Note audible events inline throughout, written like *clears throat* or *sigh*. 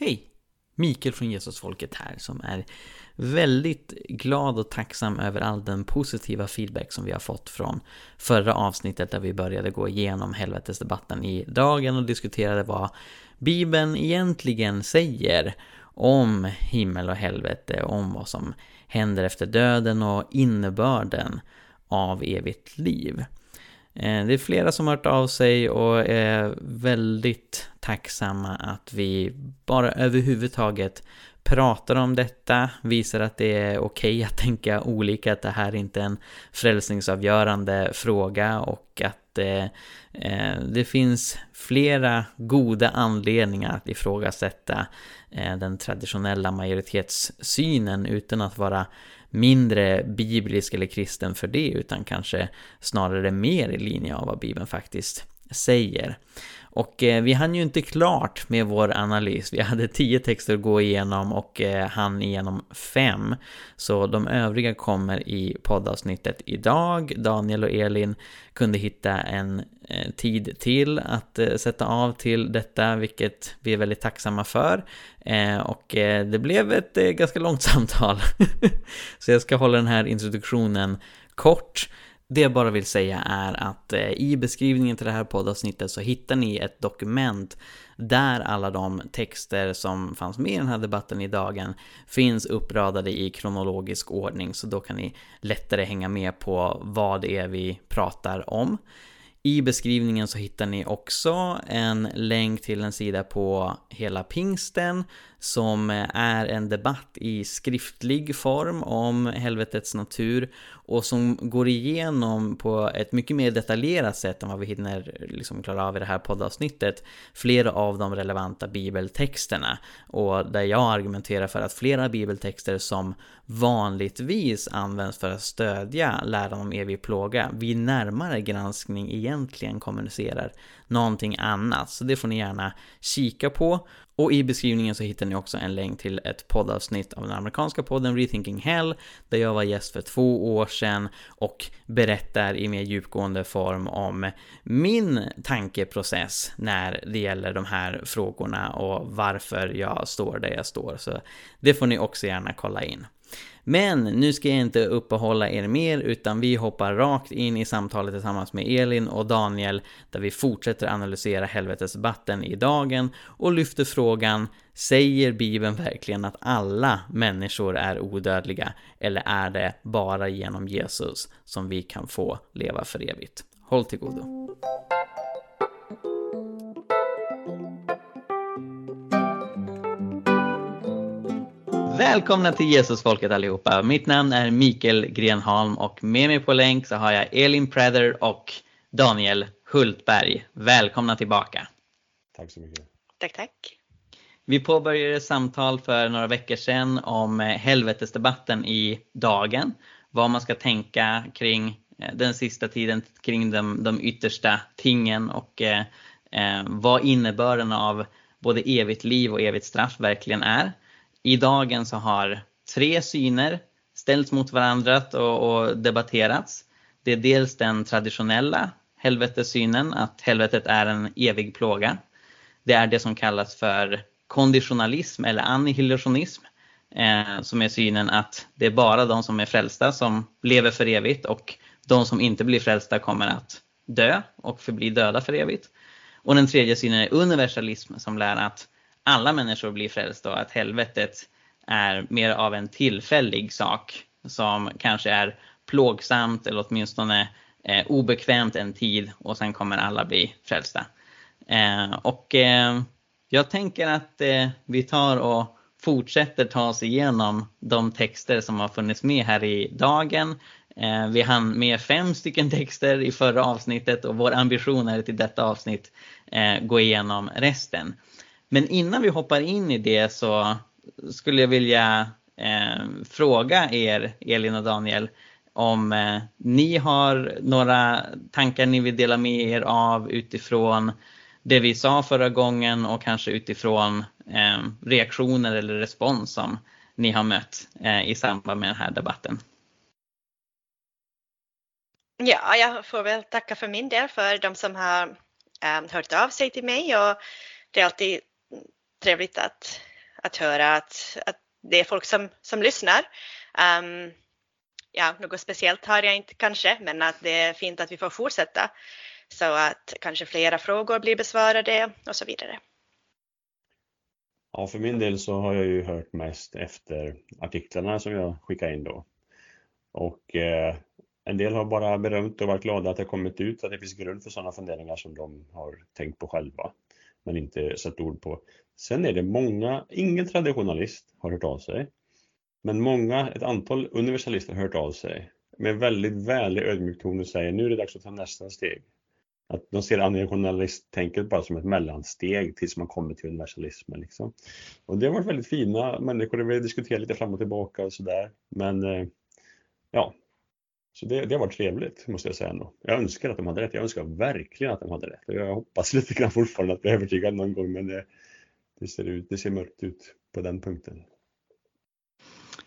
Hej! Mikael från Jesusfolket här som är väldigt glad och tacksam över all den positiva feedback som vi har fått från förra avsnittet där vi började gå igenom helvetesdebatten i dagen och diskuterade vad Bibeln egentligen säger om himmel och helvete, om vad som händer efter döden och innebörden av evigt liv. Eh, det är flera som har hört av sig och är väldigt tacksamma att vi bara överhuvudtaget pratar om detta, visar att det är okej okay att tänka olika, att det här inte är en frälsningsavgörande fråga och att eh, eh, det finns flera goda anledningar att ifrågasätta eh, den traditionella majoritetssynen utan att vara mindre biblisk eller kristen för det, utan kanske snarare mer i linje av vad Bibeln faktiskt säger. Och eh, vi hann ju inte klart med vår analys. Vi hade tio texter att gå igenom och eh, hann igenom fem. Så de övriga kommer i poddavsnittet idag. Daniel och Elin kunde hitta en eh, tid till att eh, sätta av till detta, vilket vi är väldigt tacksamma för. Eh, och eh, det blev ett eh, ganska långt *laughs* samtal. Så jag ska hålla den här introduktionen kort. Det jag bara vill säga är att eh, i beskrivningen till det här poddavsnittet så hittar ni ett dokument där alla de texter som fanns med i den här debatten i dagen finns uppradade i kronologisk ordning så då kan ni lättare hänga med på vad det är vi pratar om. I beskrivningen så hittar ni också en länk till en sida på hela pingsten som är en debatt i skriftlig form om helvetets natur och som går igenom på ett mycket mer detaljerat sätt än vad vi hinner liksom klara av i det här poddavsnittet flera av de relevanta bibeltexterna. Och där jag argumenterar för att flera bibeltexter som vanligtvis används för att stödja läran om evig plåga vid närmare granskning egentligen kommunicerar någonting annat. Så det får ni gärna kika på. Och i beskrivningen så hittar ni också en länk till ett poddavsnitt av den amerikanska podden Rethinking Hell, där jag var gäst för två år sedan och berättar i mer djupgående form om min tankeprocess när det gäller de här frågorna och varför jag står där jag står. Så det får ni också gärna kolla in. Men nu ska jag inte uppehålla er mer utan vi hoppar rakt in i samtalet tillsammans med Elin och Daniel där vi fortsätter analysera helvetesdebatten i dagen och lyfter frågan Säger Bibeln verkligen att alla människor är odödliga eller är det bara genom Jesus som vi kan få leva för evigt? Håll till godo. Välkomna till Jesusfolket allihopa. Mitt namn är Mikael Grenholm och med mig på länk så har jag Elin Präder och Daniel Hultberg. Välkomna tillbaka. Tack så mycket. Tack, tack. Vi påbörjade ett samtal för några veckor sedan om eh, helvetesdebatten i dagen. Vad man ska tänka kring eh, den sista tiden, kring de, de yttersta tingen och eh, eh vad innebörden av både evigt liv och evigt straff verkligen är. I dagen så har tre syner ställts mot varandra och, och debatterats. Det är dels den traditionella helvetessynen, att helvetet är en evig plåga. Det är det som kallas för konditionalism eller annihilationism, eh, som är synen att det är bara de som är frälsta som lever för evigt och de som inte blir frälsta kommer att dö och förbli döda för evigt. Och den tredje synen är universalism som lär att alla människor blir frälsta och att helvetet är mer av en tillfällig sak som kanske är plågsamt eller åtminstone eh, obekvämt en tid och sen kommer alla bli frälsta. Eh, och eh, jag tänker att eh, vi tar och fortsätter ta oss igenom de texter som har funnits med här i dagen. Eh, vi hann med fem stycken texter i förra avsnittet och vår ambition är till detta avsnitt eh, gå igenom resten. Men innan vi hoppar in i det så skulle jag vilja eh, fråga er, Elin och Daniel, om eh, ni har några tankar ni vill dela med er av utifrån det vi sa förra gången och kanske utifrån eh, reaktioner eller respons som ni har mött eh, i samband med den här debatten. Ja, jag får väl tacka för min del för de som har eh, hört av sig till mig och det är alltid trevligt att att höra att, att det är folk som, som lyssnar. Um, ja, något speciellt har jag inte kanske, men att det är fint att vi får fortsätta så att kanske flera frågor blir besvarade och så vidare. Ja, för min del så har jag ju hört mest efter artiklarna som jag skickar in då. Och eh, en del har bara berömt och varit glada att det kommit ut, att det finns grund för sådana funderingar som de har tänkt på själva, men inte satt ord på. Sen är det många, ingen traditionalist har hört av sig, men många, ett antal universalister har hört av sig med väldigt vänlig ödmjuk ton och säger nu är det dags att ta nästa steg. Att de ser annihilationalisttänket bara som ett mellansteg tills man kommer till universalismen. Liksom. Och det har varit väldigt fina människor, vi har diskuterat lite fram och tillbaka och sådär. Men eh, ja, så det, det har varit trevligt måste jag säga ändå. Jag önskar att de hade rätt. Jag önskar verkligen att de hade rätt. Jag hoppas lite grann fortfarande att bli övertygad någon gång men det, det, ser, ut, det ser mörkt ut på den punkten.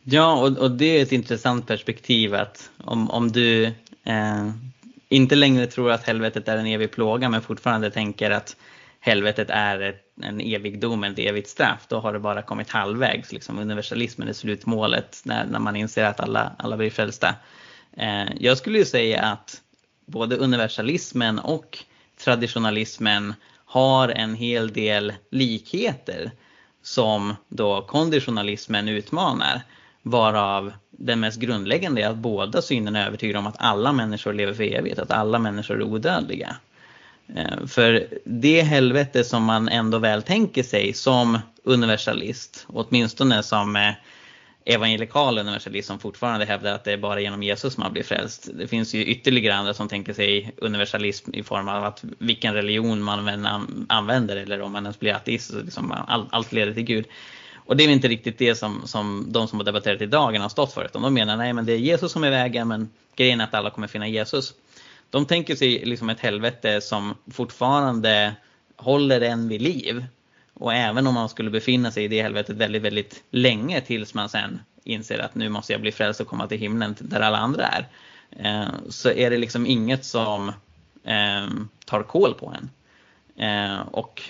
Ja, och, och det är ett intressant perspektiv att om, om du eh, inte längre tror att helvetet är en evig plåga men fortfarande tänker att helvetet är ett, en evig dom, ett evigt straff, då har det bara kommit halvvägs. Liksom universalismen är slutmålet när, när man inser att alla, alla blir frälsta. Eh, jag skulle ju säga att både universalismen och traditionalismen har en hel del likheter som då konditionalismen utmanar. Varav den mest grundläggande är att båda synerna är övertygade om att alla människor lever för evigt, att alla människor är odödliga. Eh, för det helvete som man ändå väl tänker sig som universalist, åtminstone som eh, evangelikal universalist som liksom fortfarande hävdar att det är bara genom Jesus man blir frälst. Det finns ju ytterligare andra som tänker sig universalism i form av att vilken religion man använder eller om man ens blir ateist, liksom allt leder till Gud. Och det är inte riktigt det som, som de som har debatterat idag har stått för. Utan de menar nej men det är Jesus som är vägen men grejen är att alla kommer finna Jesus. De tänker sig liksom ett helvete som fortfarande håller en vid liv. Och även om man skulle befinna sig i det helvetet väldigt, väldigt länge tills man sen inser att nu måste jag bli frälst och komma till himlen där alla andra är. Eh, så är det liksom inget som ehm, tar koll på en. Eh, och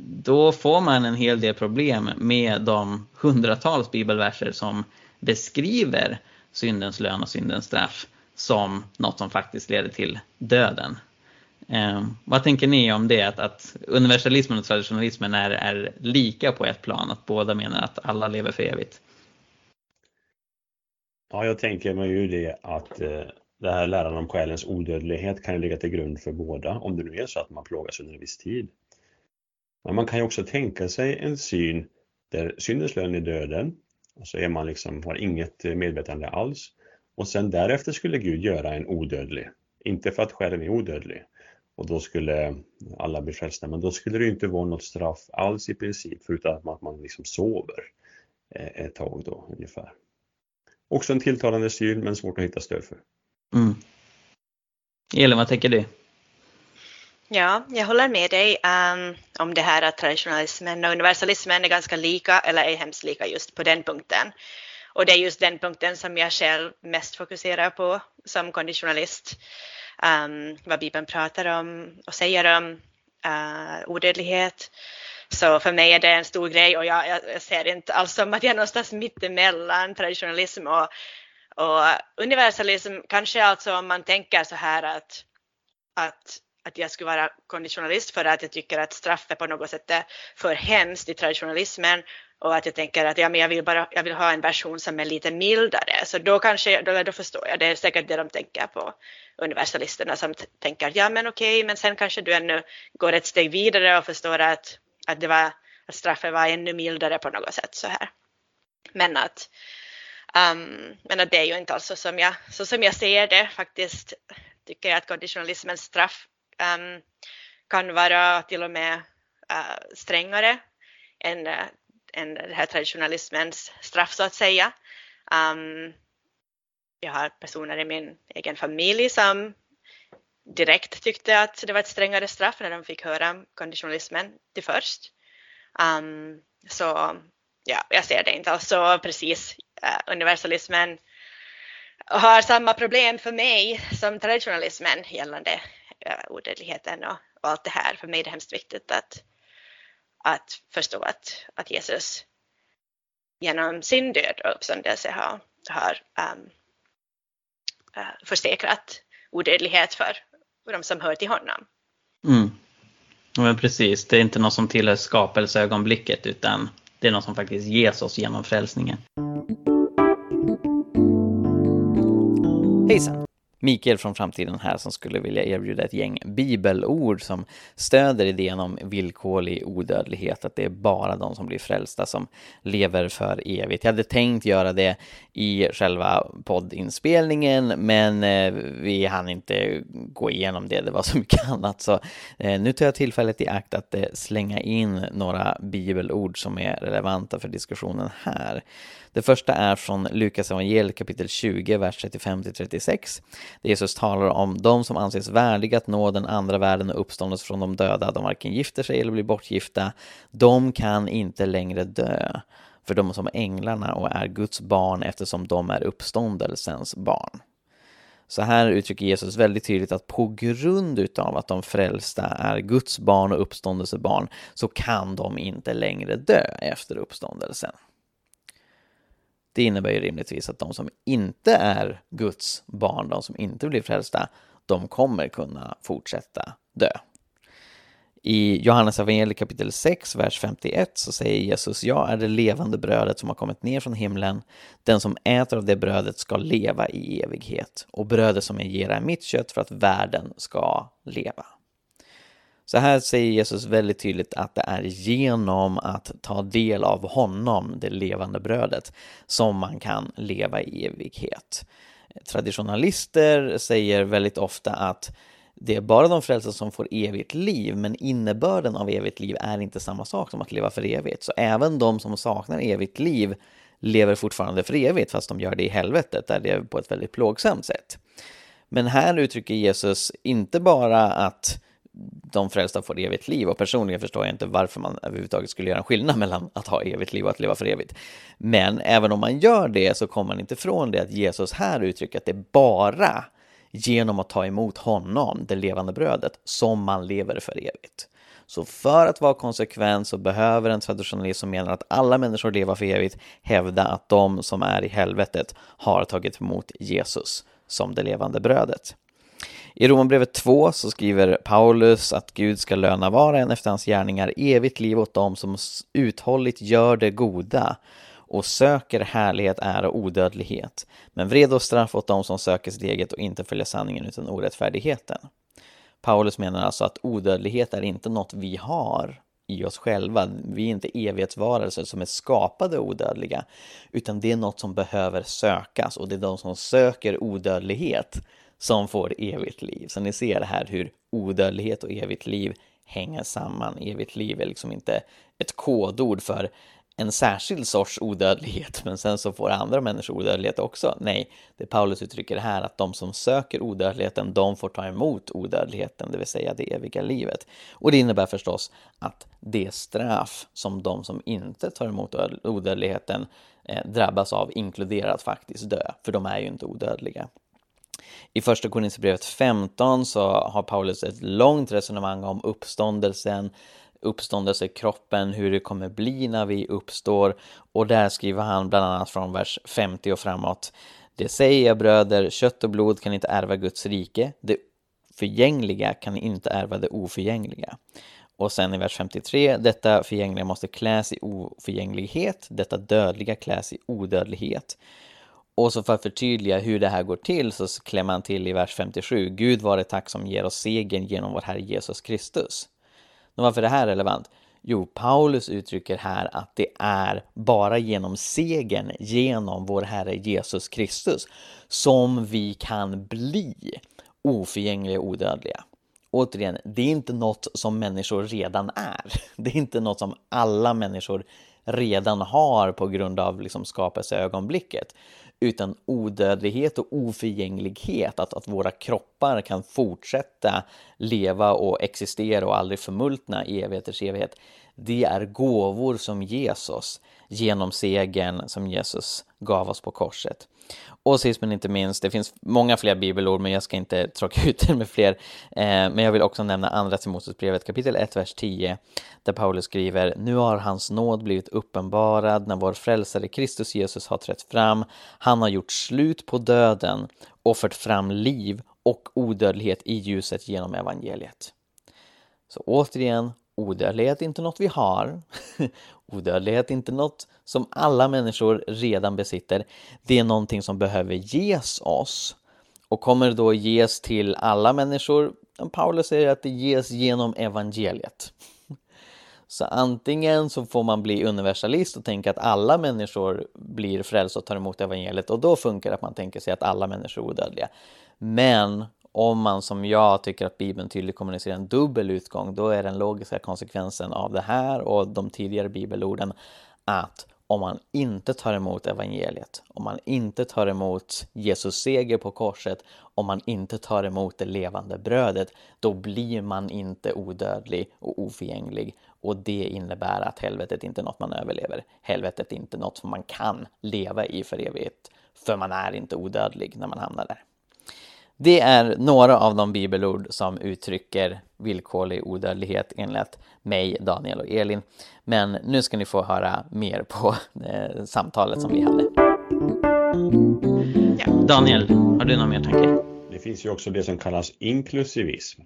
då får man en hel del problem med de hundratals bibelverser som beskriver syndens lön och syndens straff som något som faktiskt leder till döden. Eh, vad tänker ni om det? Att, att universalismen och traditionalismen är, är, lika på ett plan, att båda menar att alla lever för evigt? Ja, jag tänker mig ju det att eh, det här läran om själens odödlighet kan ju ligga till grund för båda, om det nu är så att man plågas under en viss tid. Men man kan ju också tänka sig en syn där syndens lön är döden och så är man liksom, har inget eh, medvetande alls och sen därefter skulle Gud göra en odödlig. Inte för att själen är odödlig och då skulle alla bli frälsta, men då skulle det inte vara något straff alls i princip förutom att man liksom sover eh, ett tag då ungefär. Också en tilltalande syn men svårt att hitta stöd för. Mm. Elin, vad tänker du? Ja, jag håller med dig um, om det här att traditionalismen och universalismen är ganska lika, eller är hemskt lika just på den punkten. Och det är just den punkten som jag själv mest fokuserar på som konditionalist. Um, vad Bibeln pratar om och säger om uh, odödlighet. Så för mig är det en stor grej och jag, jag ser inte alls som att jag är någonstans mittemellan traditionalism och, och universalism. Kanske alltså om man tänker så här att, att att jag skulle vara konditionalist för att jag tycker att straffet på något sätt är för hemskt i traditionalismen och att jag tänker att ja, men jag, vill bara, jag vill ha en version som är lite mildare. Så då kanske, då, då förstår jag, det är säkert det de tänker på, universalisterna som tänker ja men okej, men sen kanske du ännu går ett steg vidare och förstår att, att, det var, att straffet var ännu mildare på något sätt så här. Men att, um, men att det är ju inte alls så som jag, så som jag ser det faktiskt tycker jag att konditionalismens straff um, kan vara till och med uh, strängare än, uh, än den här traditionalismens straff så att säga. Um, jag har personer i min egen familj som direkt tyckte att det var ett strängare straff när de fick höra konditionalismen till först. Um, så ja, jag ser det inte alls så precis. Uh, universalismen har samma problem för mig som traditionalismen gällande uh, odödligheten och, och, allt det här. För mig är det hemskt viktigt att, att förstå att, att Jesus genom sin död och uppståndelse har, har um, uh, försäkrat odödlighet för de som hör till honom. Mm. Men precis, det är inte något som tillhör skapelseögonblicket utan det är något som faktiskt ges oss genom frälsningen. Hejsan! Mikael från framtiden här som skulle vilja erbjuda ett gäng bibelord som stöder idén om villkorlig odödlighet, att det är bara de som blir frälsta som lever för evigt. Jag hade tänkt göra det i själva poddinspelningen, men eh, vi hann inte gå igenom det, det var så *laughs* mycket annat. Så eh, nu tar jag tillfället i akt att eh, slänga in några bibelord som är relevanta för diskussionen här. Det första är från Lukas evangeliet kapitel 20, vers 35-36. Jesus talar om de som anses värdiga att nå den andra världen och uppståndelse från de döda. De varken gifter sig eller blir bortgifta. De kan inte längre dö för de är som änglarna och är Guds barn eftersom de är uppståndelsens barn. Så här uttrycker Jesus väldigt tydligt att på grund utav att de frälsta är Guds barn och uppståndelsebarn så kan de inte längre dö efter uppståndelsen. Det innebär ju rimligtvis att de som inte är Guds barn, de som inte blir frälsta, de kommer kunna fortsätta dö. I Johannes evangeliet kapitel 6, vers 51 så säger Jesus, jag är det levande brödet som har kommit ner från himlen. Den som äter av det brödet ska leva i evighet och brödet som jag ger är mitt kött för att världen ska leva. Så här säger Jesus väldigt tydligt att det är genom att ta del av honom, det levande brödet, som man kan leva i evighet. Traditionalister säger väldigt ofta att det är bara de frälsta som får evigt liv, men innebörden av evigt liv är inte samma sak som att leva för evigt. Så även de som saknar evigt liv lever fortfarande för evigt, fast de gör det i helvetet, där det är på ett väldigt plågsamt sätt. Men här uttrycker Jesus inte bara att de frälsta får evigt liv och personligen förstår jag inte varför man överhuvudtaget skulle göra en skillnad *laughs* mellan att ha evigt liv och att leva för evigt. Men även om man gör det så kommer man inte ifrån det att Jesus här uttrycker att det bara genom att ta emot honom, det levande brödet, som man lever för evigt. Så för att vara konsekvent så behöver en traditionalist som menar att alla människor lever för evigt hävda att de som är i helvetet har tagit emot Jesus som det levande brödet. I Romarbrevet 2 så skriver Paulus att Gud ska löna var och en efter hans gärningar evigt liv åt dem som uthålligt gör det goda och söker härlighet, ära och odödlighet, men vred och straff åt dem som söker sitt eget och inte följer sanningen utan orättfärdigheten. Paulus menar alltså att odödlighet är inte något vi har i oss själva. Vi är inte evighetsvarelser som är skapade odödliga, utan det är något som behöver sökas och det är de som söker odödlighet som får evigt liv. Så ni ser här hur odödlighet och evigt liv hänger samman. Evigt liv är liksom inte ett kodord för en särskild sorts odödlighet, men sen så får andra människor odödlighet också. Nej, det Paulus uttrycker här att de som söker odödligheten, de får ta emot odödligheten, det vill säga det eviga livet. Och det innebär förstås att det straff som de som inte tar emot odödligheten eh, drabbas av inkluderar att faktiskt dö, för de är ju inte odödliga. I första Korinthierbrevet 15 så har Paulus ett långt resonemang om uppståndelsen, uppståndelsekroppen, hur det kommer bli när vi uppstår och där skriver han bland annat från vers 50 och framåt. Det säger jag bröder, kött och blod kan inte ärva Guds rike, det förgängliga kan inte ärva det oförgängliga. Och sen i vers 53, detta förgängliga måste kläs i oförgänglighet, detta dödliga kläs i odödlighet. Och så för att förtydliga hur det här går till så klämmer han till i vers 57. Gud vare tack som ger oss segern genom vår Herre Jesus Kristus. Men varför är det här relevant? Jo, Paulus uttrycker här att det är bara genom segern genom vår Herre Jesus Kristus som vi kan bli oförgängliga och odödliga. Återigen, det är inte något som människor redan är. *laughs* Det är inte något som alla människor redan har på grund av liksom skapelseögonblicket utan odödlighet och oförgänglighet, att, att våra kroppar kan fortsätta leva och existera och aldrig förmultna i evigheters evighet det är gåvor som ges oss genom segern som Jesus gav oss på korset. Och sist men inte minst, det finns många fler bibelord men jag ska inte tråka *laughs* ut det med fler. Eh, men jag vill också nämna andra Timoteusbrevet kapitel 1, vers 10 där Paulus skriver Nu har hans nåd blivit uppenbarad när vår frälsare Kristus Jesus har trätt fram. Han har gjort slut på döden och fört fram liv och odödlighet i ljuset genom evangeliet. Så återigen, odödlighet är inte något vi har. *laughs* odödlighet är inte något som alla människor redan besitter. Det är någonting som behöver ges oss och kommer då ges till alla människor. Paulus säger att det ges genom evangeliet. *laughs* Så antingen så får man bli universalist och tänka att alla människor blir frälsta och tar emot evangeliet och då funkar det att man tänker sig att alla människor är odödliga. Men om man som jag tycker att Bibeln tydligt kommunicerar en dubbel utgång, då är den logiska konsekvensen av det här och de tidigare bibelorden att om man inte tar emot evangeliet, om man inte tar emot Jesus seger på korset, om man inte tar emot det levande brödet, då blir man inte odödlig och oförgänglig. Och det innebär att helvetet inte är något man överlever. Helvetet är inte något som man kan leva i för evigt, för man är inte odödlig när man hamnar där. Det är några av de bibelord som uttrycker villkorlig odödlighet enligt mig, Daniel och Elin. Men nu ska ni få höra mer på eh, samtalet som vi hade. Daniel, har du någon mer tanke? Det finns ju också det som kallas inklusivism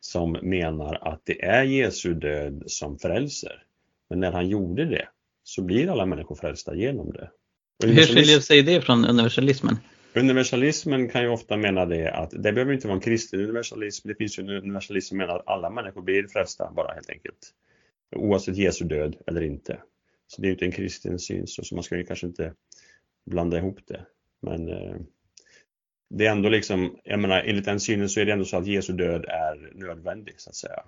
som menar att det är Jesu död som frälser. Men när han gjorde det så blir alla människor frälsta genom det. Hur skiljer sig det från universalismen? Universalismen kan ju ofta mena det att det behöver inte vara en kristen universalism. Det finns ju en universalism som menar att alla människor blir frälsta bara helt enkelt. Oavsett Jesu död eller inte. Så det är ju inte en kristen syn så man ska ju kanske inte blanda ihop det. Men eh, det är ändå liksom, jag menar enligt den synen så är det ändå så att Jesu död är nödvändig så att säga.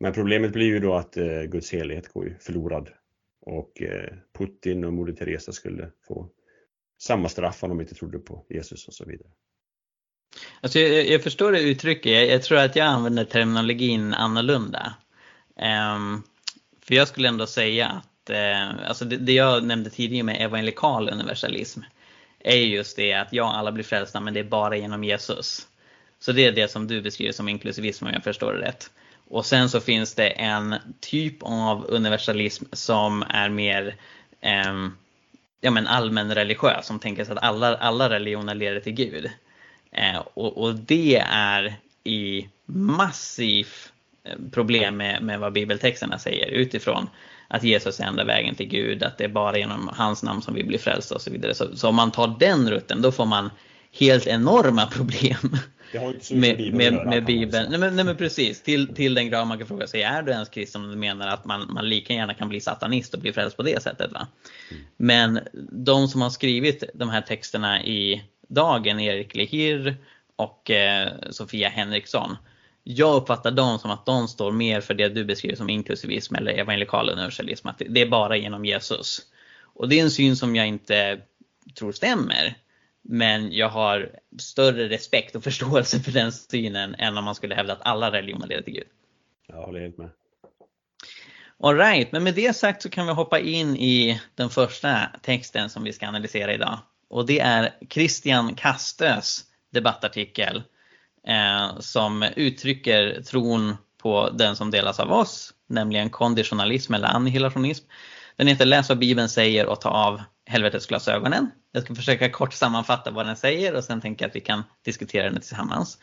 Men problemet blir ju då att eh, Guds helighet går ju förlorad och eh, Putin och Moder Teresa skulle få samma straff om de inte trodde på Jesus och så vidare. Alltså jag, jag förstår det uttrycket, jag, jag, tror att jag använder terminologin annorlunda. Um, för jag skulle ändå säga att, uh, alltså det, det, jag nämnde tidigare med evangelikal universalism, är just det att ja, alla blir frälsta men det är bara genom Jesus. Så det är det som du beskriver som inklusivism om jag förstår det rätt. Och sen så finns det en typ av universalism som är mer um, ja, men allmän religiös som tänker sig att alla, alla religioner leder till Gud. Eh, och, och, det är i massiv eh, problem med, med vad bibeltexterna säger utifrån att Jesus är enda vägen till Gud, att det är bara genom hans namn som vi blir frälsta och så vidare. Så, så om man tar den rutten då får man helt enorma *laughs* problem med, med, med Bibeln. Nej men, nej men, precis, till, till den grad man kan fråga sig, är du ens kristen om du menar att man, man lika gärna kan bli satanist och bli frälst på det sättet? Va? Mm. Men de som har skrivit de här texterna i Dagen, Erik Lehir och eh, Sofia Henriksson, jag uppfattar dem som att de står mer för det du beskriver som inklusivism eller evangelikal universalism, att det är bara genom Jesus. Och det är en syn som jag inte tror stämmer. Men jag har större respekt och förståelse för den synen än om man skulle hävda att alla religioner leder till Gud. Jag håller helt med. Alright, men med det sagt så kan vi hoppa in i den första texten som vi ska analysera idag. Och det är Christian Kastös debattartikel eh, som uttrycker tron på den som delas av oss, nämligen konditionalism eller annihilationism. Den heter Läs vad Bibeln säger och ta av helvetesglasögonen. Jag ska försöka kort sammanfatta vad den säger och sen tänker jag att vi kan diskutera den tillsammans.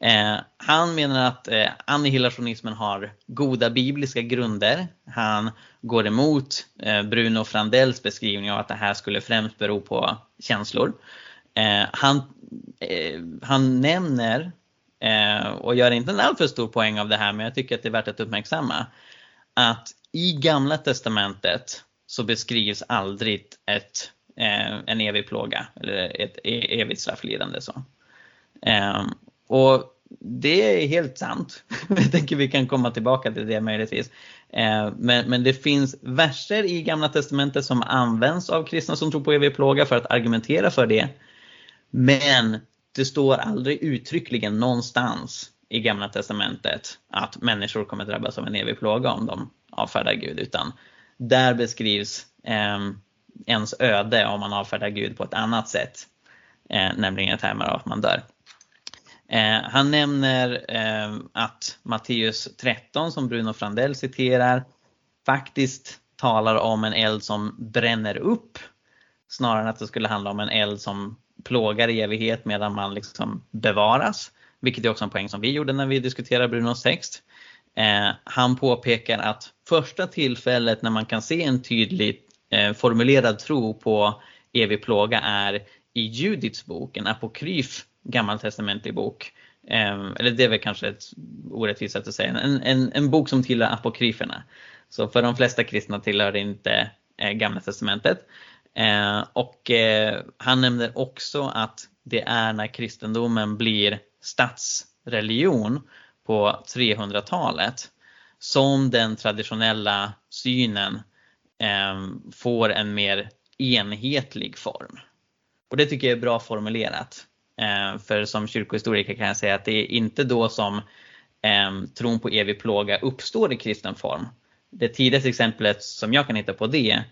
Eh, han menar att eh, annihilationismen har goda bibliska grunder. Han går emot eh, Bruno Frandells beskrivning av att det här skulle främst bero på känslor. Eh, han, eh, han nämner, eh, och gör inte en alltför stor poäng av det här, men jag tycker att det är värt att uppmärksamma, att i Gamla Testamentet så beskrivs aldrig ett, eh, en evig plåga eller ett e, evigt strafflidande. Så. Eh, och det är helt sant. *laughs* Jag tänker vi kan komma tillbaka till det möjligtvis. Eh, men, men det finns verser i Gamla Testamentet som används av kristna som tror på evig plåga för att argumentera för det. Men det står aldrig uttryckligen någonstans i Gamla Testamentet att människor kommer drabbas av en evig plåga om de avfärdar Gud, utan där beskrivs eh, ens öde om man avfärdar Gud på ett annat sätt, eh, nämligen i termer av att man dör. Eh, han nämner eh, att Matteus 13, som Bruno Frandell citerar, faktiskt talar om en eld som bränner upp snarare än att det skulle handla om en eld som plågar i evighet medan man liksom bevaras. Vilket är också en poäng som vi gjorde när vi diskuterade Brunos text. Eh, han påpekar att första tillfället när man kan se en tydligt eh, formulerad tro på evig plåga är i Judits bok, en apokryf gammaltestamentlig bok. Eh, eller det är väl kanske ett orättvist sätt att säga, en, en, en bok som tillhör apokryferna. Så för de flesta kristna tillhör det inte eh, Gamla Testamentet. Ehm, och eh, han nämner också att det är när kristendomen blir statsreligion på 300-talet som den traditionella synen eh, får en mer enhetlig form. Och det tycker jag är bra formulerat. Eh, för som kyrkohistoriker kan jag säga att det är inte då som eh, tron på evig plåga uppstår i kristen form. Det tidigaste exemplet som jag kan hitta på det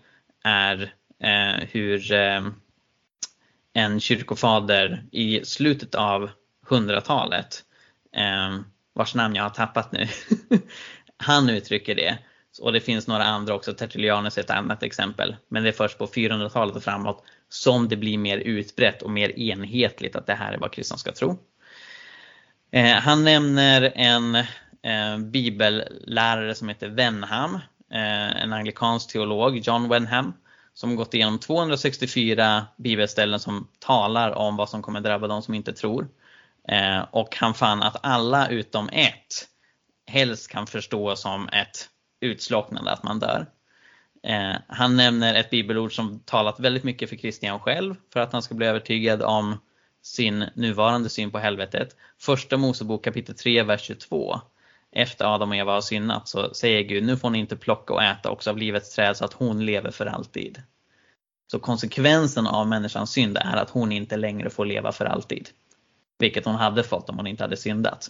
är eh, hur eh, en kyrkofader i slutet av 100-talet, eh, vars namn jag har tappat nu, *laughs* han uttrycker det. Och det finns några andra också, Tertullianus är ett annat exempel. Men det är först på 400-talet och framåt som det blir mer utbrett och mer enhetligt att det här är vad kristna ska tro. Eh, han nämner en eh, bibellärare som heter Wenham, eh, en anglikansk teolog, John Wenham, som gått igenom 264 bibelställen som talar om vad som kommer drabba de som inte tror. Eh, och han fann att alla utom ett helst kan förstå som ett utslocknande, att man dör. Eh, han nämner ett bibelord som talat väldigt mycket för Kristian själv för att han ska bli övertygad om sin nuvarande syn på helvetet. Första Mosebok kapitel 3, vers 22 efter Adam och Eva har syndat så säger Gud, nu får ni inte plocka och äta också av livets träd så att hon lever för alltid. Så konsekvensen av människans synd är att hon inte längre får leva för alltid. Vilket hon hade fått om hon inte hade syndat.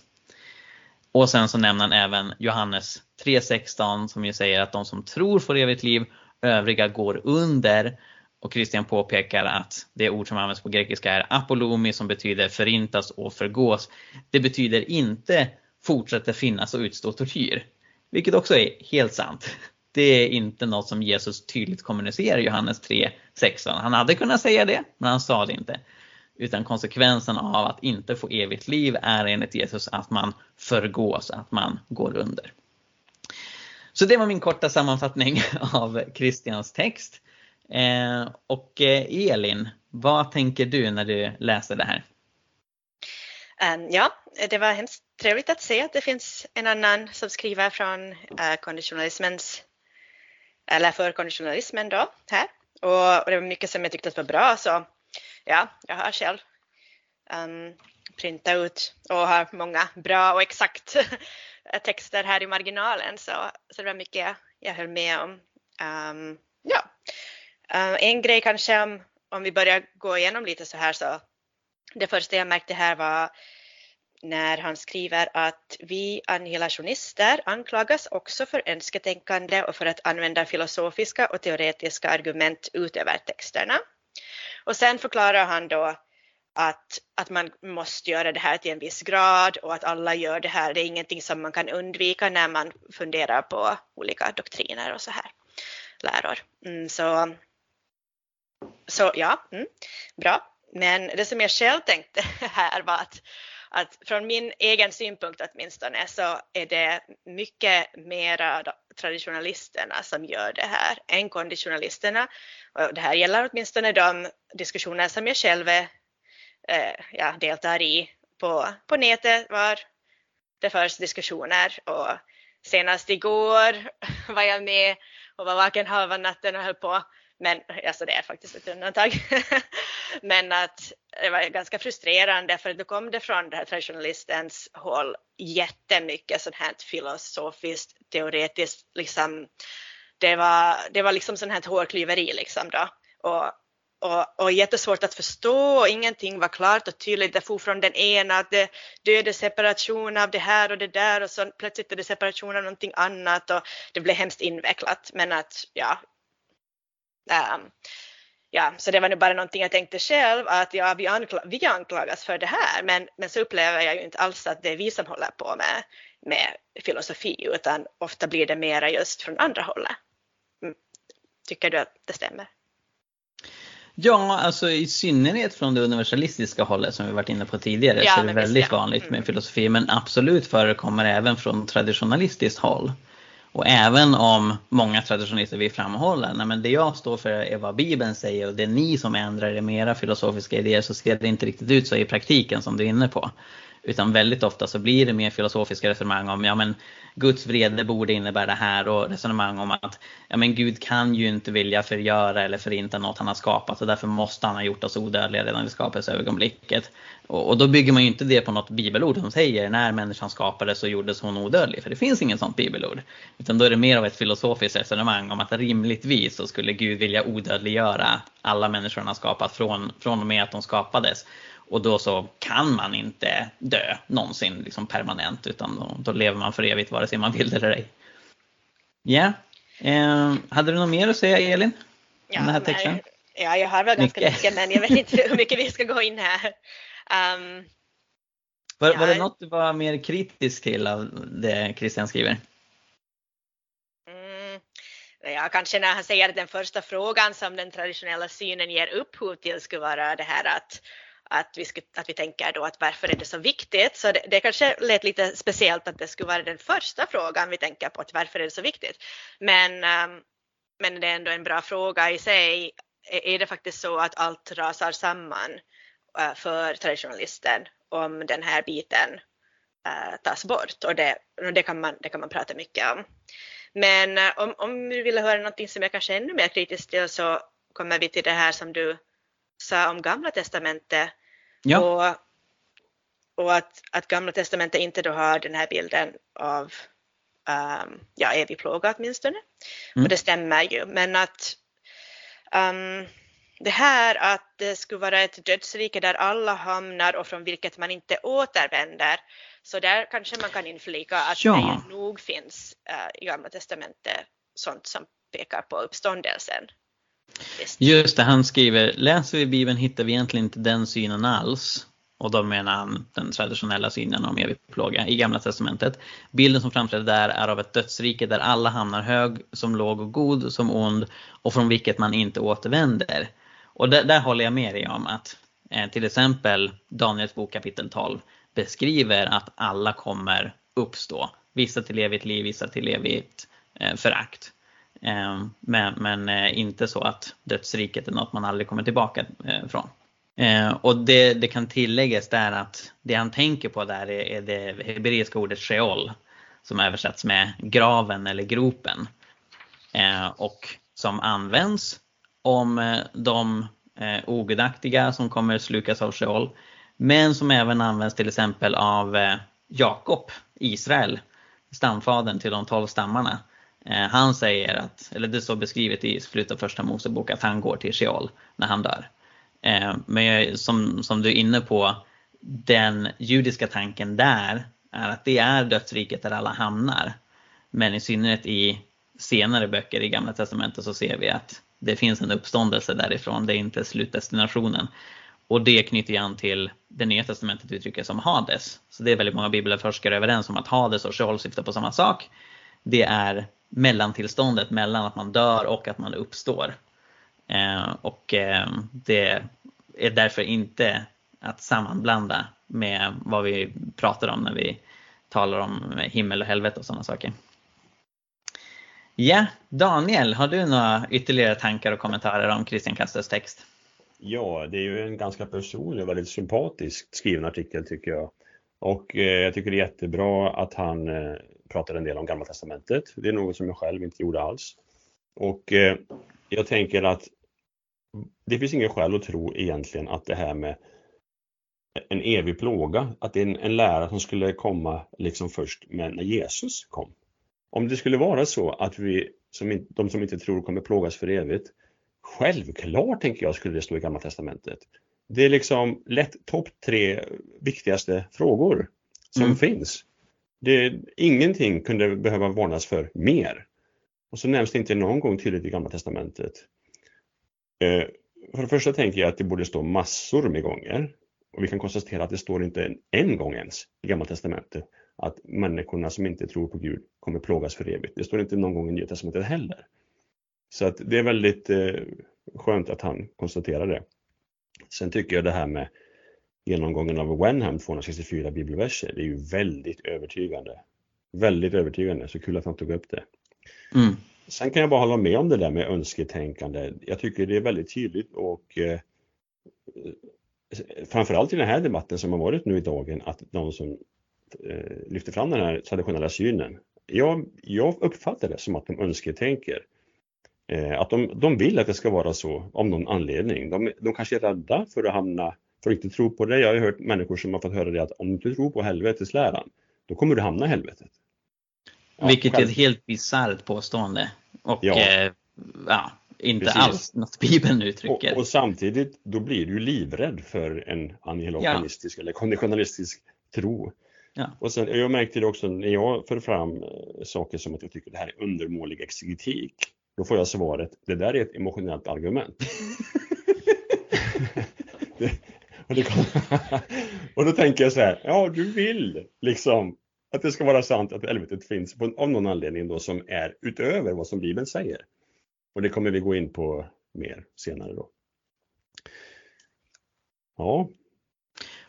Och sen så nämner han även Johannes 3.16 som ju säger att de som tror får evigt liv, övriga går under. Och Christian påpekar att det ord som används på grekiska är apolomi som betyder förintas och förgås. Det betyder inte fortsätter finnas och utstå tortyr. Vilket också är helt sant. Det är inte något som Jesus tydligt kommunicerar i Johannes 3.16. Han hade kunnat säga det, men han sa det inte. Utan konsekvensen av att inte få evigt liv är enligt Jesus att man förgås, att man går under. Så det var min korta sammanfattning *laughs* av Kristians text. Eh, och eh, Elin, vad tänker du när du läser det här? Um, ja, det var hemskt trevligt att se att det finns en annan som skriver från eh, konditionalismens, eller för konditionalismen då, här. Och, och, det var mycket som jag tyckte var bra så ja, jag har själv ehm, um, printat ut och har många bra och exakt *laughs* texter här i marginalen så, så det var mycket jag höll med om. Um, ja. Uh, en grej kanske om, om vi börjar gå igenom lite så här så det första jag märkte här var när han skriver att vi annihilationister anklagas också för önsketänkande och för att använda filosofiska och teoretiska argument utöver texterna. Och sen förklarar han då att, att man måste göra det här till en viss grad och att alla gör det här. Det är ingenting som man kan undvika när man funderar på olika doktriner och så här, läror. Mm, så, så ja, mm, bra. Men det som jag själv tänkte *laughs* här var att, att från min egen synpunkt åtminstone så är det mycket mera traditionalisterna som gör det här än konditionalisterna. Och det här gäller åtminstone de diskussioner som jag själv är, eh, ja, deltar i på, på nätet var det förs diskussioner och senast igår *laughs* var jag med och var vaken halva natten och höll på men alltså det är faktiskt ett undantag. *laughs* Men att det var ganska frustrerande för då kom det från det här traditionalistens håll jättemycket sånt här filosofiskt, teoretiskt, liksom det var, det var liksom sånt här hårklyveri liksom då. Och och, och jättesvårt att förstå och ingenting var klart och tydligt. Det for från den ena att det döde separation av det här och det där och så plötsligt är det separation av någonting annat och det blev hemskt invecklat. Men att ja, um, ja, så det var nu bara någonting jag tänkte själv att ja, vi, anklag, vi anklagas för det här men, men så upplever jag ju inte alls att det är vi som håller på med, med filosofi utan ofta blir det mera just från andra hållet. Mm. Tycker du att det stämmer? Ja, alltså i synnerhet från det universalistiska hållet som vi varit inne på tidigare ja, så är det väldigt visst, ja. vanligt med mm. filosofi men absolut förekommer även från traditionalistiskt håll. Och även om många traditionalister vill framhålla, nej men det jag står för är vad Bibeln säger och det är ni som ändrar er med era filosofiska idéer så ser det inte riktigt ut så i praktiken som du är inne på. Utan väldigt ofta så blir det mer filosofiska resonemang om, ja men Guds vrede borde innebära det här och resonemang om att ja men Gud kan ju inte vilja förgöra eller förinta något han har skapat och därför måste han ha gjort oss odödliga redan vid skapelseögonblicket. Och, och då bygger man ju inte det på något bibelord som säger när människan skapades så gjordes hon odödlig, för det finns inget sånt bibelord. Utan då är det mer av ett filosofiskt resonemang om att rimligtvis så skulle Gud vilja odödliggöra alla människor han har skapat från, från och med att de skapades. Och då så kan man inte dö någonsin liksom permanent utan då, då lever man för evigt vare sig man vill det eller ej. Ja, yeah. eh, hade du något mer att säga Elin? Ja, den här texten? ja, jag har väl ganska mycket. mycket men jag vet inte hur mycket vi ska gå in här. Um, var, ja. var det något du var mer kritisk till av det Christian skriver? Mm, ja, kanske när han säger att den första frågan som den traditionella synen ger upphov till skulle vara det här att att vi, skulle, att vi tänker då att varför är det så viktigt? Så det, det kanske lät lite speciellt att det skulle vara den första frågan vi tänker på, att varför är det så viktigt? Men, ehm, men det är ändå en bra fråga i sig. Är, det faktiskt så att allt rasar samman eh, för traditionalisten om den här biten eh, tas bort? Och det, det, kan man, det kan man prata mycket om. Men eh, om, om du vill höra någonting som jag kanske är ännu mer kritisk till så kommer vi till det här som du sa om Gamla Testamentet Ja. Och, och att, att Gamla Testamentet inte då har den här bilden av um, ja, evig plåga åtminstone. Mm. Och det stämmer ju. Men att um, det här att det skulle vara ett dödsrike där alla hamnar och från vilket man inte återvänder. Så där kanske man kan inflika att ja. det nog finns uh, i Gamla Testamentet sånt som pekar på uppståndelsen. Just det, han skriver, läser vi Bibeln hittar vi egentligen inte den synen alls. Och då menar han den traditionella synen om evig plåga i Gamla Testamentet. Bilden som framträder där är av ett dödsrike där alla hamnar hög som låg och god som ond och från vilket man inte återvänder. Och där, där håller jag med dig om att eh, till exempel Daniels bok kapitel 12 beskriver att alla kommer uppstå. Vissa till evigt liv, vissa till evigt eh, förakt. Ehm, men, men eh, inte så att dödsriket är något man aldrig kommer tillbaka eh, från. Ehm, och det, det kan tilläggas där att det han tänker på där är, det hebreiska ordet sheol som översätts med graven eller gropen. Ehm, och som används om eh, de eh, ogudaktiga som kommer slukas av sheol. Men som även används till exempel av eh, Jakob, Israel, stamfadern till de tolv stammarna Eh, han säger att, eller det står beskrivet i slutet av första Mosebok att han går till Sheol när han dör. Eh, men som, som du är inne på, den judiska tanken där är att det är dödsriket där alla hamnar. Men i synnerhet i senare böcker i Gamla Testamentet så ser vi att det finns en uppståndelse därifrån, det är inte slutdestinationen. Och det knyter an till det nya testamentet uttrycket som Hades. Så det är väldigt många bibelforskare överens om att Hades och Sheol syftar på samma sak. Det är mellantillståndet mellan att man dör och att man uppstår. Eh, och eh, det är därför inte att sammanblanda med vad vi pratar om när vi talar om himmel och helvete och sådana saker. Ja, Daniel, har du några ytterligare tankar och kommentarer om Christian Kasters text? Ja, det är ju en ganska personlig och väldigt sympatiskt skriven artikel tycker jag. Och eh, jag tycker det är jättebra att han eh, pratar en del om Gamla Testamentet. Det är något som jag själv inte gjorde alls. Och eh, jag tänker att det finns ingen skäl att tro egentligen att det här med en evig plåga, att det är en, en lära som skulle komma liksom först med när Jesus kom. Om det skulle vara så att vi, som de som inte tror kommer plågas för evigt, självklart, tänker jag, skulle det stå i Gamla Testamentet. Det är liksom lätt topp tre viktigaste frågor som mm. finns. Det, ingenting kunde behöva varnas för mer. Och så nämns det inte någon gång tydligt i Gamla Testamentet. Eh, för det första tänker jag att det borde stå massor med gånger. Och vi kan konstatera att det står inte en gång ens i Gamla Testamentet att människorna som inte tror på Gud kommer plågas för evigt. Det står inte någon gång i Nya Testamentet heller. Så att det är väldigt eh, skönt att han konstaterar det. Sen tycker jag det här med genomgången av Wenham 264 bibelverser, det är ju väldigt övertygande. Väldigt övertygande, så kul att han tog upp det. Mm. Sen kan jag bara hålla med om det där med önsketänkande. Jag tycker det är väldigt tydligt och eh, framförallt i den här debatten som har varit nu i dagen att de som eh, lyfter fram den här traditionella synen. Jag, jag uppfattar det som att de önsketänker. Eh, att de, de vill att det ska vara så av någon anledning. De, de kanske är rädda för att hamna, för att inte tro på det. Jag har hört människor som har fått höra det att om du inte tror på helvetesläran, då kommer du hamna i helvetet. Ja, Vilket själv. är ett helt bisarrt påstående. Och ja. Eh, ja inte Precis. alls något Bibeln uttrycker. Och, och, samtidigt, då blir du livrädd för en angelokanistisk ja. eller konditionalistisk tro. Ja. Och sen, jag märkte det också när jag för fram eh, saker som att jag tycker det här är undermålig exegetik. Då får jag svaret, det där är ett emotionellt argument. *laughs* *laughs* det, *laughs* och, då tänker jag så här, ja du vill liksom att det ska vara sant att helvetet finns på, av någon anledning då som är utöver vad som Bibeln säger. Och det kommer vi gå in på mer senare då. Ja.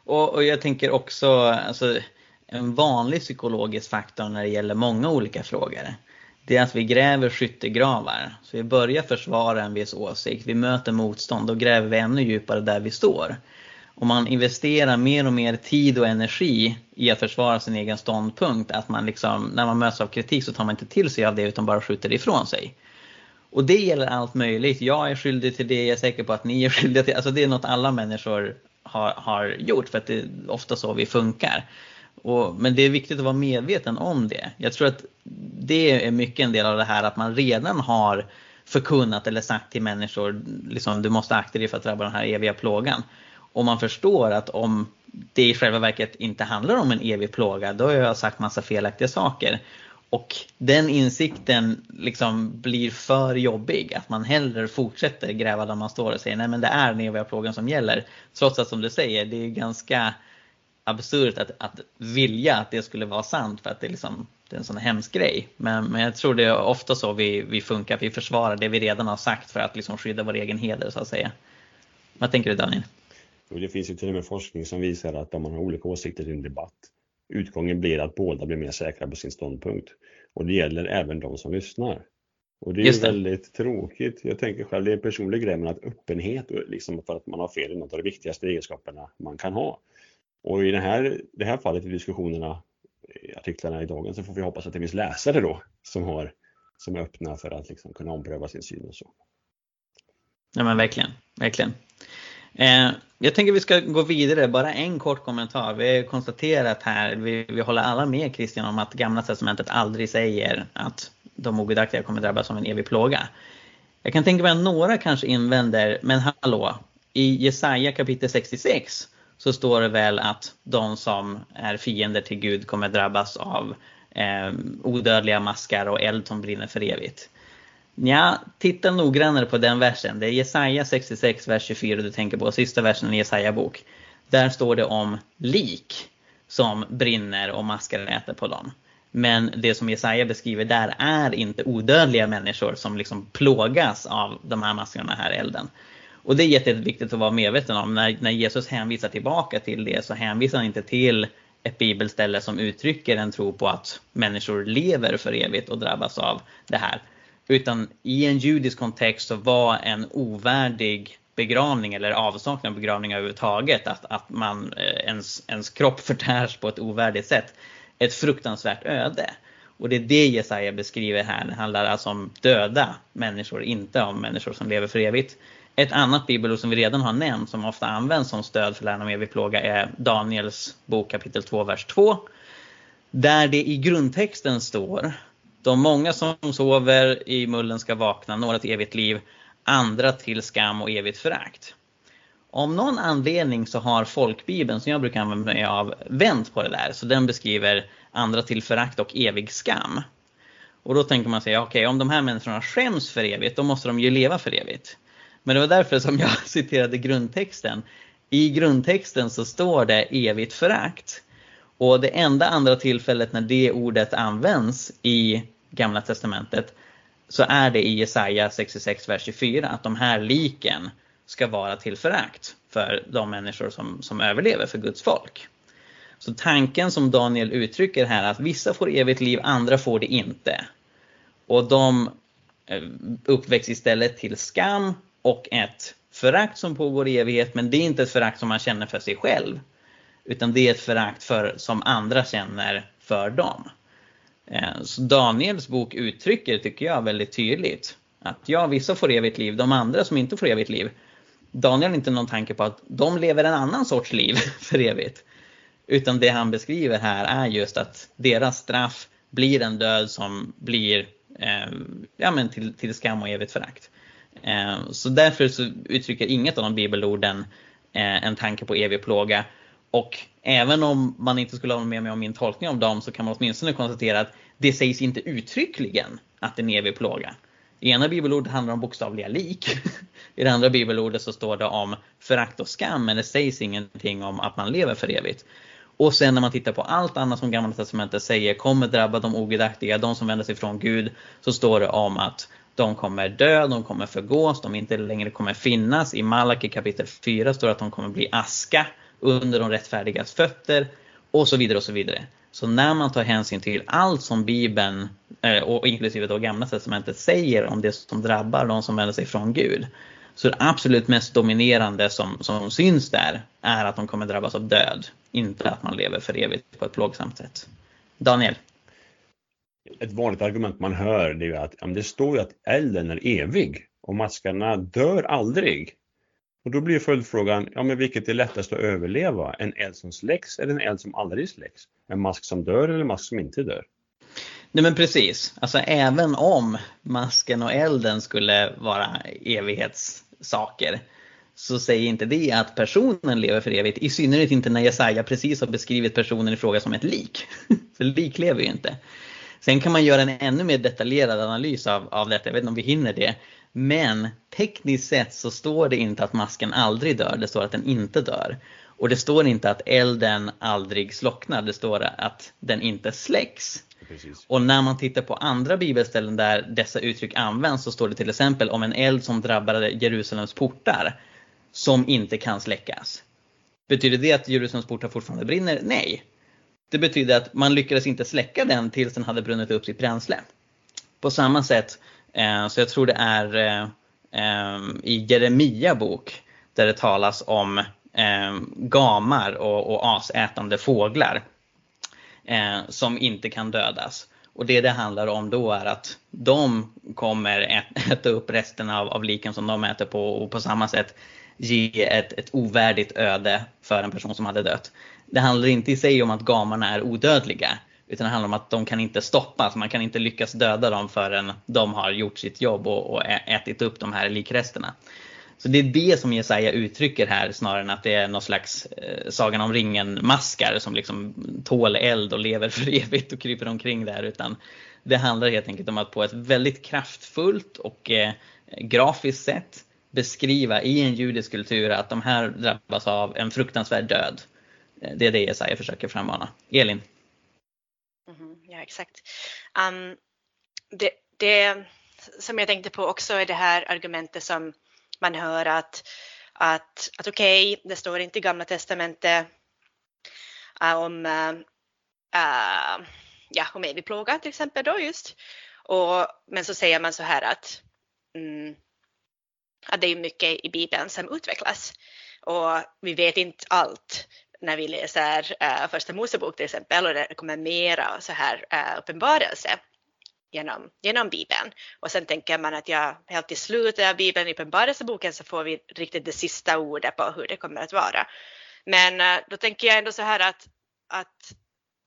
Och, och jag tänker också, alltså, en vanlig psykologisk faktor när det gäller många olika frågor. Det är att vi gräver skyttegravar. Så vi börjar försvara en viss åsikt, vi möter motstånd och gräver vi ännu djupare där vi står. Om man investerar mer och mer tid och energi i att försvara sin egen ståndpunkt, att man liksom, när man möts av kritik så tar man inte till sig av det utan bara skjuter det ifrån sig. Och det gäller allt möjligt. Jag är skyldig till det, jag är säker på att ni är skyldiga till Alltså det är något alla människor har, har gjort för att det är ofta så vi funkar. Och, men det är viktigt att vara medveten om det. Jag tror att det är mycket en del av det här att man redan har förkunnat eller sagt till människor liksom, du måste akta dig för att drabba den här eviga plågan. Och man förstår att om det i själva verket inte handlar om en evig plåga, då har jag sagt massa felaktiga saker. Och den insikten liksom blir för jobbig, att man hellre fortsätter gräva där man står och säger nej men det är den eviga plågan som gäller. Trots att som du säger, det är ganska absurt att, att vilja att det skulle vara sant för att det är, liksom, det är en sån hemsk grej. Men, men jag tror det är ofta så vi, vi funkar, vi försvarar det vi redan har sagt för att liksom skydda vår egen heder så att säga. Vad tänker du Daniel? Det finns ju till och med forskning som visar att om man har olika åsikter i en debatt, utgången blir att båda blir mer säkra på sin ståndpunkt. Och det gäller även de som lyssnar. Och det är väldigt tråkigt. Jag tänker själv, det är en personlig grej, men att öppenhet, liksom för att man har fel, är något av de viktigaste egenskaperna man kan ha. Och i det här, det här fallet i diskussionerna, i artiklarna i dagen, så får vi hoppas att det finns läsare då som, har, som är öppna för att liksom kunna ompröva sin syn och så. Ja men verkligen, verkligen. Eh, jag tänker vi ska gå vidare, bara en kort kommentar. Vi har konstaterat här, vi, vi håller alla med Christian om att Gamla Testamentet aldrig säger att de ogudaktiga kommer drabbas av en evig plåga. Jag kan tänka mig att några kanske invänder, men hallå, i Jesaja kapitel 66 så står det väl att de som är fiender till Gud kommer drabbas av eh, odödliga maskar och eld som brinner för evigt. Ja, titta noggrannare på den versen. Det är Jesaja 66, vers 24 du tänker på, sista versen i Jesaja bok. Där står det om lik som brinner och maskar äter på dem. Men det som Jesaja beskriver där är inte odödliga människor som liksom plågas av de här maskarna, här elden. Och det är jätteviktigt att vara medveten om. När, när Jesus hänvisar tillbaka till det så hänvisar han inte till ett bibelställe som uttrycker en tro på att människor lever för evigt och drabbas av det här. Utan i en judisk kontext så var en ovärdig begravning eller avsaknad av begravning överhuvudtaget, att, att man, eh, ens, ens kropp *laughs* förtärs på ett ovärdigt sätt, ett fruktansvärt öde. Och det är det Jesaja beskriver här. Det handlar alltså om döda människor, inte om människor som lever för evigt. Ett annat bibelord som vi redan har nämnt som ofta används som stöd för läran om evig plåga är Daniels bok kapitel 2, vers 2. Där det i grundtexten står de många som sover i mullen ska vakna, några till evigt liv. andra till skam och evigt förakt. Om någon anledning så har folkbibeln som jag brukar använda mig av vänt på det där. Så den beskriver andra till förakt och evig skam. Och då tänker man sig, okej okay, om de här människorna skäms för evigt, då måste de ju leva för evigt. Men det var därför som jag *laughs* citerade grundtexten. I grundtexten så står det evigt förakt. Och det enda andra tillfället när det ordet används i Gamla Testamentet så är det i Jesaja 66, vers 24 att de här liken ska vara till förakt för de människor som, som överlever, för Guds folk. Så tanken som Daniel uttrycker här att vissa får evigt liv, andra får det inte. Och de eh, uppväcks istället till skam och ett förakt som pågår i evighet, men det är inte ett förakt som man känner för sig själv. Utan det är ett förakt för, som andra känner för dem. Eh, så Daniels bok uttrycker, tycker jag, väldigt tydligt att ja, vissa får evigt liv, de andra som inte får evigt liv, Daniel har inte någon tanke på att de lever en annan sorts liv *laughs* för evigt. Utan det han beskriver här är just att deras straff blir en död som blir eh, ja, men till, till skam och evigt förakt. Eh, så därför så uttrycker inget av de bibelorden eh, en tanke på evig plåga. Och även om man inte skulle hålla med mig om min tolkning av dem så kan man åtminstone konstatera att det sägs inte uttryckligen att det är en evig plåga. I ena bibelordet handlar det om bokstavliga lik. *laughs* I det andra bibelordet så står det om förakt och skam men det sägs ingenting om att man lever för evigt. Och sen när man tittar på allt annat som Gamla Testamentet säger kommer drabba de ogudaktiga, de som vänder sig från Gud, så står det om att de kommer dö, de kommer förgås, de inte längre kommer finnas. I Malaki kapitel 4 står det att de kommer bli aska under de rättfärdigas fötter och så vidare och så vidare. Så när man tar hänsyn till allt som Bibeln, eh, och inklusive då Gamla Testamentet, säger om det som drabbar de som vänder sig från Gud. Så det absolut mest dominerande som, som syns där är att de kommer drabbas av död. Inte att man lever för evigt på ett plågsamt sätt. Daniel? Ett vanligt argument man hör det är att det står ju att elden är evig och maskarna dör aldrig. Och då blir följdfrågan, ja men vilket är lättast att överleva? En eld som släcks eller en eld som aldrig släcks? En mask som dör eller en mask som inte dör? Nej men precis, alltså även om masken och elden skulle vara evighetssaker så säger inte det att personen lever för evigt. I synnerhet inte när Jesaja precis har beskrivit personen i fråga som ett lik. *laughs* för lik lever ju inte. Sen kan man göra en ännu mer detaljerad analys av, av detta, jag vet inte om vi hinner det. Men tekniskt sett så står det inte att masken aldrig dör, det står att den inte dör. Och det står inte att elden aldrig slocknar, det står att den inte släcks. Precis. Och när man tittar på andra bibelställen där dessa uttryck används så står det till exempel om en eld som drabbade Jerusalems portar som inte kan släckas. Betyder det att Jerusalems portar fortfarande brinner? Nej. Det betyder att man lyckades inte släcka den tills den hade brunnit upp sitt bränsle. På samma sätt Eh, så jag tror det är eh, eh, i Jeremia bok där det talas om gamar och, och asätande fåglar som inte kan dödas. Och det det handlar om då är att de kommer *laughs* äta upp resten av, av liken som de äter på och på samma sätt ge ett, ett ovärdigt öde för en person som hade dött. Det handlar inte i sig om att gamarna är odödliga utan det handlar om att de kan inte stoppas, man kan inte lyckas döda dem förrän de har gjort sitt jobb och, och ätit upp de här likresterna. Så det är det som Jesaja uttrycker här snarare än att det är någon slags eh, Sagan om ringen-maskar som liksom tål eld och lever för *laughs* evigt och kryper omkring där. Utan det handlar helt enkelt om att på ett väldigt kraftfullt och eh, grafiskt sätt beskriva i en judisk kultur att de här drabbas av en fruktansvärd död. Eh, det är det Jesaja försöker frammana. Elin? Exakt. Um, det, det som jag tänkte på också är det här argumentet som man hör att, att, att okej, okay, det står inte i Gamla Testamentet uh, om, uh, uh, ja, om evig plåga till exempel då just. Och, men så säger man så här att, mm, att det är mycket i Bibeln som utvecklas och vi vet inte allt när vi läser uh, första Mosebok till exempel och det kommer mera så här uh, uppenbarelse genom, genom Bibeln. Och sen tänker man att ja, helt i slutet av Bibeln, i uppenbarelseboken, så får vi riktigt det sista ordet på hur det kommer att vara. Men uh, då tänker jag ändå så här att, att,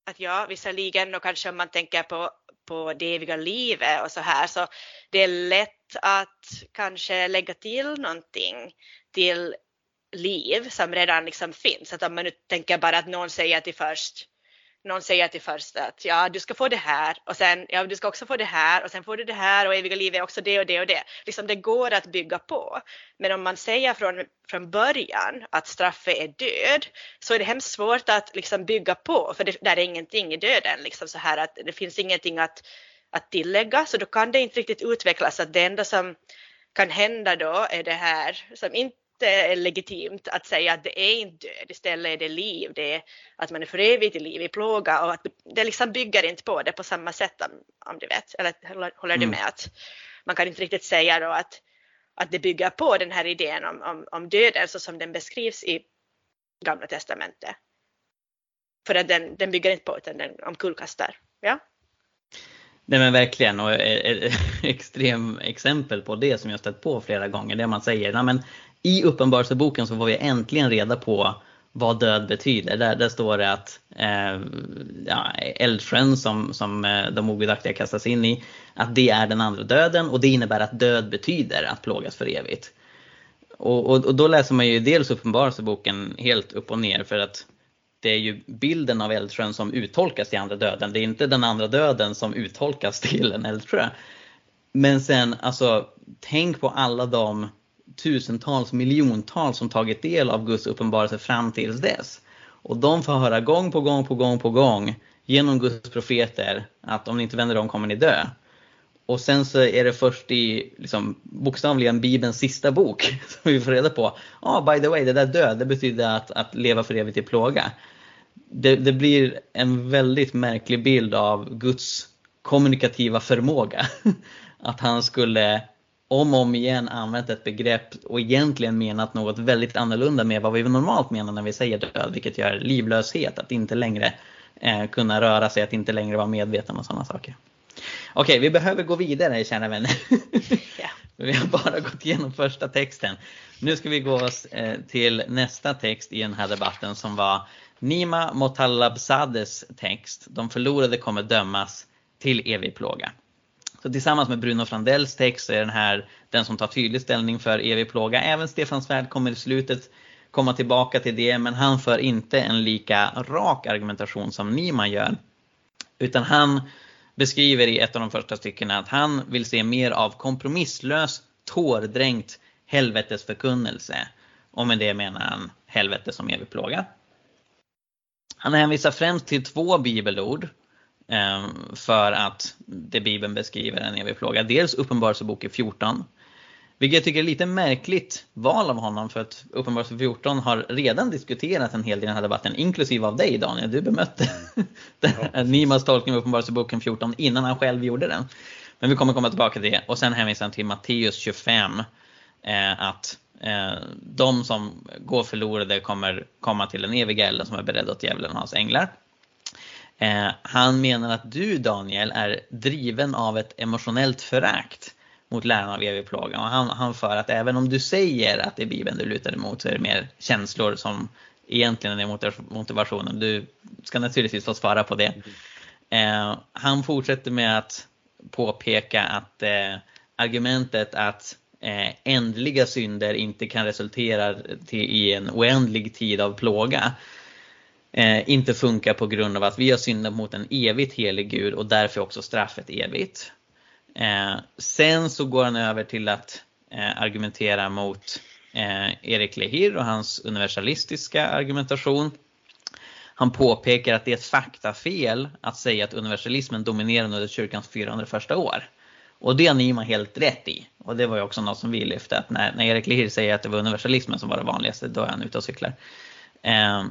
att ja, visserligen och kanske om man tänker på, på det eviga livet och så här, så det är lätt att kanske lägga till någonting till liv som redan liksom finns. Att om man nu tänker bara att någon säger till först någon säger till först att ja, du ska få det här och sen ja, du ska också få det här och sen får du det här och eviga livet är också det och det och det. Liksom det går att bygga på. Men om man säger från, från början att straffet är död så är det hemskt svårt att liksom bygga på för det där är ingenting i döden liksom så här att det finns ingenting att, att tillägga så då kan det inte riktigt utvecklas att det enda som kan hända då är det här som inte legitimt att säga att det är inte död, istället är det liv, det är att man är för evigt i liv i plåga och att det liksom bygger inte på det på samma sätt om, om du vet, eller håller du mm. med att man kan inte riktigt säga då att, att det bygger på den här idén om, om, om döden så som den beskrivs i Gamla Testamentet. För att den, den bygger inte på utan den omkullkastar. Ja? Nej men verkligen och ett *laughs* extrem exempel på det som jag stött på flera gånger, det man säger, nej men i Uppenbarelseboken så får vi äntligen reda på vad död betyder. Där, där står det att eh, ja, eldsjön som, som eh, de ogudaktiga kastas in i, att det är den andra döden och det innebär att död betyder att plågas för evigt. Och, och, och då läser man ju dels Uppenbarelseboken helt upp och ner för att det är ju bilden av eldsjön som uttolkas till andra döden. Det är inte den andra döden som uttolkas till en eldsjö. Men sen, alltså, tänk på alla de tusentals, miljontals som tagit del av Guds uppenbarelse fram tills dess. Och de får höra gång på gång på gång på gång genom Guds profeter att om ni inte vänder om kommer ni dö. Och sen så är det först i liksom, bokstavligen Bibelns sista bok *laughs* som vi får reda på. Ja, oh, by the way, det där död, det betyder att, att leva för evigt i plåga. Det, det blir en väldigt märklig bild av Guds kommunikativa förmåga. *laughs* Att han skulle om och om igen använt ett begrepp och egentligen menat något väldigt annorlunda med vad vi normalt menar när vi säger död, vilket gör livlöshet, att inte längre eh, kunna röra sig, att inte längre vara medveten och sådana saker. Okej, vi behöver gå vidare kära vänner. *laughs* Ja. *laughs* vi har bara gått igenom första texten. Nu ska vi gå oss eh, till nästa text i den här debatten som var Nima Motallabzades text. De förlorade kommer dömas till evig plåga. Så tillsammans med Bruno Frandells text så är den här den som tar tydlig ställning för evig plåga. Även Stefan Svärd kommer i slutet komma tillbaka till det, men han för inte en lika rak argumentation som Niemann gör. Utan han beskriver i ett av de första styckena att han vill se mer av kompromisslös, tårdränkt helvetesförkunnelse. Och med det menar han helvete som evig plåga. Han hänvisar främst till två bibelord för att det Bibeln beskriver en evig plåga. Dels Uppenbarelseboken 14. Vilket jag tycker är lite märkligt val av honom för att Uppenbarelse 14 har redan diskuterat en hel del i den här debatten, inklusive av dig Daniel. Du bemötte *laughs* ja. Nimas tolkning av Uppenbarelseboken 14 innan han själv gjorde den. Men vi kommer komma tillbaka till det. Och sen hänvisar han till Matteus 25. Eh, att eh, de som går förlorade kommer komma till den eviga elden som är beredd åt djävulen och hans änglar. Eh, han menar att du Daniel är driven av ett emotionellt förakt mot läran av evig plåga. Och han, han för att även om du säger att det är Bibeln du lutar emot så är det mer känslor som egentligen är motivationen. Du ska naturligtvis få svara på det. Eh, han fortsätter med att påpeka att eh, argumentet att eh, ändliga synder inte kan resultera till, i en oändlig tid av plåga eh, inte funkar på grund av att vi har syndat mot en evigt helig Gud och därför också straffet evigt. Eh, sen så går han över till att eh, argumentera mot eh, Erik Lehir och hans universalistiska argumentation. Han påpekar att det är ett faktafel att säga att universalismen dominerade under kyrkans 400 första år. Och det har Nima helt rätt i. Och det var ju också något som vi lyfte, att när, när Erik Lehir säger att det var universalismen som var det vanligaste, då är han ute och cyklar. Eh,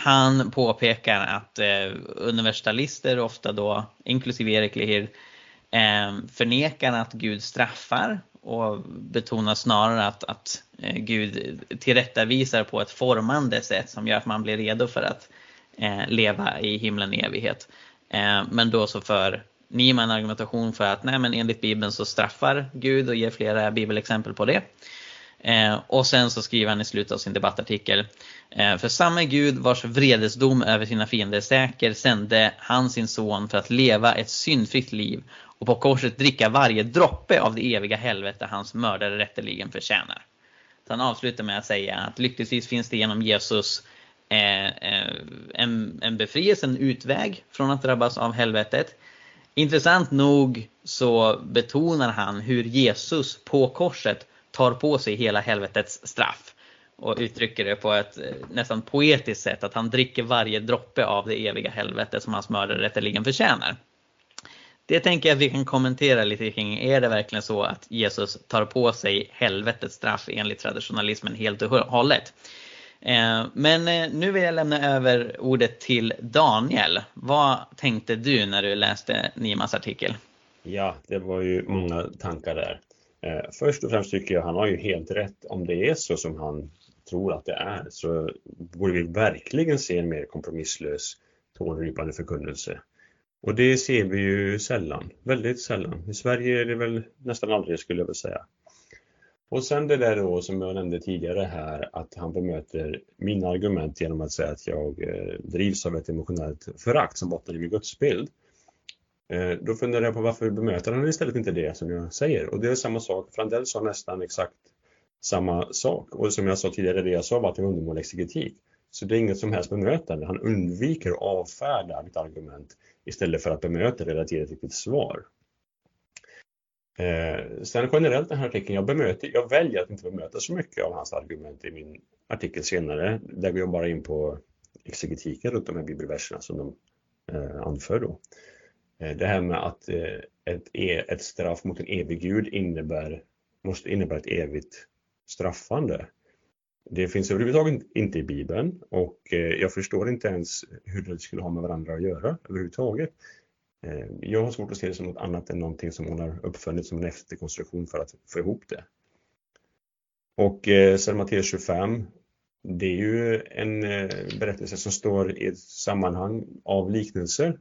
han påpekar att eh, universalister ofta då, inklusive Erik Lehir, eh, förnekar att Gud straffar och betonar snarare att, att eh, Gud tillrättavisar på ett formande sätt som gör att man blir redo för att eh, leva i himlen i evighet. Eh, men då så för Niemann argumentation för att nej men enligt Bibeln så straffar Gud och ger flera bibelexempel på det. Eh, och sen så skriver han i slutet av sin debattartikel. Eh, för samme Gud vars vredesdom över sina fiender är säker sände han sin son för att leva ett syndfritt liv och på korset dricka varje droppe av det eviga helvete hans mördare rätteligen förtjänar. Så han avslutar med att säga att lyckligtvis finns det genom Jesus eh, eh en, en befrielse, en utväg från att drabbas av helvetet. Intressant nog så betonar han hur Jesus på korset tar på sig hela helvetets straff och uttrycker det på ett eh, nästan poetiskt sätt att han dricker varje droppe av det eviga helvetet som hans mördare rätteligen förtjänar. Det tänker jag att vi kan kommentera lite kring. Är det verkligen så att Jesus tar på sig helvetets straff enligt traditionalismen helt och hållet? Eh, men eh, nu vill jag lämna över ordet till Daniel. Vad tänkte du när du läste Nimas artikel? Ja, det var ju många tankar där. Eh, först och främst tycker jag han har ju helt rätt. Om det är så som han tror att det är så borde vi verkligen se en mer kompromisslös tårdrypande förkunnelse. Och det ser vi ju sällan, väldigt sällan. I Sverige är det väl nästan aldrig skulle jag vilja säga. Och sen det där då som jag nämnde tidigare här att han bemöter mina argument genom att säga att jag eh, drivs av ett emotionellt förakt som bottnar i min gudsbild. Eh, då funderar jag på varför bemöter han istället inte det som jag säger? Och det är samma sak, Frandell sa nästan exakt samma sak. Och som jag sa tidigare, det jag sa var att det var undermålig exegetik. Så det är inget som helst bemötande. Han undviker att avfärda mitt argument istället för att bemöta det eller att ge ett riktigt svar. Eh, sen generellt den här artikeln, jag, bemöter, jag väljer att inte bemöta så mycket av hans argument i min artikel senare, där går jag bara in på exegetiken runt de här bibelverserna som de eh, anför då. Eh, det här med att eh, ett, e, ett straff mot en evig Gud innebär, måste innebära ett evigt straffande. Det finns överhuvudtaget inte i Bibeln och eh, jag förstår inte ens hur det skulle ha med varandra att göra överhuvudtaget. Jag har svårt att se det som något annat än någonting som hon har uppfunnit som en efterkonstruktion för att få ihop det. Och sen Matteus 25, det är ju en berättelse som står i ett sammanhang av liknelser.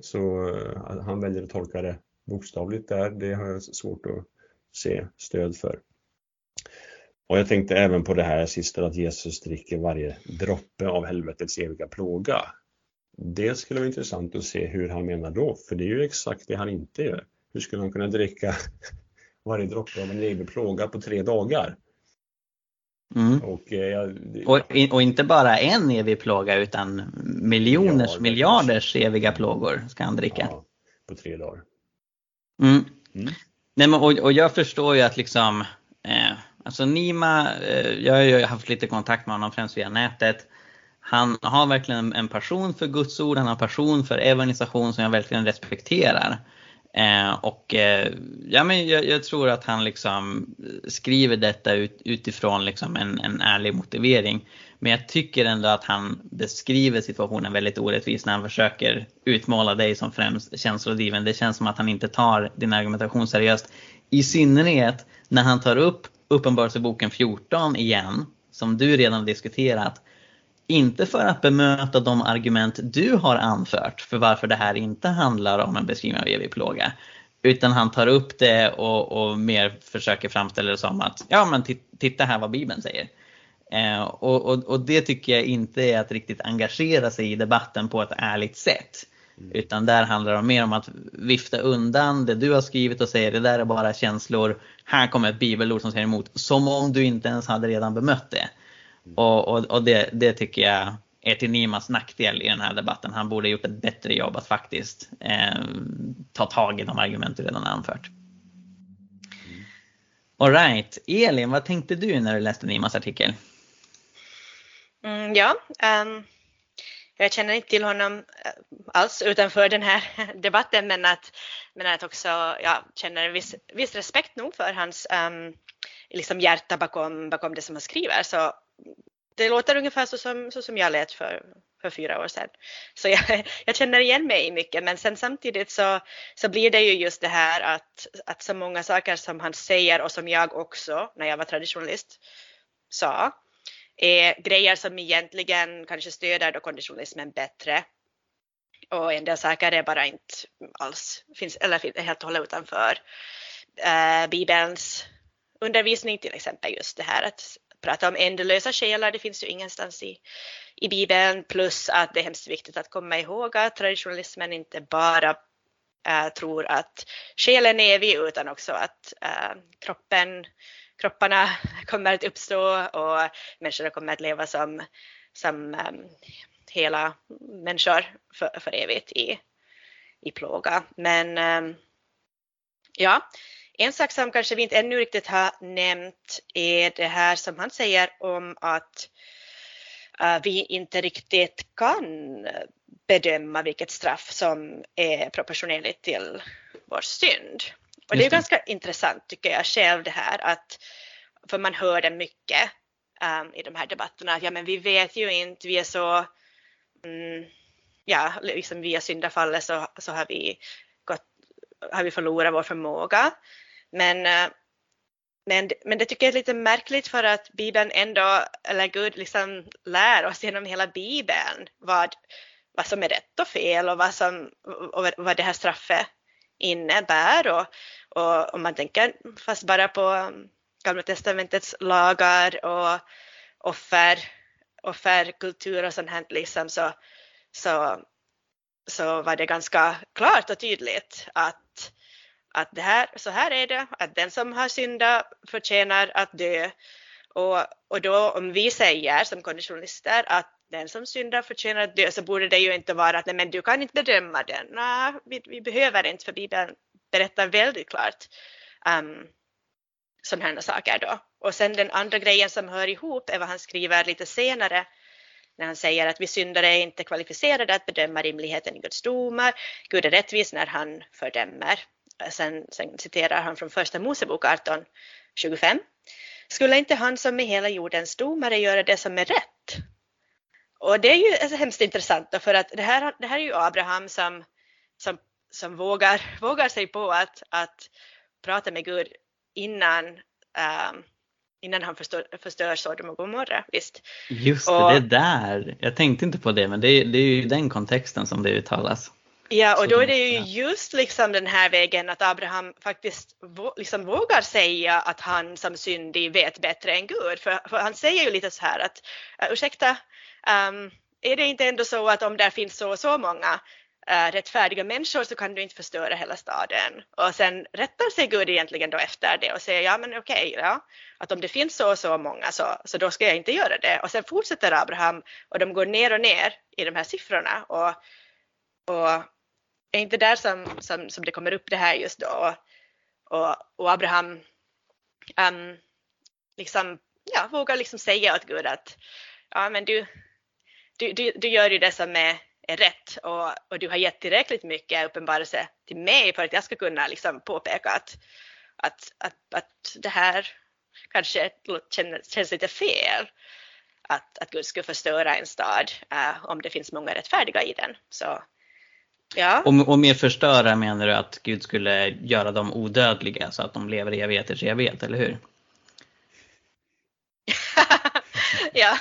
Så eh, han väljer att tolka det bokstavligt där, det har jag svårt att se stöd för. Och jag tänkte även på det här sista att Jesus dricker varje droppe av helvetets eviga plåga. Det skulle vara intressant att se hur han menar då, för det är ju exakt det han inte gör. Hur skulle han kunna dricka *laughs* varje droppe av en evig plåga på tre dagar? Mm. Och, eh, och, och, inte bara en evig plåga utan miljoners, miljarders eviga plågor ska han dricka. Ja, på tre dagar. Mm. Mm. Nej, men, och, och jag förstår ju att liksom eh, Alltså Nima, eh, jag har ju haft lite kontakt med honom främst via nätet. Han har verkligen en passion för Guds ord, han har passion för evangelisation som jag verkligen respekterar. Eh, och eh, ja, men jag, jag, tror att han liksom skriver detta ut, utifrån liksom en, en ärlig motivering. Men jag tycker ändå att han beskriver situationen väldigt orättvist när han försöker utmåla dig som främst känslodriven. Det känns som att han inte tar din argumentation seriöst. I synnerhet när han tar upp Uppenbarelseboken 14 igen, som du redan diskuterat. Inte för att bemöta de argument du har anfört för varför det här inte handlar om en beskrivning av evig plåga. Utan han tar upp det och, och mer försöker framställa det som att ja men titta här vad Bibeln säger. Eh, och, och, och, det tycker jag inte är att riktigt engagera sig i debatten på ett ärligt sätt. Mm. Utan där handlar det mer om att vifta undan det du har skrivit och säga det där är bara känslor. Här kommer ett bibelord som säger emot. Som om du inte ens hade redan bemött det. Mm. Och, och, och det, det, tycker jag är till Nimas nackdel i den här debatten. Han borde gjort ett bättre jobb att faktiskt eh, ta tag i de argument du redan har anfört. Mm. Alright, Elin, vad tänkte du när du läste Nimas artikel? Mm, ja, um jag känner inte till honom eh, alls utanför den här *laughs* debatten men att, men att också ja, känner viss, viss respekt nog för hans um, liksom hjärta bakom, bakom det som han skriver. Så det låter ungefär så som, så som jag lät för, för fyra år sedan. Så jag, jag känner igen mig i mycket men sen samtidigt så, så blir det ju just det här att, att så många saker som han säger och som jag också när jag var traditionalist sa är grejer som egentligen kanske stöder då konditionalismen bättre. Och en del saker är bara inte alls, finns, eller finns helt och hållet utanför uh, Bibelns undervisning, till exempel just det här att prata om ändlösa själar, det finns ju ingenstans i, i Bibeln, plus att det är hemskt viktigt att komma ihåg att traditionalismen inte bara äh, tror att själen är evig utan också att äh, kroppen, kropparna *laughs* kommer att uppstå och människorna kommer att leva som, som ähm, hela människor för, för evigt i, i plåga. Men ähm, ja, en sak som kanske vi inte ännu riktigt har nämnt är det här som han säger om att uh, vi inte riktigt kan bedöma vilket straff som är proportionerligt till vår synd. Och det är ganska intressant tycker jag själv det här att, för man hör det mycket um, i de här debatterna, att ja men vi vet ju inte, vi är så, mm, ja liksom via syndafallet så, så har vi gått, har vi förlorat vår förmåga. Men, eh, men, men det tycker jag är lite märkligt för att Bibeln ändå, eller Gud liksom lär oss genom hela Bibeln vad, vad som är rätt och fel och vad, som, och vad det här straffet innebär. Och, och om man tänker fast bara på mm, Gamla testamentets lagar och offer, offerkultur och sånt här liksom så, så, så var det ganska klart och tydligt att, att det här, så här är det, att den som har syndat förtjänar att dö. Och, och då om vi säger som konditionalister att den som syndar förtjänar att dö så borde det ju inte vara att nej men du kan inte bedöma den. Nej, vi, vi behöver inte för Bibeln berättar väldigt klart um, sådana här saker då. Och sen den andra grejen som hör ihop är vad han skriver lite senare när han säger att vi syndare är inte kvalificerade att bedöma rimligheten i Guds domar. Gud är rättvis när han fördömer. Sen, sen citerar han från första Mosebok 18.25. Skulle inte han som är hela jordens domare göra det som är rätt? Och det är ju alltså hemskt intressant då, för att det här, det här är ju Abraham som, som, som vågar, *laughs* vågar sig på att, att prata med Gud innan, um, innan han förstör, förstör Sodom och Gomorra. Visst. Just det, och, det där. Jag tänkte inte på det, men det, det är ju i den kontexten som det uttalas. Ja, och då är det ju just liksom den här vägen att Abraham faktiskt liksom vågar säga att han som syndig vet bättre än Gud. För, för han säger ju lite så här att ursäkta, Um, är det inte ändå så att om det finns så och så många uh, rättfärdiga människor så kan du inte förstöra hela staden. Och sen rättar sig Gud egentligen då efter det och säger ja men okej, okay, ja, att om det finns så och så många så, så då ska jag inte göra det. Och sen fortsätter Abraham och de går ner och ner i de här siffrorna och, och är inte där som, som, som det kommer upp det här just då. Och, och Abraham um, liksom, ja, vågar liksom säga åt Gud att ja men du, du, du, du gör ju det som är, är rätt och, och du har gett tillräckligt mycket uppenbarelse till mig för att jag ska kunna liksom påpeka att, att, att, att det här kanske känns, känns lite fel. Att, att Gud skulle förstöra en stad uh, om det finns många rättfärdiga i den. Så, ja. och, och med förstöra menar du att Gud skulle göra dem odödliga så att de lever i evigheters evighet, eller hur? *laughs* ja.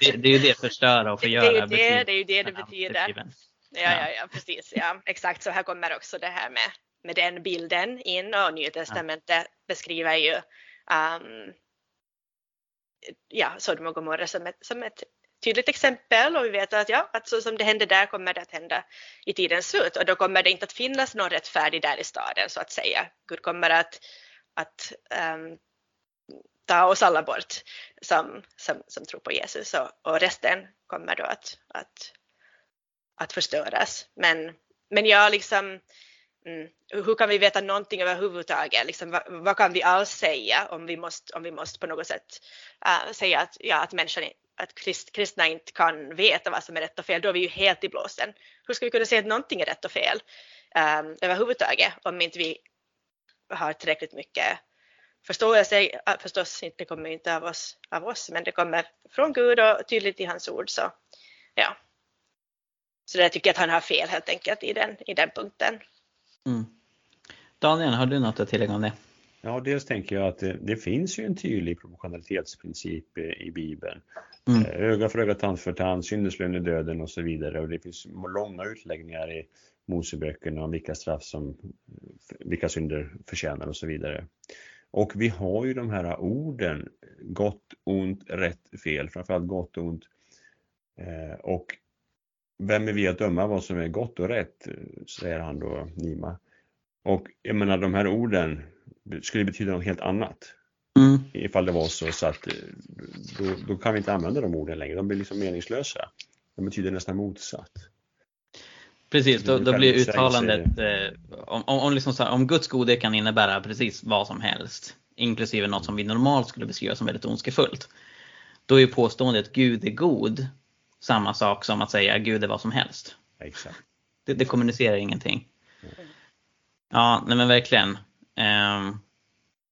Det, det, är ju det förstöra och förgöra. Det är ju det det, är ju det, det betyder. Ja, ja, ja, precis. Ja. Exakt så här kommer också det här med, med den bilden in och Nya Testamentet ja. beskriver ju um, ja, Sodom och Gomorra som ett, som ett tydligt exempel och vi vet att, ja, att så som det hände där kommer det att hända i tidens slut och då kommer det inte att finnas någon rättfärdig där i staden så att säga. Gud kommer att, att um, ta oss alla bort som, som, som tror på Jesus och, och resten kommer då att, att, att förstöras. Men, men jag liksom, mm, hur kan vi veta någonting överhuvudtaget? Liksom, vad, vad, kan vi alls säga om vi måste, om vi måste på något sätt uh, säga att, ja, att människan att krist, kristna inte kan veta vad som är rätt och fel, då är vi ju helt i blåsen. Hur ska vi kunna säga att någonting är rätt och fel um, överhuvudtaget om inte vi har tillräckligt mycket förståelse förstås inte kommer inte av oss, av oss, men det kommer från Gud och tydligt i hans ord. Så, ja. så där tycker jag att han har fel helt enkelt i den, i den punkten. Mm. Daniel, har du något att tillägga om det? Ja, dels tänker jag att det, det finns ju en tydlig proportionalitetsprincip i Bibeln. Mm. Eh, öga för öga, tand för tand, syndeslön i döden och så vidare. Och det finns långa utläggningar i Moseböckerna om vilka straff som, vilka synder förtjänar och så vidare. Och vi har ju de här orden, gott, ont, rätt, fel, framförallt gott och ont. Eh, och vem är vi att döma vad som är gott och rätt, säger han då, Nima. Och jag menar de här orden skulle betyda något helt annat. Mm. Ifall det var så, så att då, då, kan vi inte använda de orden längre, de blir liksom meningslösa. De betyder nästan motsatt. Precis, då, då blir uttalandet, eh, om, om, liksom, om Guds godhet kan innebära precis vad som helst, inklusive något som vi normalt skulle beskriva som väldigt ondskefullt. Då är påståendet Gud är god samma sak som att säga Gud är vad som helst. Exakt. Det, det kommunicerar ingenting. Ja, nej men verkligen. Ehm,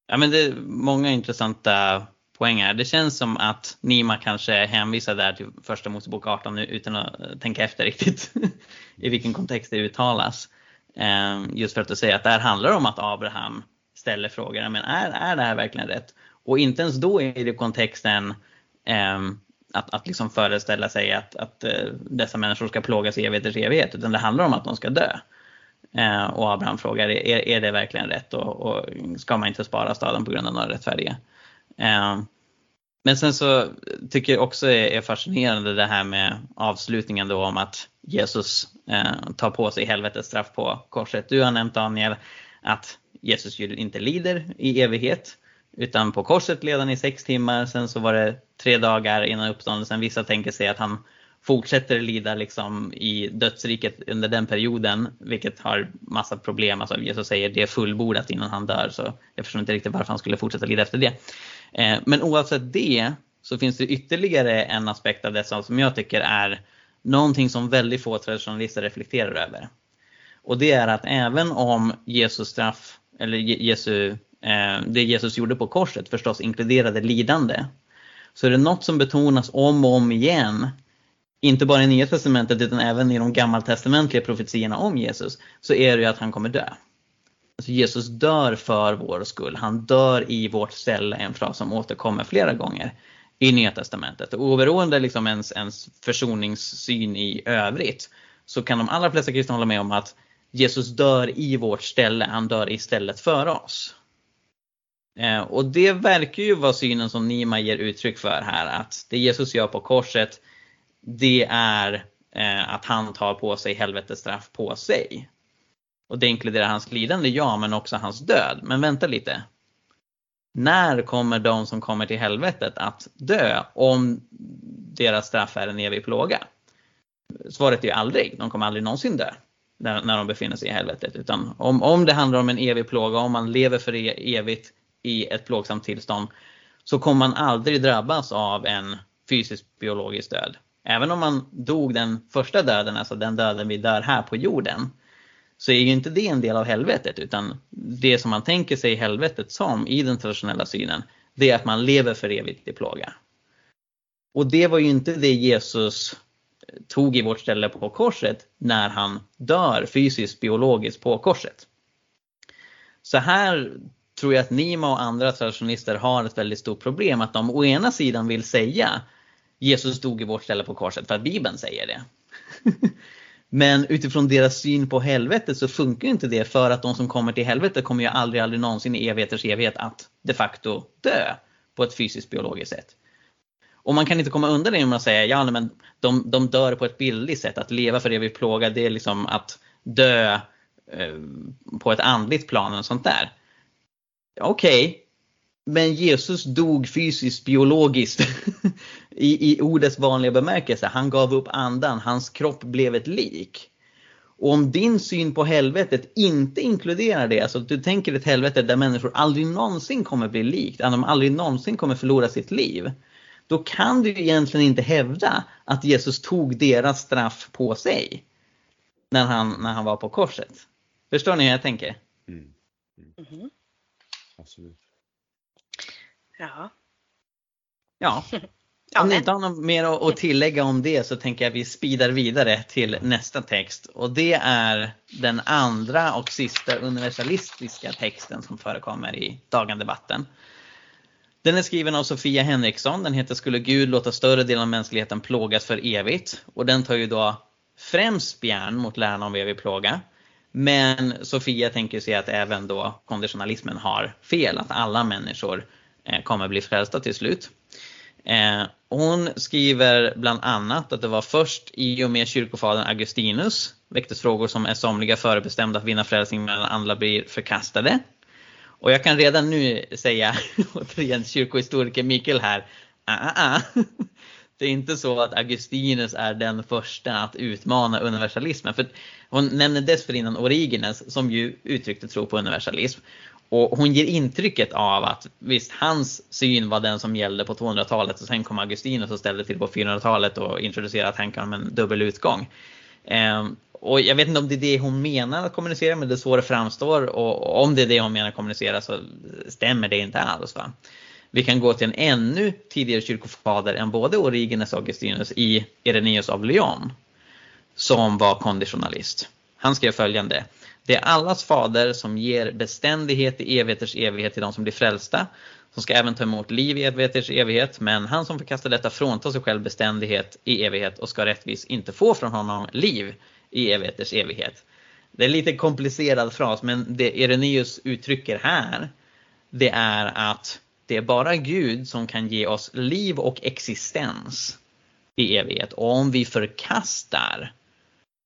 ja men det är många intressanta poänger. Det känns som att Nima kanske hänvisar där till första Mosebok 18 utan att eh, tänka efter riktigt *laughs* i vilken kontext det uttalas. Ehm, just för att säga säger att det här handlar om att Abraham ställer frågan, Men är, är det här verkligen rätt? Och inte ens då är det kontexten ehm, att, att liksom föreställa sig att, att eh, dessa människor ska plågas i evigheters evighet, utan det handlar om att de ska dö. Eh, och Abraham frågar, är, är det verkligen rätt och, och, ska man inte spara staden på grund av några rättfärdiga? Eh, men sen så tycker jag också är, är fascinerande det här med avslutningen då om att Jesus eh, tar på sig helvetets straff på korset. Du har nämnt Daniel att Jesus ju inte lider i evighet. Utan på korset led han i sex timmar, sen så var det tre dagar innan uppståndelsen. Vissa tänker sig att han fortsätter lida liksom i dödsriket under den perioden, vilket har massa problem. Alltså Jesus säger det är fullbordat innan han dör, så jag förstår inte riktigt varför han skulle fortsätta lida efter det. Eh, men oavsett det så finns det ytterligare en aspekt av dessa som jag tycker är någonting som väldigt få traditionalister reflekterar över. Och det är att även om Jesus straff, eller Jesu Eh, det Jesus gjorde på korset förstås inkluderade lidande. Så är det något som betonas om och om igen, inte bara i Nya Testamentet utan även i de gammaltestamentliga profetiorna om Jesus, så är det ju att han kommer dö. Alltså Jesus dör för vår skull, han dör i vårt ställe, en fras som återkommer flera gånger i Nya Testamentet. Och oberoende liksom ens, ens försoningssyn i övrigt så kan de allra flesta kristna hålla med om att Jesus dör i vårt ställe, han dör istället för oss. Eh, och det verkar ju vara synen som Nima ger uttryck för här, att det Jesus gör på korset, det är eh, att han tar på sig helvetesstraff på sig. Och det inkluderar hans lidande, ja, men också hans död. Men vänta lite. När kommer de som kommer till helvetet att dö om deras straff är en evig plåga? Svaret är ju aldrig, de kommer aldrig någonsin dö när, när de befinner sig i helvetet. Utan om, om det handlar om en evig plåga, om man lever för e, evigt i ett plågsamt tillstånd så kommer man aldrig drabbas av en fysisk biologisk död. Även om man dog den första döden, alltså den döden vi dör här på jorden, så är ju inte det en del av helvetet utan det som man tänker sig helvetet som i den traditionella synen, det är att man lever för evigt i plåga. Och det var ju inte det Jesus tog i vårt ställe på korset när han dör fysiskt biologiskt på korset. Så här tror jag att Nima och andra traditionalister har ett väldigt stort problem. Att de å ena sidan vill säga Jesus dog i vårt ställe på korset för att Bibeln säger det. *laughs* Men utifrån deras syn på helvetet så funkar inte det för att de som kommer till helvetet kommer ju aldrig, aldrig någonsin i evigheters evighet att de facto dö på ett fysiskt biologiskt sätt. Och man kan inte komma undan det genom att säga ja men de, de dör på ett bildligt sätt. Att leva för evig plåga det är liksom att dö eh, på ett andligt plan och sånt där. Okej, okay men Jesus dog fysiskt, biologiskt *laughs* I, i ordets vanliga bemärkelse. Han gav upp andan, hans kropp blev ett lik. Och om din syn på helvetet inte inkluderar det, alltså du tänker ett helvete där människor aldrig någonsin kommer bli likt, att de aldrig någonsin kommer förlora sitt liv. Då kan du egentligen inte hävda att Jesus tog deras straff på sig. När han, när han var på korset. Förstår ni hur jag tänker? Mm. Mm. Mm absolut. Ja. *laughs* Ja. Om ni inte har något mer att tillägga om det så tänker jag att vi speedar vidare till nästa text. Och det är den andra och sista universalistiska texten som förekommer i Dagendebatten. Den är skriven av Sofia Henriksson. Den heter Skulle Gud låta större delen av mänskligheten plågas för evigt? Och den tar ju då främst spjärn mot läran om evig plåga. Men Sofia tänker sig att även då konditionalismen har fel, att alla människor Eh, kommer bli frälsta till slut. Eh, hon skriver bland annat att det var först i och med kyrkofadern Augustinus väcktes frågor som är somliga förebestämda att vinna frälsning medan andra blir förkastade. Och jag kan redan nu säga, *laughs* återigen kyrkohistoriker Mikael här, ah, ah, ah. *laughs* Det är inte så att Augustinus är den första att utmana universalismen. För hon nämner dessförinnan Origenes som ju uttryckte tro på universalism. Och hon ger intrycket av att visst, hans syn var den som gällde på 200-talet och sen kom Augustinus och ställde till på 400-talet och introducerade tankar om en dubbel utgång. Eh, och jag vet inte om det är det hon menar att kommunicera, men det är så det framstår. Och om det är det hon menar att kommunicera så stämmer det inte alls. Va? Vi kan gå till en ännu tidigare kyrkofader än både Origenes och Augustinus i Irenaeus av Lyon, som var konditionalist. Han skrev följande. Det är allas fader som ger beständighet i evigheters evighet till de som blir frälsta, som ska även ta emot liv i evigheters evighet, men han som förkastar detta fråntar sig själv beständighet i evighet och ska rättvis inte få från honom liv i evigheters evighet. Det är en lite komplicerad fras, men det Irenaeus uttrycker här, det är att det är bara Gud som kan ge oss liv och existens i evighet. Och om vi förkastar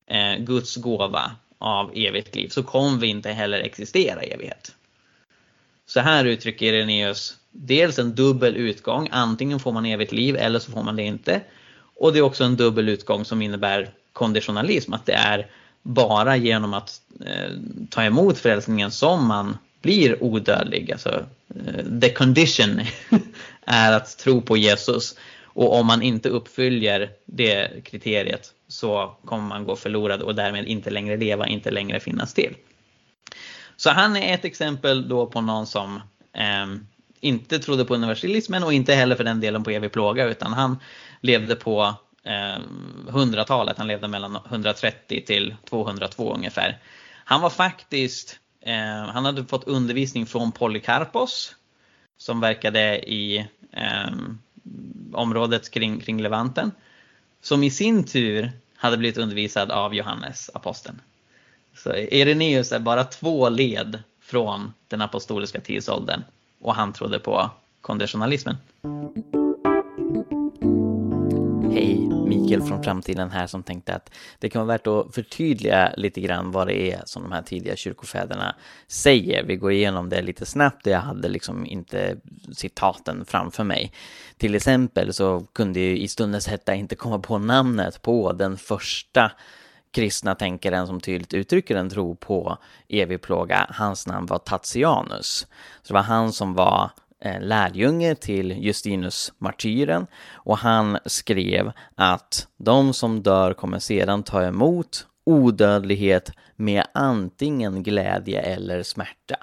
eh, Guds gåva av evigt liv så kommer vi inte heller existera i evighet. Så här uttrycker Irenaeus dels en dubbel utgång, antingen får man evigt liv eller så får man det inte. Och det är också en dubbel utgång som innebär konditionalism, att det är bara genom att eh, ta emot frälsningen som man blir odödlig. Alltså, eh, the condition *laughs* är att tro på Jesus. Och om man inte uppfyller det kriteriet så kommer man gå förlorad och därmed inte längre leva, inte längre finnas till. Så han är ett exempel då på någon som eh, inte trodde på universalismen och inte heller för den delen på evig plåga utan han levde på eh, 100-talet, han levde mellan 130 till 202 ungefär. Han var faktiskt Eh, han hade fått undervisning från Polycarpos som verkade i eh, området kring, kring Levanten. Som i sin tur hade blivit undervisad av Johannes, aposteln. Så Ireneus är bara två led från den apostoliska tidsåldern och han trodde på konditionalismen. Hej, Mikael från framtiden här som tänkte att det kan vara värt att förtydliga lite grann vad det är som de här tidiga kyrkofäderna säger. Vi går igenom det lite snabbt, jag hade liksom inte citaten framför mig. Till exempel så kunde ju i stundens hetta inte komma på namnet på den första kristna tänkaren som tydligt uttrycker en tro på evig plåga. Hans namn var Tatianus. Så det var han som var Eh, lärjunge till Justinus martyren och han skrev att de som dör kommer sedan ta emot odödlighet med antingen glädje eller smärta.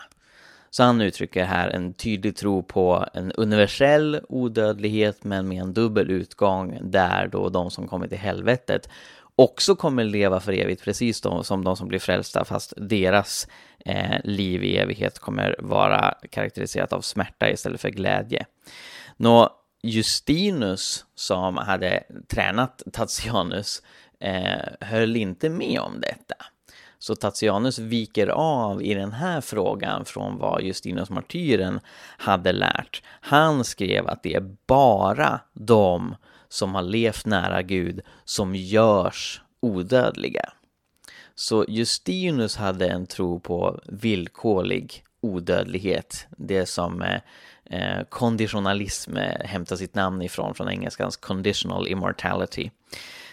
Så han uttrycker här en tydlig tro på en universell odödlighet men med en dubbel utgång där då de som kommer till helvetet också kommer leva för evigt, precis då, som de som blir frälsta, fast deras eh, liv i evighet kommer vara karaktäriserat av smärta istället för glädje. Nå, Justinus, som hade tränat Tatianus, eh, höll inte med om detta. Så Tatianus viker av i den här frågan från vad Justinus martyren hade lärt. Han skrev att det är bara de som har levt nära Gud som görs odödliga. Så Justinus hade en tro på villkorlig odödlighet, det som eh, eh konditionalism eh, hämtar sitt namn ifrån, från engelskans conditional immortality.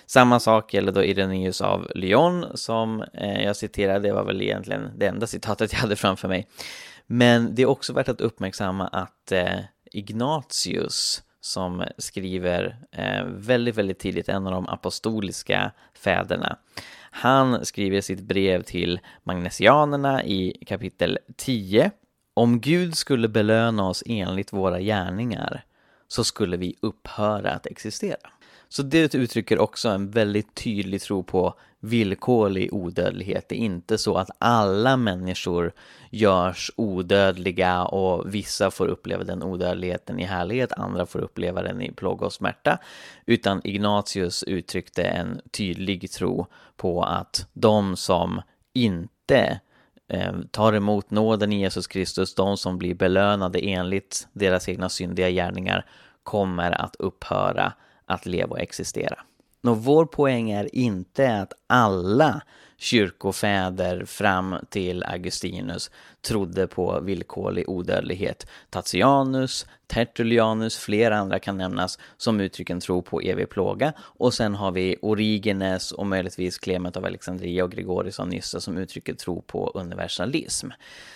Samma sak gäller då Irenaeus av Lyon som eh, jag citerade, det var väl egentligen det enda citatet jag hade framför mig. Men det är också värt att uppmärksamma att eh, Ignatius som skriver eh, väldigt, väldigt tidigt, en av de apostoliska fäderna. Han skriver sitt brev till magnesianerna i kapitel 10. Om Gud skulle belöna oss enligt våra gärningar så skulle vi upphöra att existera. Så det uttrycker också en väldigt tydlig tro på villkorlig odödlighet. Det är inte så att alla människor görs odödliga och vissa får uppleva den odödligheten i härlighet, andra får uppleva den i plåga och smärta. Utan Ignatius uttryckte en tydlig tro på att de som inte eh, tar emot nåden i Jesus Kristus, de som blir belönade enligt deras egna syndiga gärningar, kommer att upphöra att leva och existera. Och vår poäng är inte att alla kyrkofäder fram till Augustinus trodde på villkorlig odödlighet. Tatianus, Tertullianus, flera andra kan nämnas som uttrycken tro på evig plåga. Och sen har vi Origenes och möjligtvis Clement av Alexandria och Gregorius av Nyssa som uttrycker tro på universalism.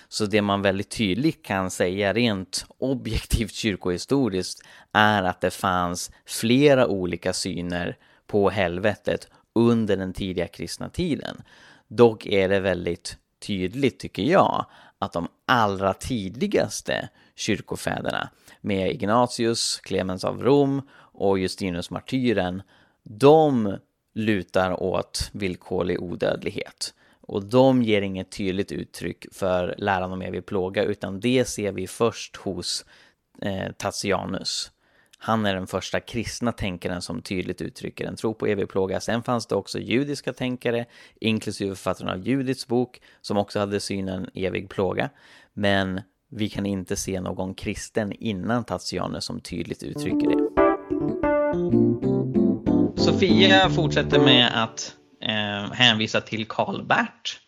Så det man väldigt tydligt kan säga rent objektivt kyrkohistoriskt är att det fanns flera olika syner på helvetet under den tidiga kristna tiden. Dock är det väldigt tydligt, tycker jag, att de allra tidigaste kyrkofäderna med Ignatius, Clemens av Rom och Justinus martyren, de lutar åt villkorlig odödlighet. Och de ger inget tydligt uttryck för läran om evig plåga, utan det ser vi först hos eh, Tatianus. Han är den första kristna tänkaren som tydligt uttrycker en tro på evig plåga. Sen fanns det också judiska tänkare, inklusive författaren av Judits bok, som också hade synen evig plåga. Men vi kan inte se någon kristen innan Tatianus som tydligt uttrycker det. Sofia fortsätter med att eh, hänvisa till Karl Bert,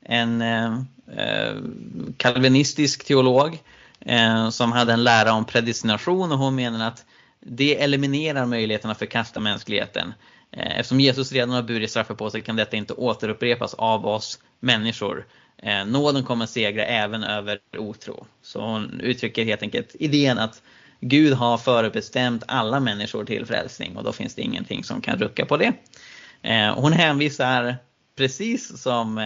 en eh, eh kalvinistisk teolog eh, som hade en lära om predestination och hon menar att det eliminerar möjligheterna att förkasta mänskligheten. Eh, eftersom Jesus redan har burit straffet på sig kan detta inte återupprepas av oss människor. Eh, nåden kommer segra även över otro. Så hon uttrycker helt enkelt idén att Gud har förbestämt alla människor till frälsning och då finns det ingenting som kan rucka på det. Eh, hon hänvisar precis som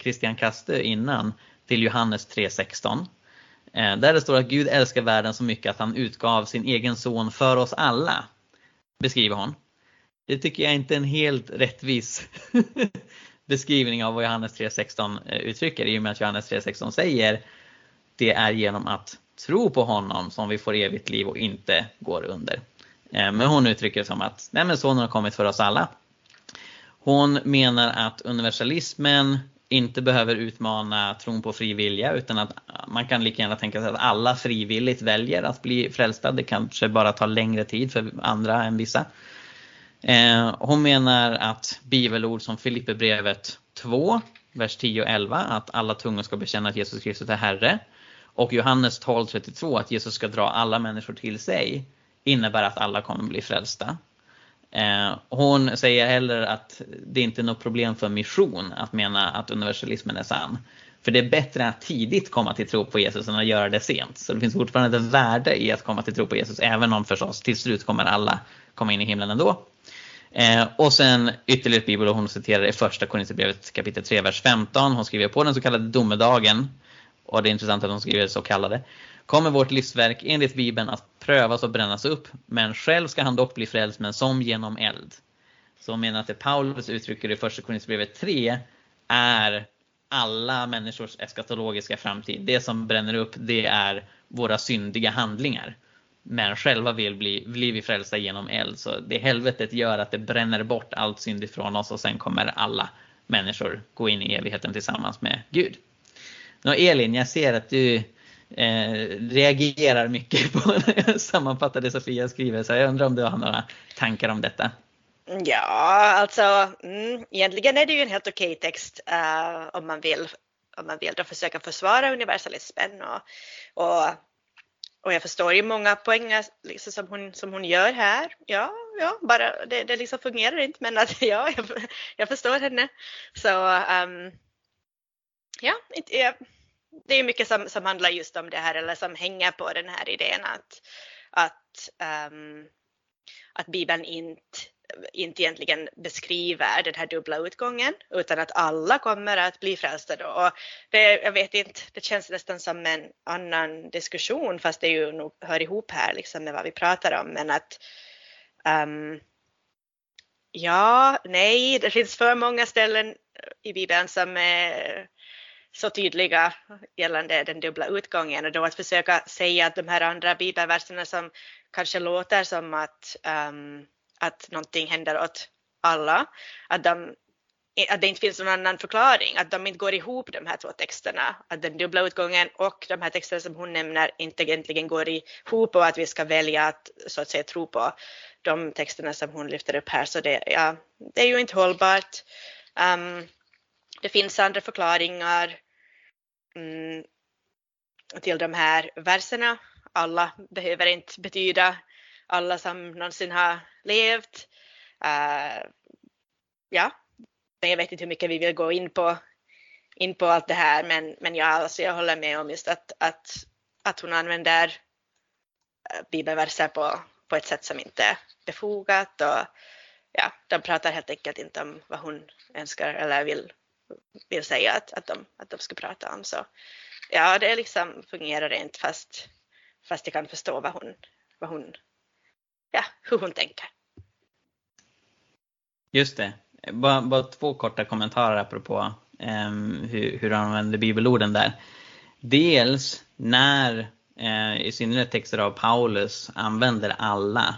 Christian Kaste innan till Johannes 3.16 Eh, där det står att Gud älskar världen så mycket att han utgav sin egen son för oss alla. Beskriver hon. Det tycker jag inte är en helt rättvis *laughs* beskrivning av vad Johannes 3.16 eh, uttrycker i och med att Johannes 3.16 säger det är genom att tro på honom som vi får evigt liv och inte går under. Eh, men hon uttrycker det som att nej men sonen har kommit för oss alla. Hon menar att universalismen inte behöver utmana tron på fri vilja utan att man kan lika gärna tänka sig att alla frivilligt väljer att bli frälsta. Det kanske bara tar längre tid för andra än vissa. Eh, hon menar att bibelord som Filipperbrevet 2, vers 10 och 11, att alla tungor ska bekänna att Jesus Kristus är Herre. Och Johannes 12.32, att Jesus ska dra alla människor till sig, innebär att alla kommer bli frälsta. Eh, hon säger heller att det inte är något problem för mission att mena att universalismen är sann. För det är bättre att tidigt komma till tro på Jesus än att göra det sent. Så det finns fortfarande ett värde i att komma till tro på Jesus, även om förstås till slut kommer alla komma in i himlen ändå. Eh, och sen ytterligare ett bibel och hon citerar i första Korinthierbrevet kapitel 3, vers 15. Hon skriver på den så kallade domedagen. Och det är intressant att hon skriver så kallade kommer vårt livsverk enligt Bibeln att prövas och brännas upp, men själv ska han dock bli frälst, men som genom eld. Så hon menar att det Paulus uttrycker i första Korinthierbrevet 3 är alla människors eskatologiska framtid. Det som bränner upp, det är våra syndiga handlingar. Men själva vill bli, blir vi frälsta genom eld. Så det helvetet gör att det bränner bort allt synd ifrån oss och sen kommer alla människor gå in i evigheten tillsammans med Gud. Nå Elin, jag ser att du eh, reagerar mycket på *laughs* när jag sammanfattar det Sofia skriver. Så jag undrar om du har några tankar om detta? Ja, alltså mm, egentligen är det ju en helt okej text uh, om man vill om man vill då försöka försvara universalismen och, och, och jag förstår ju många poänger liksom som, hon, som hon gör här. Ja, ja bara det, det liksom fungerar inte men att *laughs* ja, jag, jag förstår henne. Så um, ja, jag, det är mycket som, som handlar just om det här eller som hänger på den här idén att, att, um, att Bibeln inte, inte egentligen beskriver den här dubbla utgången utan att alla kommer att bli frälsta då. Och det, jag vet inte, det känns nästan som en annan diskussion fast det ju nog hör ihop här liksom med vad vi pratar om men att um, Ja, nej, det finns för många ställen i Bibeln som är så tydliga gällande den dubbla utgången och då att försöka säga att de här andra bibelverserna som kanske låter som att, um, att någonting händer åt alla, att de att det inte finns någon annan förklaring, att de inte går ihop de här två texterna, att den dubbla utgången och de här texterna som hon nämner inte egentligen går ihop och att vi ska välja att så att säga tro på de texterna som hon lyfter upp här, så det, ja, det är ju inte hållbart. Um, det finns andra förklaringar mm, till de här verserna. Alla behöver inte betyda alla som någonsin har levt. Uh, ja, jag vet inte hur mycket vi vill gå in på, in på allt det här, men, men ja, alltså jag håller med om just att, att, att hon använder eh, bibelverser på, på ett sätt som inte är befogat och ja, de pratar helt enkelt inte om vad hon önskar eller vill, vill säga att, att, de, att de ska prata om. Så ja, det liksom fungerar inte fast, fast jag kan förstå vad hon, vad hon, ja, hur hon tänker. Just det. Bara, bara två korta kommentarer apropå eh, hur, hur han använder bibelorden där. Dels när eh, i synnerhet texter av Paulus använder alla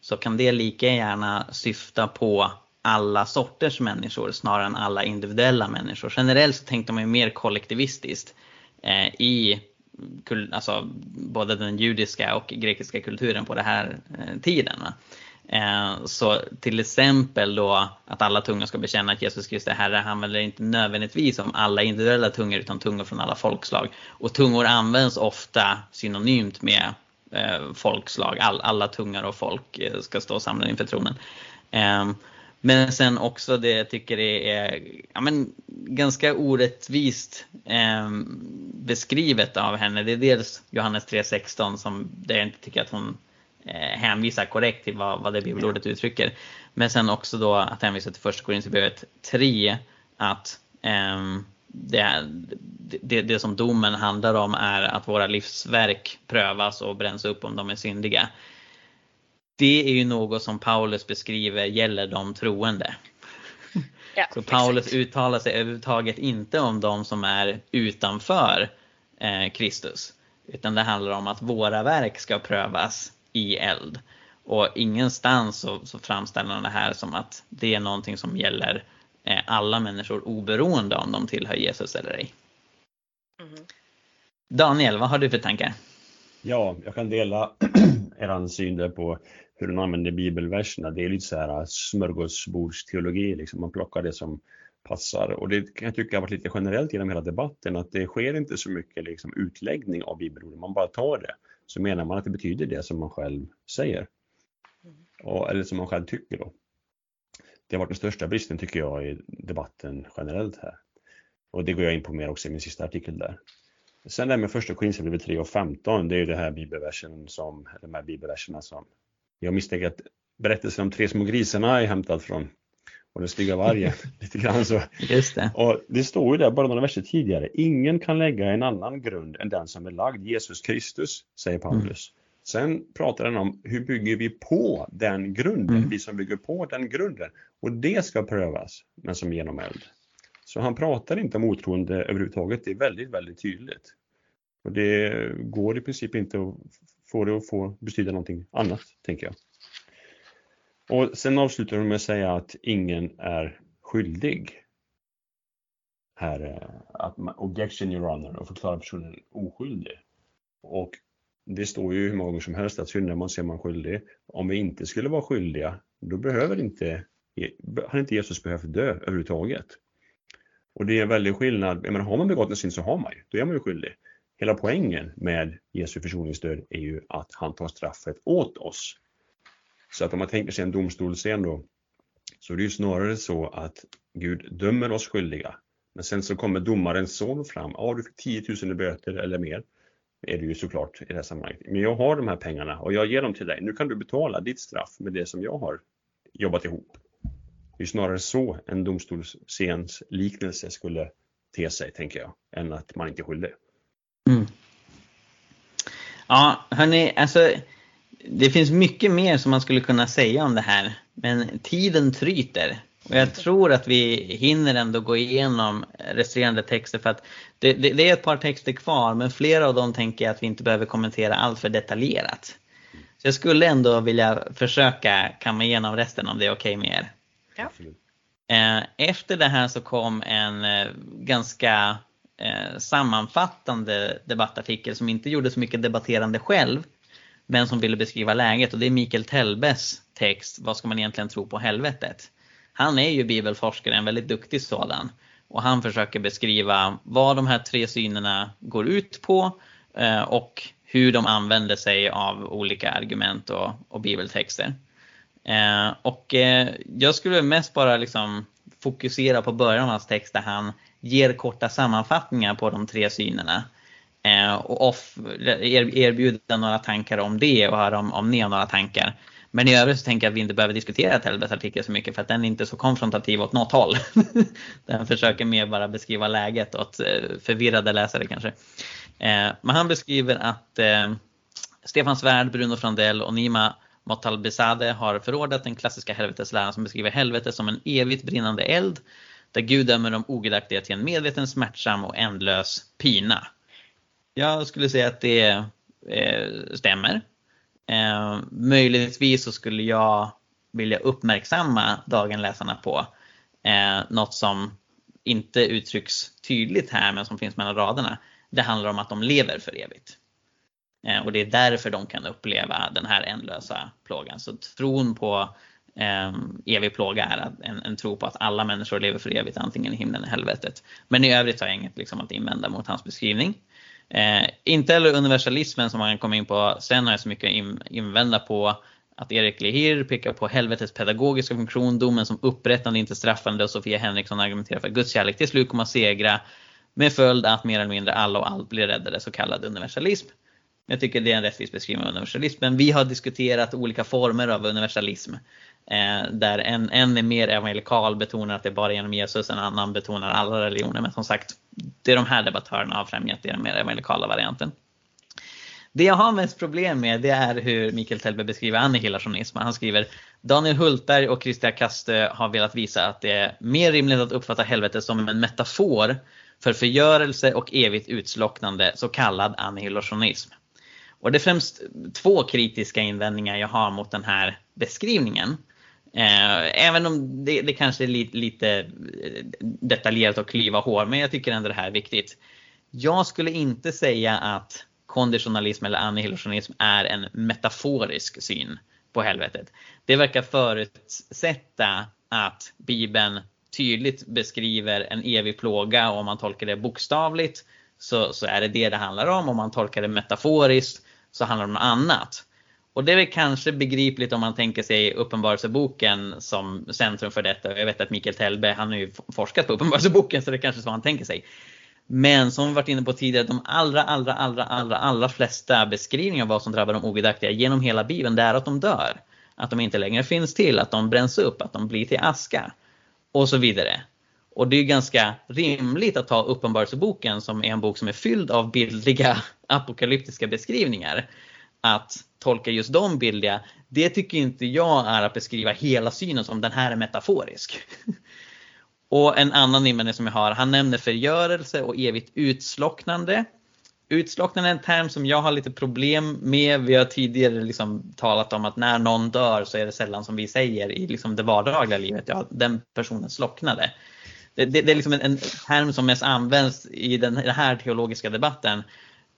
så kan det lika gärna syfta på alla sorters människor snarare än alla individuella människor. Generellt så tänkte man ju mer kollektivistiskt eh, i alltså, både den judiska och grekiska kulturen på den här eh, tiden. Va? Eh, så till exempel då att alla tungor ska bekänna att Jesus Kristus är Herre handlar inte nödvändigtvis om alla individuella tungor utan tungor från alla folkslag. Och tungor används ofta synonymt med eh, folkslag, All, alla tungor och folk eh, ska stå samlade inför tronen. Ehm, men sen också det jag tycker är ja, men, ganska orättvist eh, beskrivet av henne. Det är dels Johannes 3.16 som där jag inte tycker att hon eh, hänvisar korrekt till vad, vad det bibelordet uttrycker. Men sen också då att hänvisa till första Korinthierbrevet 3 att eh, det, det, det som domen handlar om är att våra livsverk prövas och bränns upp om de är syndiga. Det är ju något som Paulus beskriver gäller de troende. *laughs* Ja, så Paulus exakt. uttalar sig överhuvudtaget inte om de som är utanför eh, Kristus. Utan det handlar om att våra verk ska prövas i eld. Och ingenstans så, så framställer han det här som att det är någonting som gäller eh, alla människor oberoende om de tillhör Jesus eller ej. Mm. Daniel, vad har du för tankar? Ja, jag kan dela *clears throat* er syn där på hur hon använder bibelverserna. Det är lite så här smörgåsbordsteologi, liksom. man plockar det som passar. Och det kan jag tycka har varit lite generellt genom hela debatten, att det sker inte så mycket liksom, utläggning av bibelorden, man bara tar det så menar man att det betyder det som man själv säger. Och, eller som man själv tycker då. Det har varit den största bristen tycker jag i debatten generellt här. Och det går jag in på mer också i min sista artikel där. Sen det här med första Korinthierbrevet 3 och 15, det är ju det här bibelversen som, de här bibelverserna som jag misstänker att berättelsen om tre små grisarna är hämtad från och den stygga vargen. *laughs* lite grann så. Just det. Och det står ju där bara några verser tidigare. Ingen kan lägga en annan grund än den som är lagd, Jesus Kristus, säger Paulus. Mm. Sen pratar han om hur bygger vi på den grunden, mm. vi som bygger på den grunden. Och det ska prövas, men som genom eld. Så han pratar inte om otroende överhuvudtaget, det är väldigt, väldigt tydligt. Och det går i princip inte att få det att få betyda någonting annat, tänker jag. Och sen avslutar hon med att säga att ingen är skyldig. Här, eh, att man, objection your honor och förklara personen oskyldig. Och det står ju hur många gånger som helst att syndar man ser man skyldig. Om vi inte skulle vara skyldiga, då behöver inte, hade inte Jesus behövt dö överhuvudtaget. Och det är en väldig skillnad, jag menar, har man begått en synd så har man ju, då är man ju skyldig. Hela poängen med Jesu försoningsdöd är ju att han tar straffet åt oss. Så att om man tänker sig en domstolsscen då, så är det ju snarare så att Gud dömer oss skyldiga. Men sen så kommer domarens son fram, ja du fick 10 000 i böter eller mer, är det ju såklart i det här sammanhanget. Men jag har de här pengarna och jag ger dem till dig, nu kan du betala ditt straff med det som jag har jobbat ihop. Det är snarare så en domstolsscens liknelse skulle te sig, tänker jag, än att man inte är skyldig. Mm. Ja, hörni, alltså det finns mycket mer som man skulle kunna säga om det här. Men tiden tryter. Och jag tror att vi hinner ändå gå igenom resterande texter för att det, det, det, är ett par texter kvar men flera av dem tänker jag att vi inte behöver kommentera allt för detaljerat. Så jag skulle ändå vilja försöka kamma igenom resten om det är okej okay med er. Ja. Efter det här så kom en ganska Eh, sammanfattande debattartikel som inte gjorde så mycket debatterande själv men som ville beskriva läget och det är Mikael Tellbes text Vad ska man egentligen tro på helvetet? Han är ju bibelforskare, en väldigt duktig sådan. Och han försöker beskriva vad de här tre synerna går ut på eh, och hur de använder sig av olika argument och, och bibeltexter. Eh, och eh, jag skulle mest bara liksom fokusera på början av hans text där han ger korta sammanfattningar på de tre synerna. Eh, och off, erbjuda några tankar om det och höra om, om ni har några tankar. Men i övrigt så tänker jag att vi inte behöver diskutera Telbes artikel så mycket för att den är inte så konfrontativ åt något håll. *laughs* den försöker mer bara beskriva läget åt eh, förvirrade läsare kanske. Eh, men han beskriver att eh, Stefan Svärd, Bruno Frandell och Nima Motalbesade har förordat den klassiska helvetesläran som beskriver helvetet som en evigt brinnande eld där Gud dömer de ogudaktiga till en medveten, smärtsam och ändlös pina. Jag skulle säga att det eh, stämmer. Eh, möjligtvis så skulle jag vilja uppmärksamma dagenläsarna på eh, något som inte uttrycks tydligt här men som finns mellan raderna. Det handlar om att de lever för evigt. Eh, och det är därför de kan uppleva den här ändlösa plågan. Så tron på eh, Ehm, evig plåga är en, en tro på att alla människor lever för evigt antingen i himlen eller helvetet. Men i övrigt har jag inget liksom, att invända mot hans beskrivning. Eh, inte heller universalismen som man kom in på sen har jag så mycket att invända på att Erik Lehir pekar på helvetets pedagogiska funktion, domen som upprättande, inte straffande och Sofia Henriksson argumenterar för att Guds kärlek till slut kommer att segra med följd att mer eller mindre alla och allt blir räddade, så kallad universalism. Jag tycker det är en rättvis beskrivning av universalismen. Vi har diskuterat olika former av universalism. Eh, där en, en är mer evangelikal, betonar att det är bara genom Jesus, en annan betonar alla religioner. Men som sagt, det de här debattörerna har främjat, det är den mer evangelikala varianten. Det jag har mest problem med det är hur Mikael Tellberg beskriver annihilationism. Han skriver Daniel Hultberg och Christian Kaste har velat visa att det är mer rimligt att uppfatta helvetet som en metafor för förgörelse och evigt utslocknande, så kallad annihilationism. Och det är främst två kritiska invändningar jag har mot den här beskrivningen. Eh, även om det, det kanske är lite, lite detaljerat att klyva hår, men jag tycker ändå det här är viktigt. Jag skulle inte säga att konditionalism eller annihilationism är en metaforisk syn på helvetet. Det verkar förutsätta att Bibeln tydligt beskriver en evig plåga och om man tolkar det bokstavligt så, så är det det det handlar om. Om man tolkar det metaforiskt så handlar det om något annat. Och det är väl kanske begripligt om man tänker sig Uppenbarelseboken som centrum för detta. Jag vet att Mikael Telbe, han har ju forskat på Uppenbarelseboken så det är kanske så han tänker sig. Men som vi varit inne på tidigare, de allra, allra, allra, allra, allra flesta beskrivningar av vad som drabbar de ogudaktiga genom hela Bibeln, det är att de dör. Att de inte längre finns till, att de bränns upp, att de blir till aska. Och så vidare. Och det är ganska rimligt att ta Uppenbarelseboken som är en bok som är fylld av bildliga *laughs* apokalyptiska beskrivningar att tolka just de billiga, det tycker inte jag är att beskriva hela synen som den här är metaforisk. *laughs* Och en annan invändning som jag har, han nämner förgörelse och evigt utslocknande. Utslocknande är en term som jag har lite problem med. Vi har tidigare liksom talat om att när någon dör så är det sällan som vi säger i liksom det vardagliga livet, ja den personen slocknade. Det, det, det är liksom en, en, term som mest används i den, den här teologiska debatten.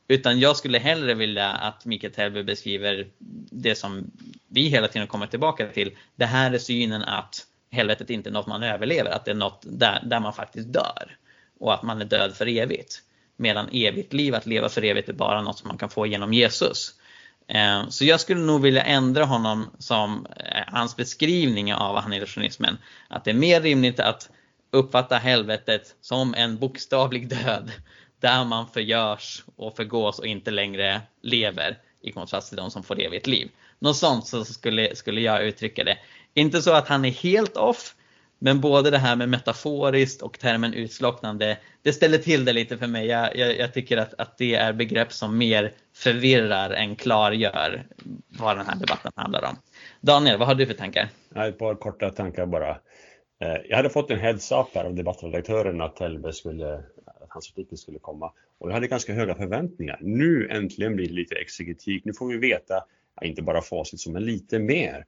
Utan jag skulle hellre vilja att Mikael Telby beskriver det som vi hela tiden kommer tillbaka till. Det här är synen att helvetet inte är något man överlever, att det är något där, där man faktiskt dör. Och att man är död för evigt. Medan evigt liv, att leva för evigt, är bara något som man kan få genom Jesus. Eh, så jag skulle nog vilja ändra honom som eh, hans beskrivning av annihilationismen. Att det är mer rimligt att uppfatta helvetet som en bokstavlig död där man förgörs och förgås och inte längre lever i kontrast till de som får evigt liv. Något sånt så skulle, skulle jag uttrycka det. Inte så att han är helt off, men både det här med metaforiskt och termen utslocknande, det ställer till det lite för mig. Jag, jag, jag, tycker att, att det är begrepp som mer förvirrar än klargör vad den här debatten handlar om. Daniel, vad har du för tankar? Ett par korta tankar bara. Eh, jag hade fått en heads-up här av debattredaktören att Telbe skulle hans artikel skulle komma. Och jag hade ganska höga förväntningar. Nu äntligen blir det lite exegetik. Nu får vi veta, inte bara facit, men lite mer.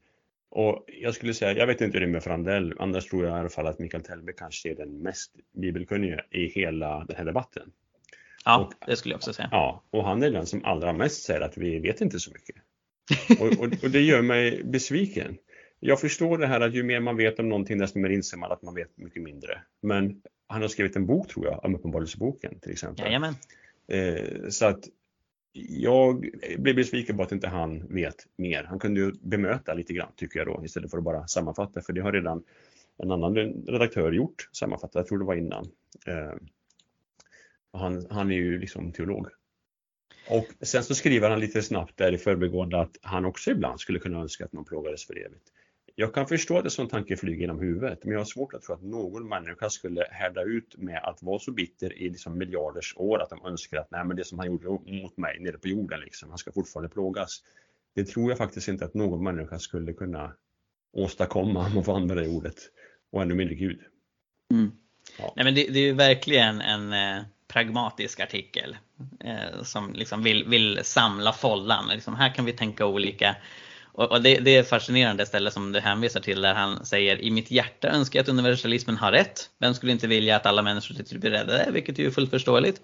Och jag skulle säga, jag vet inte hur det är med Frandell, annars tror jag i alla fall att Mikael Telbe kanske är den mest bibelkunnige i hela den här debatten. Ja, och, det skulle jag också säga. Ja, och han är den som allra mest säger att vi vet inte så mycket. *laughs* och, och, och, det gör mig besviken. Jag förstår det här att ju mer man vet om någonting desto mer inser man att man vet mycket mindre. Men han har skrivit en bok tror jag, om Uppenbarelseboken till exempel. Jajamän. Eh, så att jag blir besviken på att inte han vet mer. Han kunde ju bemöta lite grann tycker jag då istället för att bara sammanfatta för det har redan en annan redaktör gjort, sammanfatta, jag tror det var innan. Eh, han, han är ju liksom teolog. Och sen så skriver han lite snabbt där i förbigående att han också ibland skulle kunna önska att man plågades för evigt. Jag kan förstå att en sån tanke flyger genom huvudet, men jag har svårt att tro att någon människa skulle härda ut med att vara så bitter i liksom miljarders år att de önskar att nej, men det som han gjorde mot mig nere på jorden, liksom, han ska fortfarande plågas. Det tror jag faktiskt inte att någon människa skulle kunna åstadkomma, om man får använda det ordet, och ännu mindre Gud. Mm. Ja. Nej, men det, det är ju verkligen en eh, pragmatisk artikel eh, som liksom vill, vill samla follan. Liksom, här kan vi tänka olika. Och, och det, det, är fascinerande ställe som du hänvisar till där han säger i mitt hjärta önskar jag att universalismen har rätt. Vem skulle inte vilja att alla människor blir räddade? Vilket är fullt förståeligt.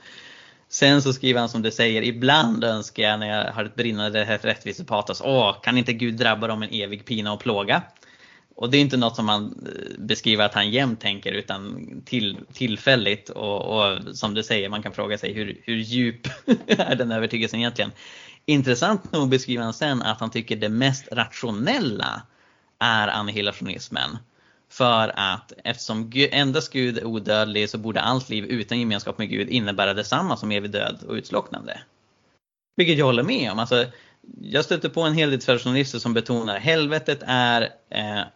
Sen så skriver han som du säger, ibland önskar jag när jag har ett brinnande rättvisepatos, åh, kan inte Gud drabba dem en evig pina och plåga? Och det är inte något som man eh, beskriver att han jämt tänker utan till, tillfälligt och, och, som du säger, man kan fråga sig hur, hur djup *laughs* är den övertygelsen egentligen? Intressant nog beskriver han sen att han tycker det mest rationella är annihilationismen. För att eftersom Gud, endast Gud är odödlig så borde allt liv utan gemenskap med Gud innebära detsamma som evig död och utslocknande. Vilket jag håller med om. Alltså, jag stötte på en hel del traditionalister som betonar att helvetet är eh, eh,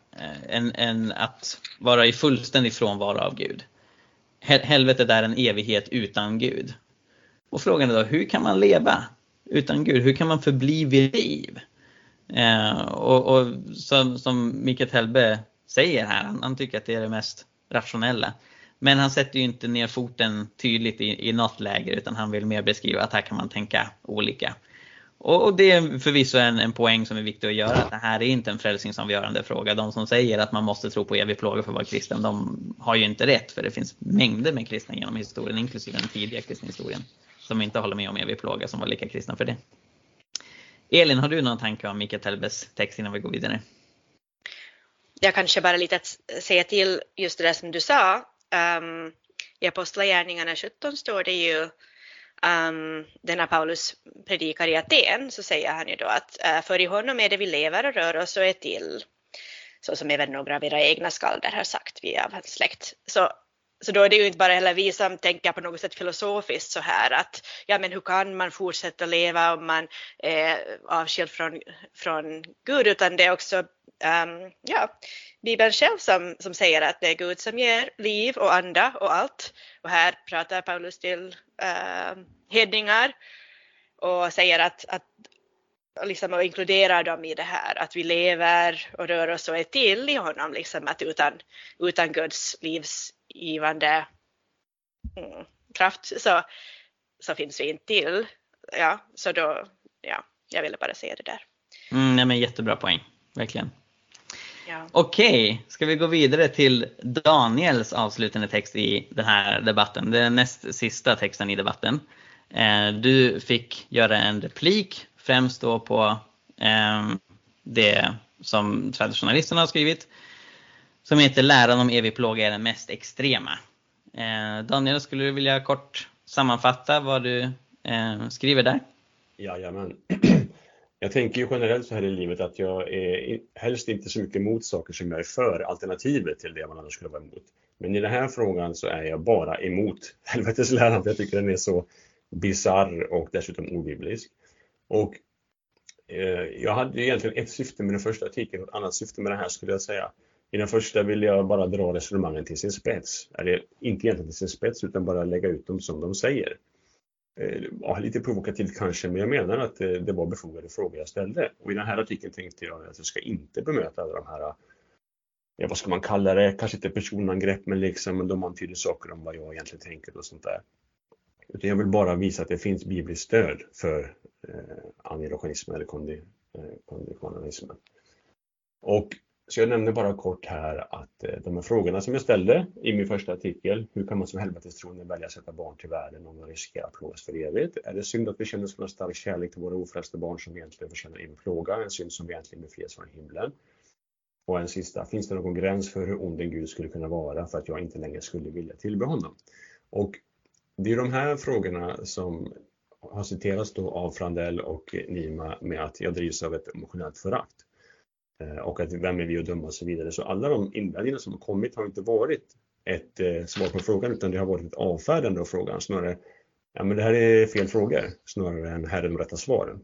en, en, att vara i fullständig frånvaro av Gud. Helvetet är en evighet utan Gud. Och frågan är då, hur kan man leva utan Gud? Hur kan man förbli vid liv? Eh, och, och som, som Mikael Helbe säger här, han, han, tycker att det är det mest rationella. Men han sätter ju inte ner foten tydligt i, i något läger utan han vill mer beskriva att här kan man tänka olika. Och, det är förvisso en, en poäng som är viktig att göra, att det här är inte en frälsningsavgörande fråga. De som säger att man måste tro på evig plåga för att vara kristen, de har ju inte rätt, för det finns mängder med kristna genom historien, inklusive den tidiga kristna historien, som inte håller med om evig plåga, som var lika kristna för det. Elin, har du någon tanke om Mikael Telbes text innan vi går vidare? Jag kanske bara lite att säga till just det där som du sa. Um, I Apostlagärningarna 17 står det ju ehm, um, denna Paulus predikar i Aten så säger han ju då att uh, för i honom är det vi lever och rör oss och är till. Så som även några av era egna skalder har sagt, vi av hans släkt. Så, så då är det ju inte bara heller vi som tänker på något sätt filosofiskt så här att ja men hur kan man fortsätta leva om man är avskild från, från Gud utan det är också um, ja, Bibeln själv som, som säger att det är Gud som ger liv och anda och allt. Och här pratar Paulus till uh, hedningar och säger att, att liksom och inkluderar dem i det här att vi lever och rör oss och är till i honom liksom att utan, utan Guds livsgivande mm, kraft så, så finns vi inte till. Ja, så då, ja, jag ville bara säga det där. Mm, nej, men jättebra poäng, verkligen. Ja. Okej, ska vi gå vidare till Daniels avslutande text i den här debatten. Är näst sista texten i debatten. Eh, du fick göra en replik, främst då på ehm, det som traditionalisterna har skrivit, som heter Läran om evig plåga är den mest extrema. Eh, Daniel, skulle du vilja kort sammanfatta vad du eh, skriver där? Jajamän. *clears throat* Jag tänker ju generellt så här i livet att jag är helst inte så mycket emot saker som jag är för alternativet till det man annars skulle vara emot. Men i den här frågan så är jag bara emot *laughs* helvetesläran för jag tycker den är så bizarr och dessutom obiblisk. Och eh, jag hade egentligen ett syfte med den första artikeln och ett annat syfte med den här skulle jag säga. I den första ville jag bara dra resonemangen till sin spets. Eller inte egentligen till sin spets utan bara lägga ut dem som de säger. Eh, ja, lite provokativt kanske, men jag menar att det, det var befogade frågor jag ställde. Och i den här artikeln tänkte jag att jag ska inte bemöta alla de här, eh, ja, vad ska man kalla det, kanske inte personangrepp, men liksom de antyder saker om vad jag egentligen tänker och sånt där. Utan jag vill bara visa att det finns bibliskt stöd för eh, annihilationismen eller kondi, eh, konditionalismen. Och Så jag nämner bara kort här att eh, de här frågorna som jag ställde i min första artikel, hur kan man som helvetestroende välja att sätta barn till världen om de riskerar att plågas för evigt? Är det synd att vi känner sån stark kärlek till våra ofrälsta barn som egentligen förtjänar evig plåga, en synd som vi egentligen befrias från himlen? Och en sista, finns det någon gräns för hur ond en Gud skulle kunna vara för att jag inte längre skulle vilja tillbe honom? Och det är de här frågorna som har citerats då av Frandell och Nima med att jag drivs av ett emotionellt förakt. Eh, och att vem är vi att döma och så vidare. Så alla de invändningar som har kommit har inte varit ett eh, svar på frågan utan det har varit ett avfärdande av frågan. Snarare, ja men det här är fel frågor snarare än här är de rätta svaren.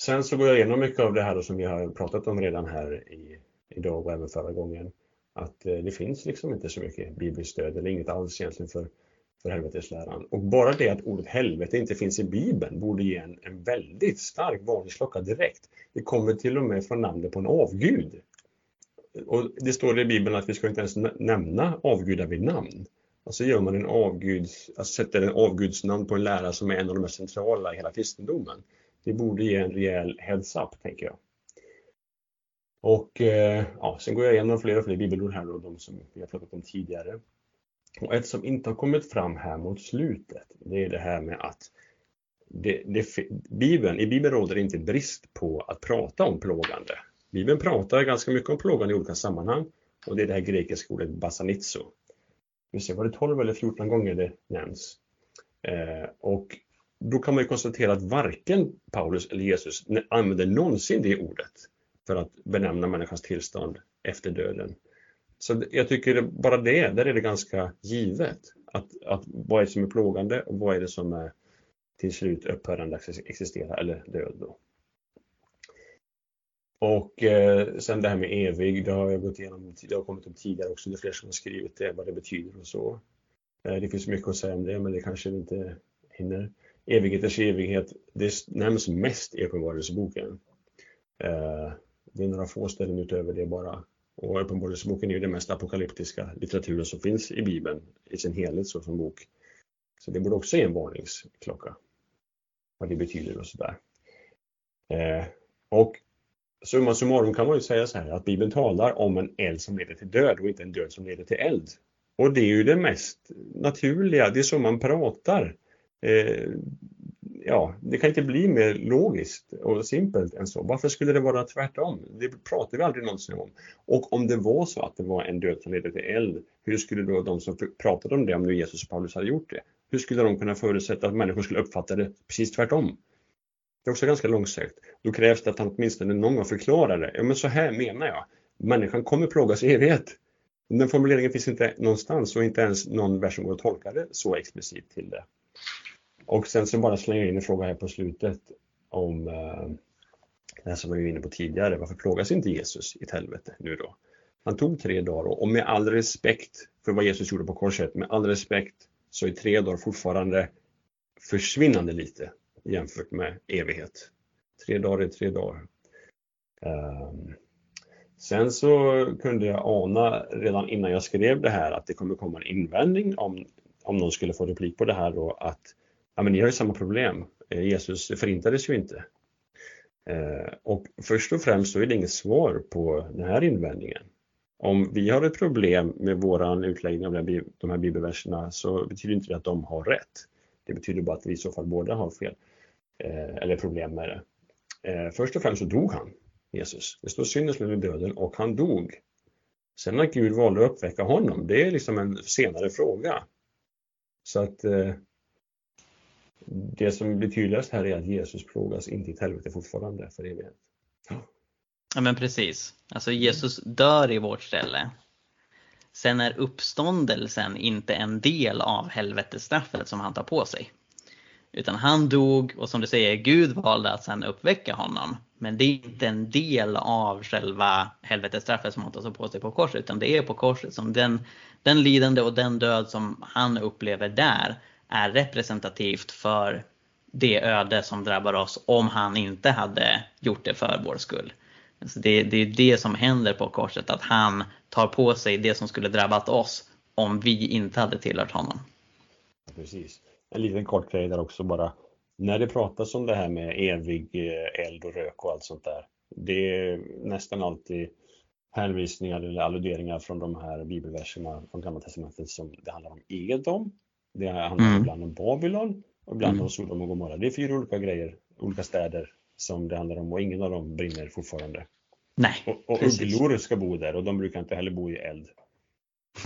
Sen så går jag igenom mycket av det här som vi har pratat om redan här i, idag och även förra gången. Att eh, det finns liksom inte så mycket bibelstöd stöd eller inget alls egentligen för för helvetesläran. Och bara det att ordet helvete inte finns i Bibeln borde ge en, en väldigt stark varningsklocka direkt. Det kommer till och med från namnet på en avgud. Och det står i Bibeln att vi ska inte ens nämna avgudar vid namn. Alltså gör man en avguds, alltså sätter en avgudsnamn på en lära som är en av de mest centrala i hela kristendomen. Det borde ge en rejäl heads-up, tänker jag. Och eh, ja, sen går jag igenom fler och fler bibelord här då, de som vi har pratat om tidigare. Och ett som inte har kommit fram här mot slutet, det är det här med att det, det, Bibeln, i Bibeln råder inte brist på att prata om plågande. Bibeln pratar ganska mycket om plågande i olika sammanhang och det är det här grekiska ordet basanitso. Vi ser, var det 12 eller 14 gånger det nämns? Eh, och då kan man ju konstatera att varken Paulus eller Jesus använder någonsin det ordet för att benämna människans tillstånd efter döden. Så jag tycker bara det, där är det ganska givet. Att, att vad är det som är plågande och vad är det som är till slut upphörande att existera eller död då. Och eh, sen det här med evig, det har jag gått igenom, det har kommit upp tidigare också, det är fler som har skrivit det, vad det betyder och så. Eh, det finns mycket att säga om det, men det kanske vi inte hinner. Evigheters evighet, det nämns mest i Uppenbarelseboken. Eh, det är några få ställen utöver det bara. Och Uppenbarelseboken är ju den mest apokalyptiska litteraturen som finns i Bibeln i sin helhet så som bok. Så det borde också ge en varningsklocka. Vad det betyder och sådär. Eh, och summa summarum kan man ju säga så här att Bibeln talar om en eld som leder till död och inte en död som leder till eld. Och det är ju det mest naturliga, det är så man pratar. Eh, ja, det kan inte bli mer logiskt och simpelt än så. Varför skulle det vara tvärtom? Det pratar vi aldrig någonsin om. Och om det var så att det var en död som ledde till eld, hur skulle då de som pratade om det, om nu Jesus och Paulus hade gjort det, hur skulle de kunna förutsätta att människor skulle uppfatta det precis tvärtom? Det är också ganska långsökt. Då krävs det att han åtminstone någon gång förklarar det. Ja, men så här menar jag. Människan kommer plågas i evighet. Den formuleringen finns inte någonstans och inte ens någon vers som går att tolka det så explicit till det. Och sen så bara slänger jag in en fråga här på slutet om eh, det här som vi var inne på tidigare. Varför plågas inte Jesus i ett helvete nu då? Han tog tre dagar och med all respekt för vad Jesus gjorde på korset, med all respekt så är tre dagar fortfarande försvinnande lite jämfört med evighet. Tre dagar är tre dagar. Um, sen så kunde jag ana redan innan jag skrev det här att det kommer komma en invändning om, om någon skulle få replik på det här då att ja men ni har ju samma problem. Eh, Jesus förintades ju inte. Eh, och först och främst så är det inget svar på den här invändningen. Om vi har ett problem med våran utläggning av de här bibelverserna så betyder inte det att de har rätt. Det betyder bara att vi i så fall båda har fel eh, eller problem med det. Först och främst så dog han, Jesus. Det står syndens lön döden och han dog. Sen att Gud valde att uppväcka honom, det är liksom en senare fråga. Så att det som blir tydligast här är att Jesus plågas inte i ett helvete fortfarande för evighet. Ja men precis. Alltså Jesus dör i vårt ställe. Sen är uppståndelsen inte en del av helvetesstraffet som han tar på sig. Utan han dog och som du säger, Gud valde att sen uppväcka honom. Men det är inte en del av själva helvetesstraffet som han tar på sig på korset. Utan det är på korset som den, den lidande och den död som han upplever där är representativt för det öde som drabbar oss om han inte hade gjort det för vår skull. Så det, det är det som händer på korset, att han tar på sig det som skulle drabbat oss om vi inte hade tillhört honom. Precis. En liten kort grej där också bara. När det pratas om det här med evig eh, eld och rök och allt sånt där. Det är nästan alltid hänvisningar eller alluderingar från de här bibelverserna från Gamla Testamentet som det handlar om Edom, det handlar mm. ibland om Babylon och ibland mm. om Sodom och Gomorra. Det är fyra olika grejer, olika städer som det handlar om och ingen av dem brinner fortfarande. Nej, och och ugglor ska bo där och de brukar inte heller bo i eld.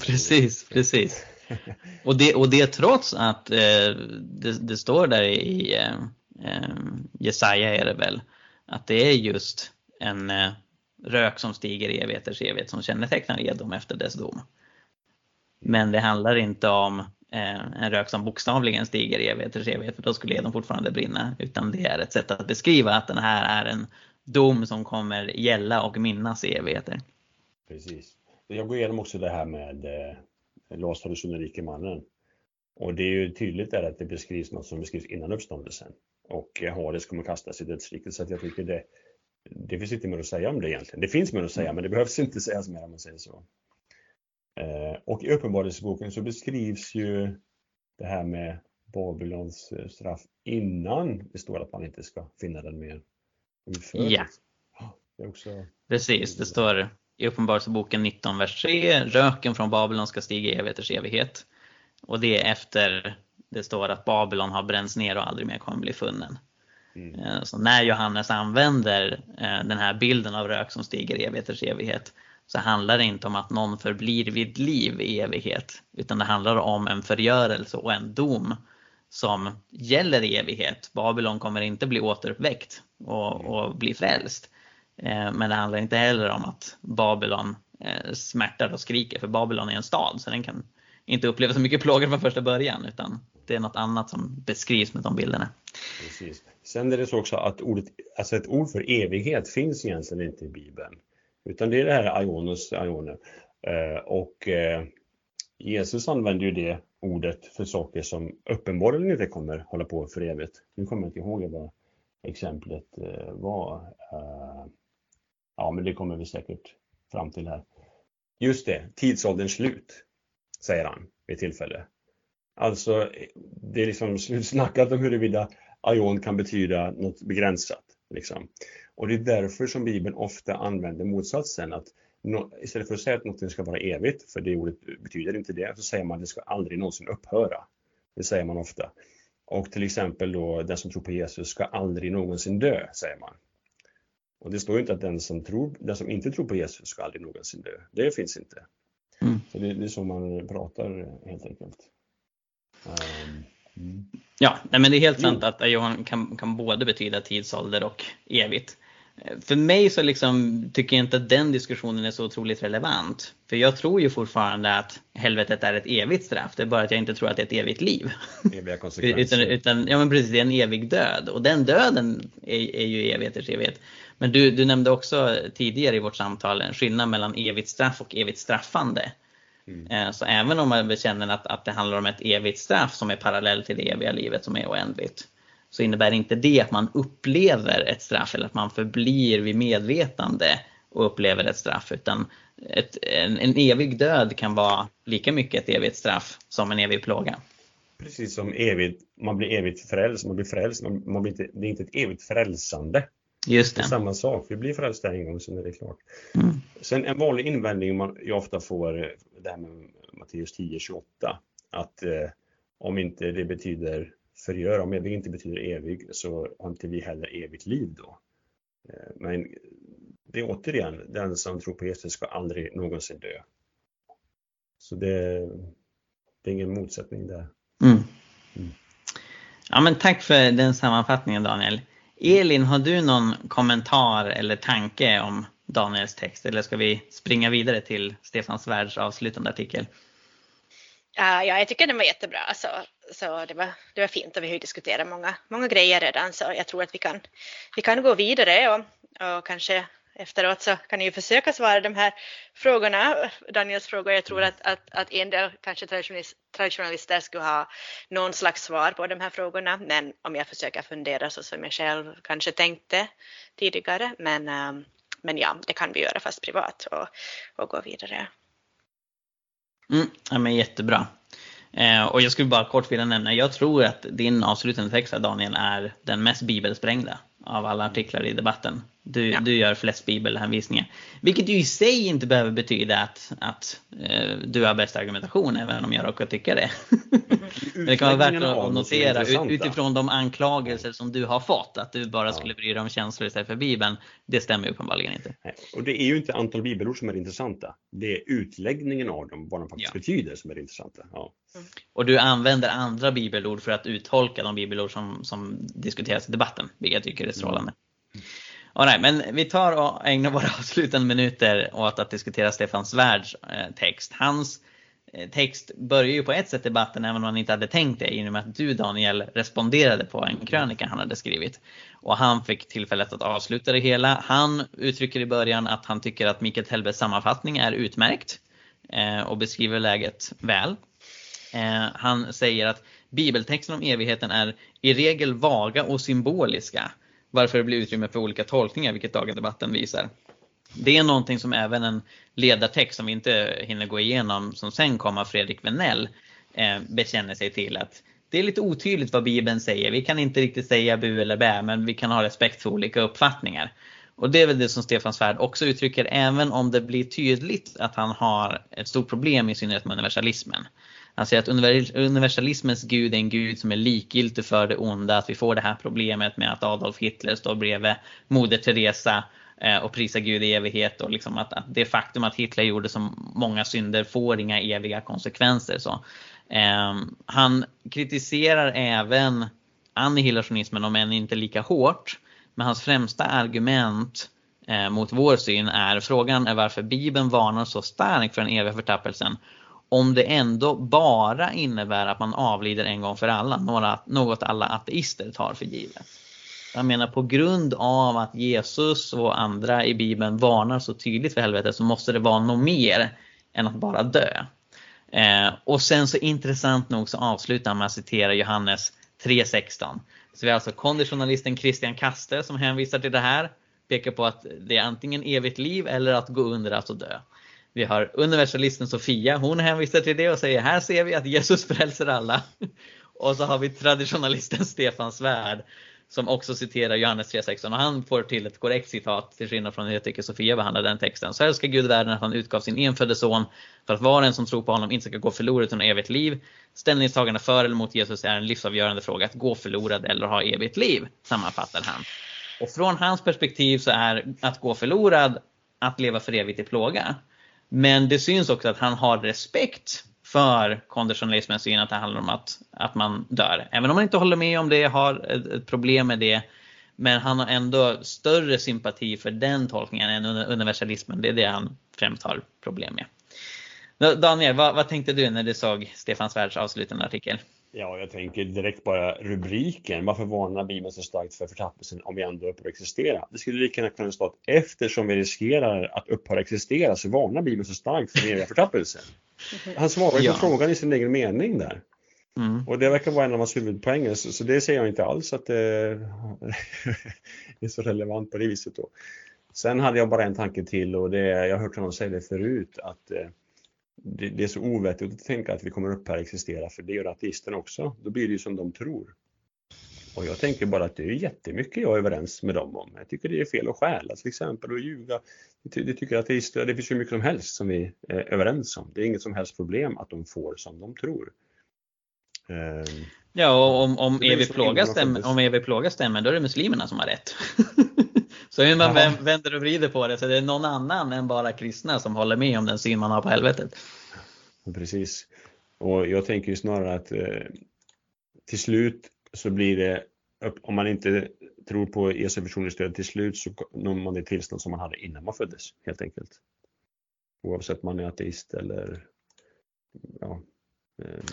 Precis, precis. *laughs* Och det, och det trots att eh, det, det, står där i eh, eh, Jesaja är det väl, att det är just en eh, rök som stiger i evigheters evighet som kännetecknar Edom efter dess dom. Men det handlar inte om Eh, en rök som bokstavligen stiger i evigheters evighet, för då skulle eden fortfarande brinna. Utan det är ett sätt att beskriva att den här är en dom som kommer gälla och minnas i evigheter. Precis. Jag går igenom också det här med eh, Lazarus och den rike mannen. Och det är ju tydligt där att det beskrivs något som beskrivs innan uppståndelsen. Och eh, Hades kommer kastas i dödsriket så att jag tycker det, det finns inte mer att säga om det egentligen. Det finns mer att säga men det behövs inte sägas mer om man säger så. Eh, och i Uppenbarelseboken så beskrivs ju det här med Babylons eh, straff innan det står att man inte ska finna den mer utförligt. Ja. Det också... Precis, det står i Uppenbarelseboken 19, vers 3. Röken från Babylon ska stiga i evigheters evighet. Och det är efter det står att Babylon har bränts ner och aldrig mer kommer bli funnen. Mm. Eh, så när Johannes använder den här bilden av rök som stiger i evigheters evighet så handlar det inte om att någon förblir vid liv i evighet utan det handlar om en förgörelse och en dom som gäller i evighet. Babylon kommer inte bli återuppväckt och, mm. och bli frälst. Eh, men det handlar inte heller om att Babylon eh, smärtar och skriker, för Babylon är en stad så den kan inte uppleva så mycket plågor från första början utan det är något annat som beskrivs med de bilderna. Precis. Sen är det så också att ordet, alltså ett ord för evighet finns egentligen inte i Bibeln. Utan det är det här aionos, aioner. Eh, och eh, Jesus använder ju det ordet för saker som uppenbarligen inte kommer hålla på för evigt. Nu kommer jag inte ihåg vad exemplet eh, var. Ja, men det kommer vi säkert fram till här. Just det, tidsålderns slut, säger han vid tillfälle. Alltså, det är liksom *laughs* slutsnackat om huruvida aion kan betyda något begränsat. Liksom. Och det är därför som Bibeln ofta använder motsatsen. att Istället för att säga att något ska vara evigt, för det ordet betyder inte det, så säger man att det ska aldrig någonsin upphöra. Det säger man ofta. Och till exempel då, den som tror på Jesus ska aldrig någonsin dö, säger man. Och det står inte att den som, tror, den som inte tror på Jesus ska aldrig någonsin dö. Det finns inte. Mm. Så det, det, är så man pratar helt enkelt. Um, mm. Ja, nej men det är helt sant att Johan kan, kan både betyda tidsålder och evigt. För mig så liksom tycker jag inte att den diskussionen är så otroligt relevant. För jag tror ju fortfarande att helvetet är ett evigt straff. Det är bara att jag inte tror att det är ett evigt liv. Eviga *laughs* konsekvenser. utan, utan, ja men precis, det är en evig död. Och den döden är, är ju evigheters evighet. Men du, du nämnde också tidigare i vårt samtal en skillnad mellan evigt straff och evigt straffande. Mm. Eh, så även om man bekänner att, att det handlar om ett evigt straff som är parallellt till det eviga livet som är oändligt så innebär inte det att man upplever ett straff eller att man förblir vid medvetande och upplever ett straff utan ett, en, en evig död kan vara lika mycket ett evigt straff som en evig plåga. Precis som evigt, man blir evigt frälst, man blir frälst, man, man blir inte, det är inte ett evigt frälsande. Just det. det är samma sak, vi blir frälsta en gång, sen är det klart. Mm. Sen en vanlig invändning man, jag ofta får, det här med Matteus 10.28, att eh, om inte det betyder förgör, om evig inte betyder evig så har inte vi heller evigt liv då. Eh, men det är återigen, den som tror på Jesus ska aldrig någonsin dö. Så det, det är ingen motsättning där. Mm. Mm. Ja men tack för den sammanfattningen Daniel. Elin, har du någon kommentar eller tanke om Daniels text eller ska vi springa vidare till Stefan Svärds avslutande artikel? Ja, jag tycker den var jättebra. Så, så det, var, det var fint och vi har ju diskuterat många, många grejer redan så jag tror att vi kan, vi kan gå vidare och, och kanske efteråt så kan ni ju försöka svara de här frågorna, Daniels frågor. Jag tror att, att, att en del kanske traditionalister skulle ha någon slags svar på de här frågorna, men om jag försöker fundera så som jag själv kanske tänkte tidigare. Men, um, men ja, det kan vi göra fast privat och, och gå vidare. Mm, ja, men jättebra. Eh, och jag skulle bara kort vilja nämna, jag tror att din avslutande text Daniel är den mest bibelsprängda av alla artiklar i debatten. Du, ja. du gör flest bibelhänvisningar. Vilket ju i sig inte behöver betyda att, att eh, du har bäst argumentation, även om jag råkar tycka det. Men *laughs* det kan vara värt att notera utifrån de anklagelser som du har fått, att du bara skulle bry dig om känslor istället för Bibeln. Det stämmer uppenbarligen inte. Nej. Och det är ju inte antal bibelord som är intressanta. Det är utläggningen av dem, vad de faktiskt ja. betyder, som är intressanta. Ja. Mm. Och du använder andra bibelord för att uttolka de bibelord som, som diskuteras i debatten, vilket jag tycker är strålande. Mm. Right, men vi tar och ägnar våra *laughs* avslutande minuter åt att diskutera Stefan Svärds eh, text. Hans eh, text börjar ju på ett sätt debatten även om han inte hade tänkt det i och med att du Daniel responderade på en krönika han hade skrivit. Och han fick tillfället att avsluta det hela. Han uttrycker i början att han tycker att Mikael Tellbergs sammanfattning är utmärkt eh, och beskriver läget väl. Eh, han säger att bibeltexten om evigheten är i regel vaga och symboliska varför det blir utrymme för olika tolkningar, vilket dagens debatten visar. Det är någonting som även en ledartext som vi inte hinner gå igenom, som sen kommer Fredrik Venell, eh, bekänner sig till. att Det är lite otydligt vad Bibeln säger. Vi kan inte riktigt säga bu eller bä, men vi kan ha respekt för olika uppfattningar. Och det är väl det som Stefan Svärd också uttrycker, även om det blir tydligt att han har ett stort problem i synnerhet med universalismen. Han säger att universalismens gud är en gud som är likgiltig för det onda, att vi får det här problemet med att Adolf Hitler står bredvid Moder Teresa eh, och prisar Gud i evighet och liksom att, att det faktum att Hitler gjorde så många synder får inga eviga konsekvenser. Så. Eh, han kritiserar även annihilationismen om än inte lika hårt. Men hans främsta argument eh, mot vår syn är frågan är varför Bibeln varnar så starkt för den eviga förtappelsen om det ändå bara innebär att man avlider en gång för alla, några, något alla ateister tar för givet. Jag menar på grund av att Jesus och andra i Bibeln varnar så tydligt för helvetet så måste det vara något mer än att bara dö. Eh, och sen så intressant nog så avslutar han med att citera Johannes 3.16. Så vi har alltså konditionalisten Christian Kaste som hänvisar till det här, pekar på att det är antingen evigt liv eller att gå under, alltså dö. Vi har universalisten Sofia, hon hänvisar till det och säger här ser vi att Jesus frälser alla. *laughs* Och så har vi traditionalisten Stefan Svärd som också citerar Johannes 3.16 och han får till ett korrekt citat till skillnad från hur jag tycker Sofia behandlar den texten. Så älskar Gud världen att han utgav sin enfödde son för att var och en som tror på honom inte ska gå förlorad utan evigt liv. Ställningstagande för eller mot Jesus är en livsavgörande fråga, att gå förlorad eller ha evigt liv, sammanfattar han. Och från hans perspektiv så är att gå förlorad att leva för evigt i plåga. Men det syns också att han har respekt för konditionalismens syn att det handlar om att, att man dör. Även om man inte håller med om det, har ett, ett problem med det. Men han har ändå större sympati för den tolkningen än universalismen. Det är det han främst har problem med. Daniel, vad, vad tänkte du när du såg Stefan Svärds avslutande artikel? Ja, jag tänker direkt bara rubriken. Varför varnar Bibeln så starkt för förtappelsen om vi ändå upphör existera? Det skulle lika gärna kunna stå att eftersom vi riskerar att upphöra existera så varnar Bibeln så starkt för den eviga förtappelsen. *laughs* Han svarar ju ja. på frågan i sin egen mening där. Mm. Och det verkar vara en av hans huvudpoänger, så, så det ser jag inte alls att *laughs* det är så relevant på det viset då. Sen hade jag bara en tanke till och det, jag har hört honom säga det förut, att eh, det, det, är så ovettigt att tänka att vi kommer upphöra existera för det gör ateisterna också. Då blir det ju som de tror. Och jag tänker bara att det är jättemycket jag är överens med dem om. Jag tycker det är fel att stjäla till exempel och ljuga. Det tycker ateister, det finns hur mycket som helst som vi eh, är överens om. Det är inget som helst problem att de får som de tror. Ehm, ja, och om, om evig plåga stämmer, om evig plåga stämmer, då är det muslimerna som har rätt. *laughs* Så hur man Aha. vänder och vrider på det, så det är någon annan än bara kristna som håller med om den syn man har på helvetet. Precis. Och jag tänker ju snarare att eh, till slut så blir det, om man inte tror på Jesu personliga stöd, till slut så når man det tillstånd som man hade innan man föddes, helt enkelt. Oavsett om man är ateist eller ja. Eh,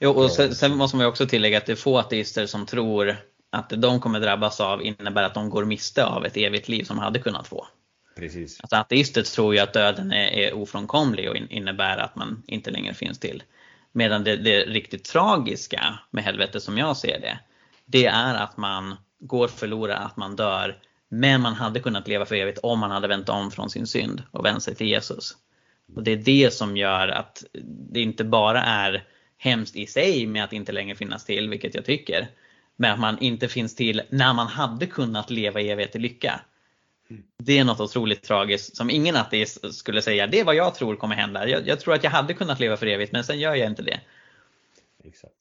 jo, och sen, sen måste man ju också tillägga att det är få ateister som tror att det de kommer drabbas av innebär att de går miste av ett evigt liv som de hade kunnat få. Precis. Alltså ateister tror ju att döden är, är ofrånkomlig och innebär att man inte längre finns till. Medan det, det riktigt tragiska med helvetet som jag ser det, det är att man går förlorad, att man dör, men man hade kunnat leva för evigt om man hade vänt om från sin synd och vänt sig till Jesus. Och Det är det som gör att det inte bara är hemskt i sig med att inte längre finnas till, vilket jag tycker, med att man inte finns till när man hade kunnat leva i evighet i lycka. Det är något otroligt tragiskt som ingen ateist skulle säga, det är vad jag tror kommer hända. Jag, jag tror att jag hade kunnat leva för evigt men sen gör jag inte det. Exakt.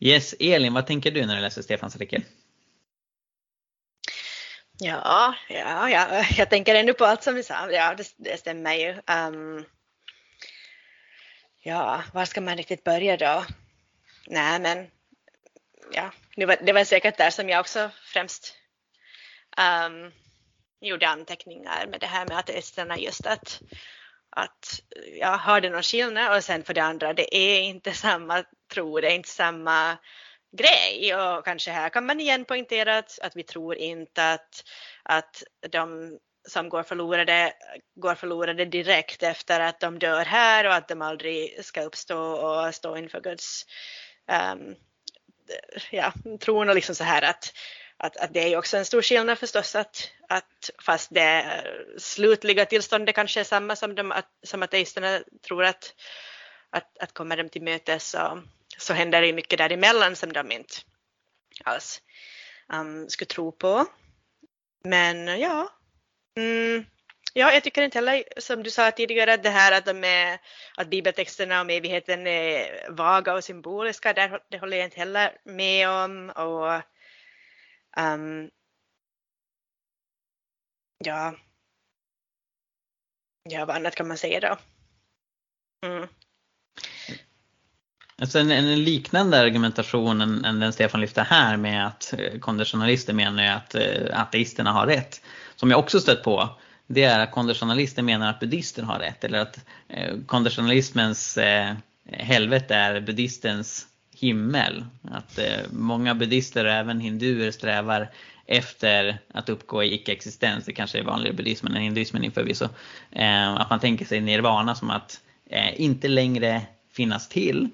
Yes, Elin, vad tänker du när du läser Stefans artikel? Ja, ja, ja, jag tänker ännu på allt som vi sa. Ja, det, det stämmer ju. Um, ja, var ska man riktigt börja då? Nej, men ja, det var, det var säkert där som jag också främst um, gjorde anteckningar med det här med ateisterna just att, att ja, har det någon skillnad och sen för det andra, det är inte samma tro, det är inte samma grej och kanske här kan man igen poängtera att, att vi tror inte att, att de som går förlorade går förlorade direkt efter att de dör här och att de aldrig ska uppstå och stå inför Guds um, ja, tron och liksom så här att, att, att det är ju också en stor skillnad förstås att, att fast det slutliga tillståndet kanske är samma som, de, att, som ateisterna tror att, att, att kommer de till mötes så, så händer det mycket däremellan som de inte alls um, skulle tro på. Men ja, mm, ja, jag tycker inte heller som du sa tidigare att det här att, de är, att bibeltexterna om evigheten är vaga och symboliska, det, det håller jag inte heller med om. Och, um, ja, ja, vad annat kan man säga då? Mm. Alltså en, en, liknande argumentation än, än den Stefan lyfter här med att eh, konditionalister menar att eh, ateisterna har rätt, som jag också stött på, det är att konditionalister menar att buddister har rätt eller att eh, konditionalismens eh, helvete är buddhistens himmel. Att eh, många buddister och även hinduer strävar efter att uppgå i icke-existens. Det kanske är vanligare i buddhismen än hinduismen förvisso. Eh, att man tänker sig nirvana som att eh, inte längre finnas till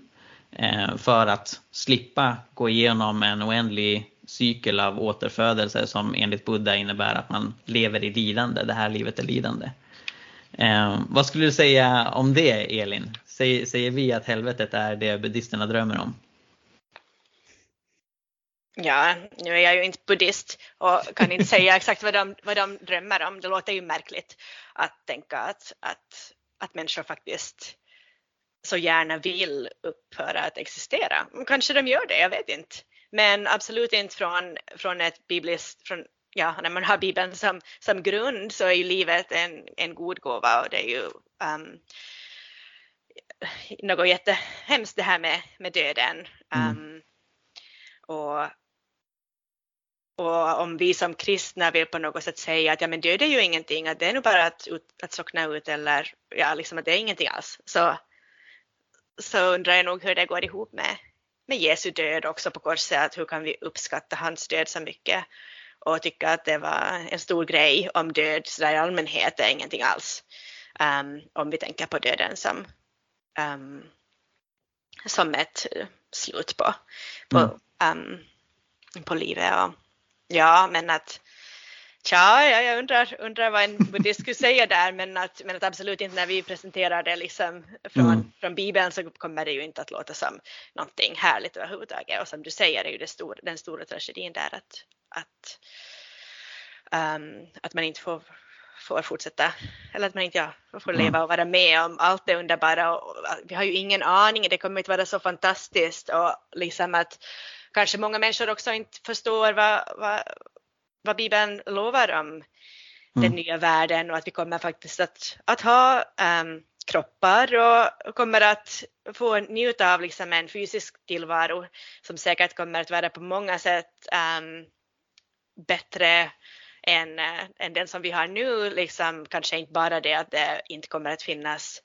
för att slippa gå igenom en oändlig cykel av återfödelse som enligt Buddha innebär att man lever i lidande. Det här livet är lidande. Eh, vad skulle du säga om det Elin? Säger, säger vi att helvetet är det buddhisterna drömmer om? Ja, nu är jag ju inte buddhist och kan inte säga *laughs* exakt vad de, vad de drömmer om. Det låter ju märkligt att tänka att, att, att människor faktiskt så gärna vill upphöra att existera. Kanske de gör det, jag vet inte. Men absolut inte från, från ett bibliskt, från, ja, när man har Bibeln som, som grund så är ju livet en, en god gåva och det är ju um, något jättehemskt det här med, med döden. Mm. Um, och, och om vi som kristna vill på något sätt säga att ja men död är ju ingenting, att det är nog bara att, att sockna ut eller ja liksom att det är ingenting alls. Så så undrar jag nog hur det går ihop med, med Jesu död också på korset, att hur kan vi uppskatta hans död så mycket och tycka att det var en stor grej om död så där i allmänhet är ingenting alls. Um, om vi tänker på döden som, um, som ett slut på, på, mm. um, på livet. Och, ja, men att Tja, ja, jag undrar, undrar vad en buddhist skulle säga där, men att, men att absolut inte när vi presenterar det liksom från, mm. från Bibeln så kommer det ju inte att låta som någonting härligt överhuvudtaget. Och som du säger är ju stor, den stora tragedin där att, att, um, att man inte får, får fortsätta, eller att man inte ja, får leva mm. och vara med om allt det underbara. Och, vi har ju ingen aning, det kommer inte vara så fantastiskt och liksom att kanske många människor också inte förstår vad, vad vad Bibeln lovar om mm. den nya världen och att vi kommer faktiskt att, att ha um, kroppar och kommer att få njuta av liksom en fysisk tillvaro som säkert kommer att vara på många sätt um, bättre än, äh, än den som vi har nu. Liksom, kanske inte bara det att det inte kommer att finnas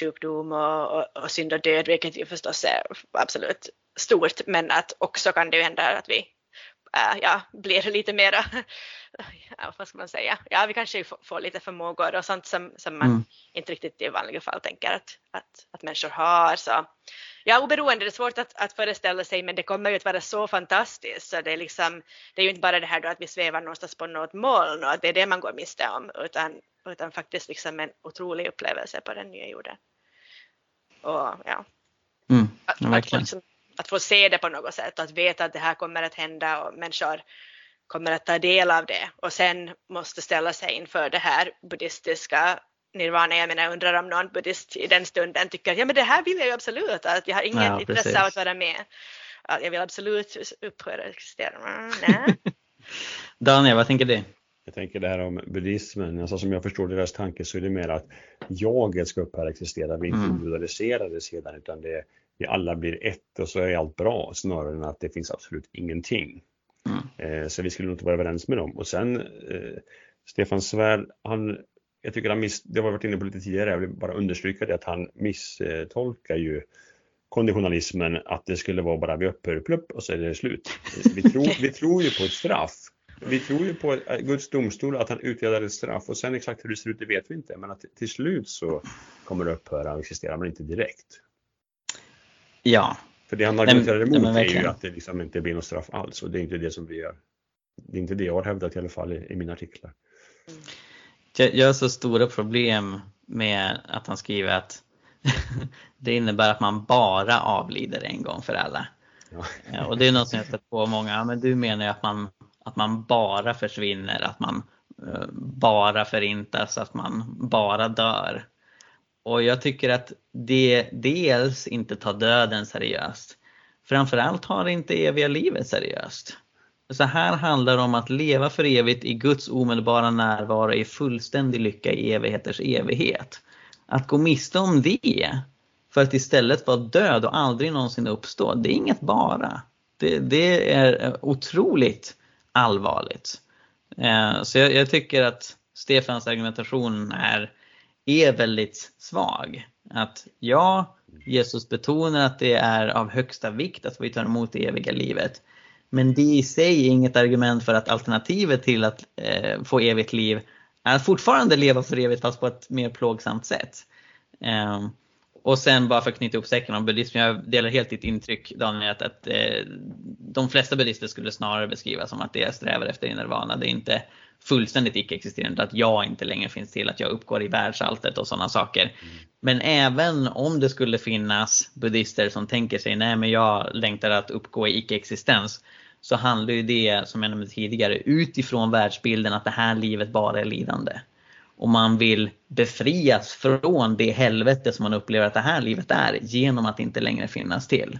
sjukdom och, och, och synd och död, vilket ju förstås är absolut stort, men att också kan det ju hända att vi äh, ja, blir lite mera, *laughs* ja, vad ska man säga, ja vi kanske får, lite förmågor och sånt som, som man mm. inte riktigt i vanliga fall tänker att, att, att människor har. Så, ja, oberoende, det är svårt att, att föreställa sig men det kommer ju att vara så fantastiskt så det är liksom, det är ju inte bara det här då att vi svävar någonstans på något moln och att det är det man går miste om utan, utan faktiskt liksom en otrolig upplevelse på den nya jorden. Och ja, mm, ja verkligen. Att, att få se det på något sätt, att veta att det här kommer att hända och människor kommer att ta del av det och sen måste ställa sig inför det här buddhistiska nirvana. Jag menar, jag undrar om någon buddhist i den stunden tycker ja men det här vill jag ju absolut, att jag har ingen ja, intresse av att vara med. Att jag vill absolut upphöra existera. Mm, *laughs* Daniel, vad tänker du? Jag tänker det här om buddhismen, alltså som jag förstår deras tanke så är det mer att jaget ska upphöra existera, vi inte mm. individualiserar det sedan utan det, vi alla blir ett och så är allt bra snarare än att det finns absolut ingenting. Mm. Eh, så vi skulle nog inte vara överens med dem. Och sen eh, Stefan Svärd, han, jag tycker han miss, det har vi varit inne på lite tidigare, jag vill bara understryka det att han misstolkar ju konditionalismen att det skulle vara bara vi upphör plupp och så är det slut. Vi tror, *laughs* vi tror ju på ett straff. Vi tror ju på Guds domstol att han utdelar ett straff och sen exakt hur det ser ut det vet vi inte men att till slut så kommer det upphöra och existera men inte direkt. Ja. För det han argumenterar emot nej, är ju att det liksom inte blir något straff alls och det är inte det som vi gör. Det är inte det jag har hävdat i alla fall i, i mina artiklar. Jag har så stora problem med att han skriver att *laughs* det innebär att man bara avlider en gång för alla. Ja. Och det är något som jag sett på många, men du menar ju att man, att man bara försvinner, att man uh, bara förintas, att man bara dör. Och jag tycker att det dels inte tar döden seriöst. Framförallt har det inte eviga livet seriöst. Så här handlar det om att leva för evigt i Guds omedelbara närvaro i fullständig lycka i evigheters evighet. Att gå miste om det för att istället vara död och aldrig någonsin uppstå, det är inget bara. Det, det är otroligt allvarligt. Eh, så jag, jag, tycker att Stefans argumentation är, är väldigt svag. Att ja, Jesus betonar att det är av högsta vikt att vi tar emot det eviga livet. Men det i sig är inget argument för att alternativet till att eh, få evigt liv är att fortfarande leva för evigt fast på ett mer plågsamt sätt. Eh, och sen bara för att knyta ihop säcken om buddhism, jag delar helt ditt intryck Daniel att, att eh, de flesta buddhister skulle snarare beskrivas som att det jag strävar efter i nirvana. Det är inte fullständigt icke-existerande, att jag inte längre finns till, att jag uppgår i världsalltet och sådana saker. Men även om det skulle finnas buddhister som tänker sig, nej men jag längtar att uppgå i icke-existens, så handlar ju det, som jag nämnde tidigare, utifrån världsbilden att det här livet bara är lidande. Och man vill befrias från det helvete som man upplever att det här livet är genom att inte längre finnas till.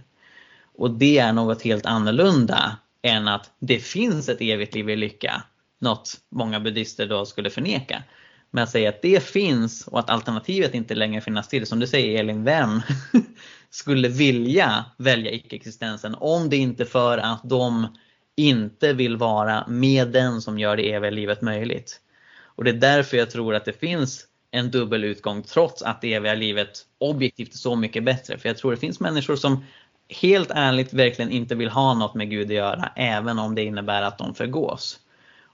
Och det är något helt annorlunda än att det finns ett evigt liv i lycka. Något många buddister då skulle förneka. Men att säga att det finns och att alternativet inte längre finnas till, som du säger Elin, vem *laughs* skulle vilja välja icke-existensen om det inte för att de inte vill vara med den som gör det eviga livet möjligt. Och det är därför jag tror att det finns en dubbel utgång trots att det eviga livet objektivt är så mycket bättre. För jag tror det finns människor som helt ärligt verkligen inte vill ha något med Gud att göra även om det innebär att de förgås.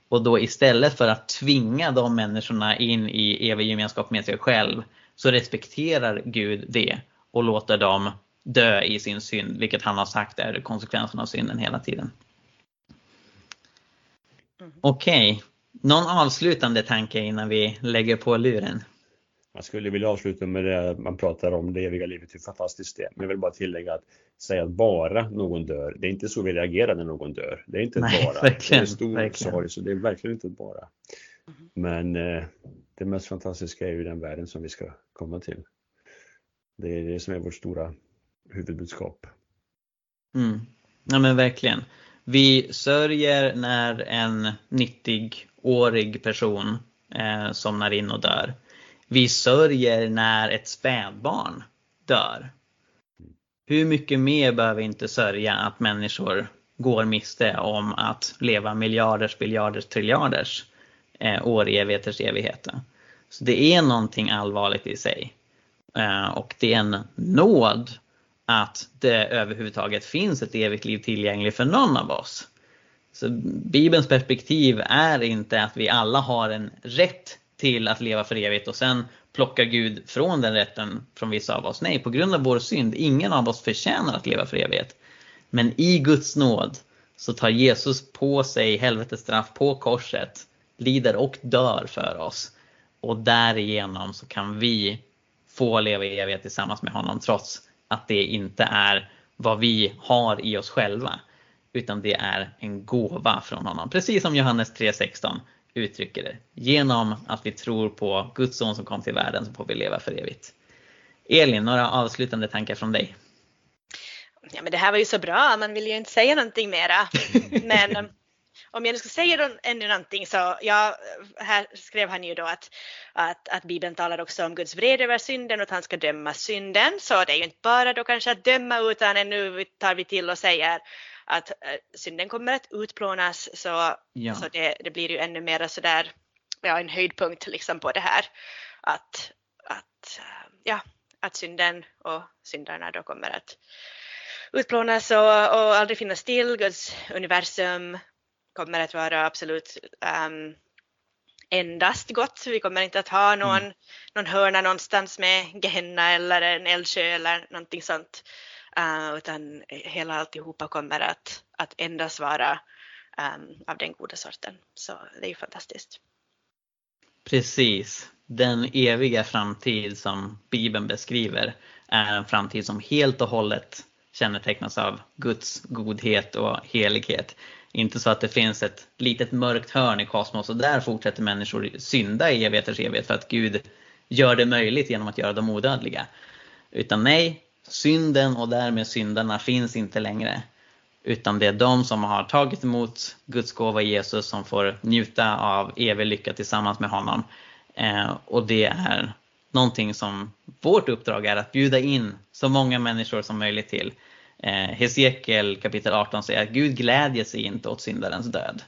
Och då istället för att tvinga de människorna in i evig gemenskap med sig själv så respekterar Gud det och låter dem dö i sin synd, vilket han har sagt är konsekvensen av synden hela tiden. Mm. Okej, okay. Någon avslutande tanke innan vi lägger på luren? Man skulle vilja avsluta med det man pratar om det eviga livet, hur fantastiskt det är. Men jag vill bara tillägga att säga att bara någon dör, det är inte så vi reagerar när någon dör. Det är inte Nej, bara. Verkligen, det är en stor verkligen. sorg, så det är verkligen inte bara. Men eh, det mest fantastiska är ju den världen som vi ska komma till. Det är det som är vårt stora huvudbudskap. Mm. Ja men verkligen. Vi sörjer när en 90-årig person eh, somnar in och dör. Vi sörjer när ett spädbarn dör. Hur mycket mer behöver vi inte sörja att människor går miste om att leva miljarders, biljarders, triljarders eh, år i evigheters evigheter. Så det är någonting allvarligt i sig. Eh, och det är en nåd att det överhuvudtaget finns ett evigt liv tillgängligt för någon av oss. Så Bibelns perspektiv är inte att vi alla har en rätt till att leva för evigt och sen plockar Gud från den rätten från vissa av oss. Nej, på grund av vår synd, ingen av oss förtjänar att leva för evigt. Men i Guds nåd så tar Jesus på sig helvetets straff på korset, lider och dör för oss. Och därigenom så kan vi få leva i evighet tillsammans med honom trots att det inte är vad vi har i oss själva. Utan det är en gåva från honom. Precis som Johannes 3.16 uttrycker det. Genom att vi tror på Guds son som kom till världen så får vi leva för evigt. Elin, några avslutande tankar från dig? Ja, men det här var ju så bra, man vill ju inte säga någonting mera. *laughs* Men um, om jag nu ska säga ännu någonting så, ja, här skrev han ju då att, att, att Bibeln talar också om Guds vrede över synden och att han ska döma synden. Så det är ju inte bara då kanske att döma utan nu tar vi till och säger att äh, synden kommer att utplånas så, ja. så det, det blir ju ännu mer sådär, ja en höjdpunkt liksom på det här. Att, att, äh, ja, att synden och syndarna då kommer att utplånas och, och aldrig finnas till. Guds universum kommer att vara absolut um, endast gott. Vi kommer inte att ha någon, mm. någon hörna någonstans med Gehenna eller en eldsjö eller någonting sånt. Uh, utan hela alltihopa kommer att, att endast vara um, av den goda sorten. Så det är ju fantastiskt. Precis. Den eviga framtid som Bibeln beskriver är en framtid som helt och hållet kännetecknas av Guds godhet och helighet. Inte så att det finns ett litet mörkt hörn i kosmos och där fortsätter människor synda i evigheters evighet för att Gud gör det möjligt genom att göra dem odödliga. Utan nej, synden och därmed syndarna finns inte längre. Utan det är de som har tagit emot Guds gåva Jesus som får njuta av evig lycka tillsammans med honom. Eh, och det är någonting som vårt uppdrag är att bjuda in så många människor som möjligt till. Eh, Hesekiel kapitel 18 säger att Gud glädjer sig inte åt syndarens död.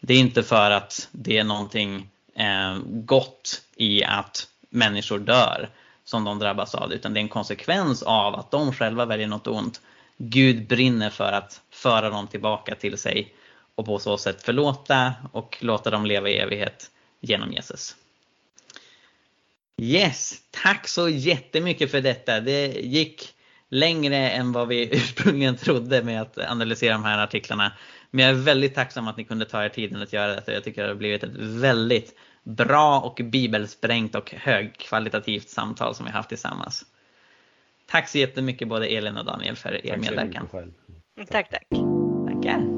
Det är inte för att det är någonting eh, gott i att människor dör som de drabbas av, utan det är en konsekvens av att de själva väljer något ont. Gud brinner för att föra dem tillbaka till sig och på så sätt förlåta och låta dem leva i evighet genom Jesus. Yes, tack så jättemycket för detta. Det gick längre än vad vi *laughs* ursprungligen trodde med att analysera de här artiklarna. Men jag är väldigt tacksam att ni kunde ta er tiden att göra detta. Jag tycker det har blivit ett väldigt bra och bibelsprängt och högkvalitativt samtal som vi haft tillsammans. Tack så jättemycket både Elin och Daniel för er medverkan. Tack, tack. Tackar.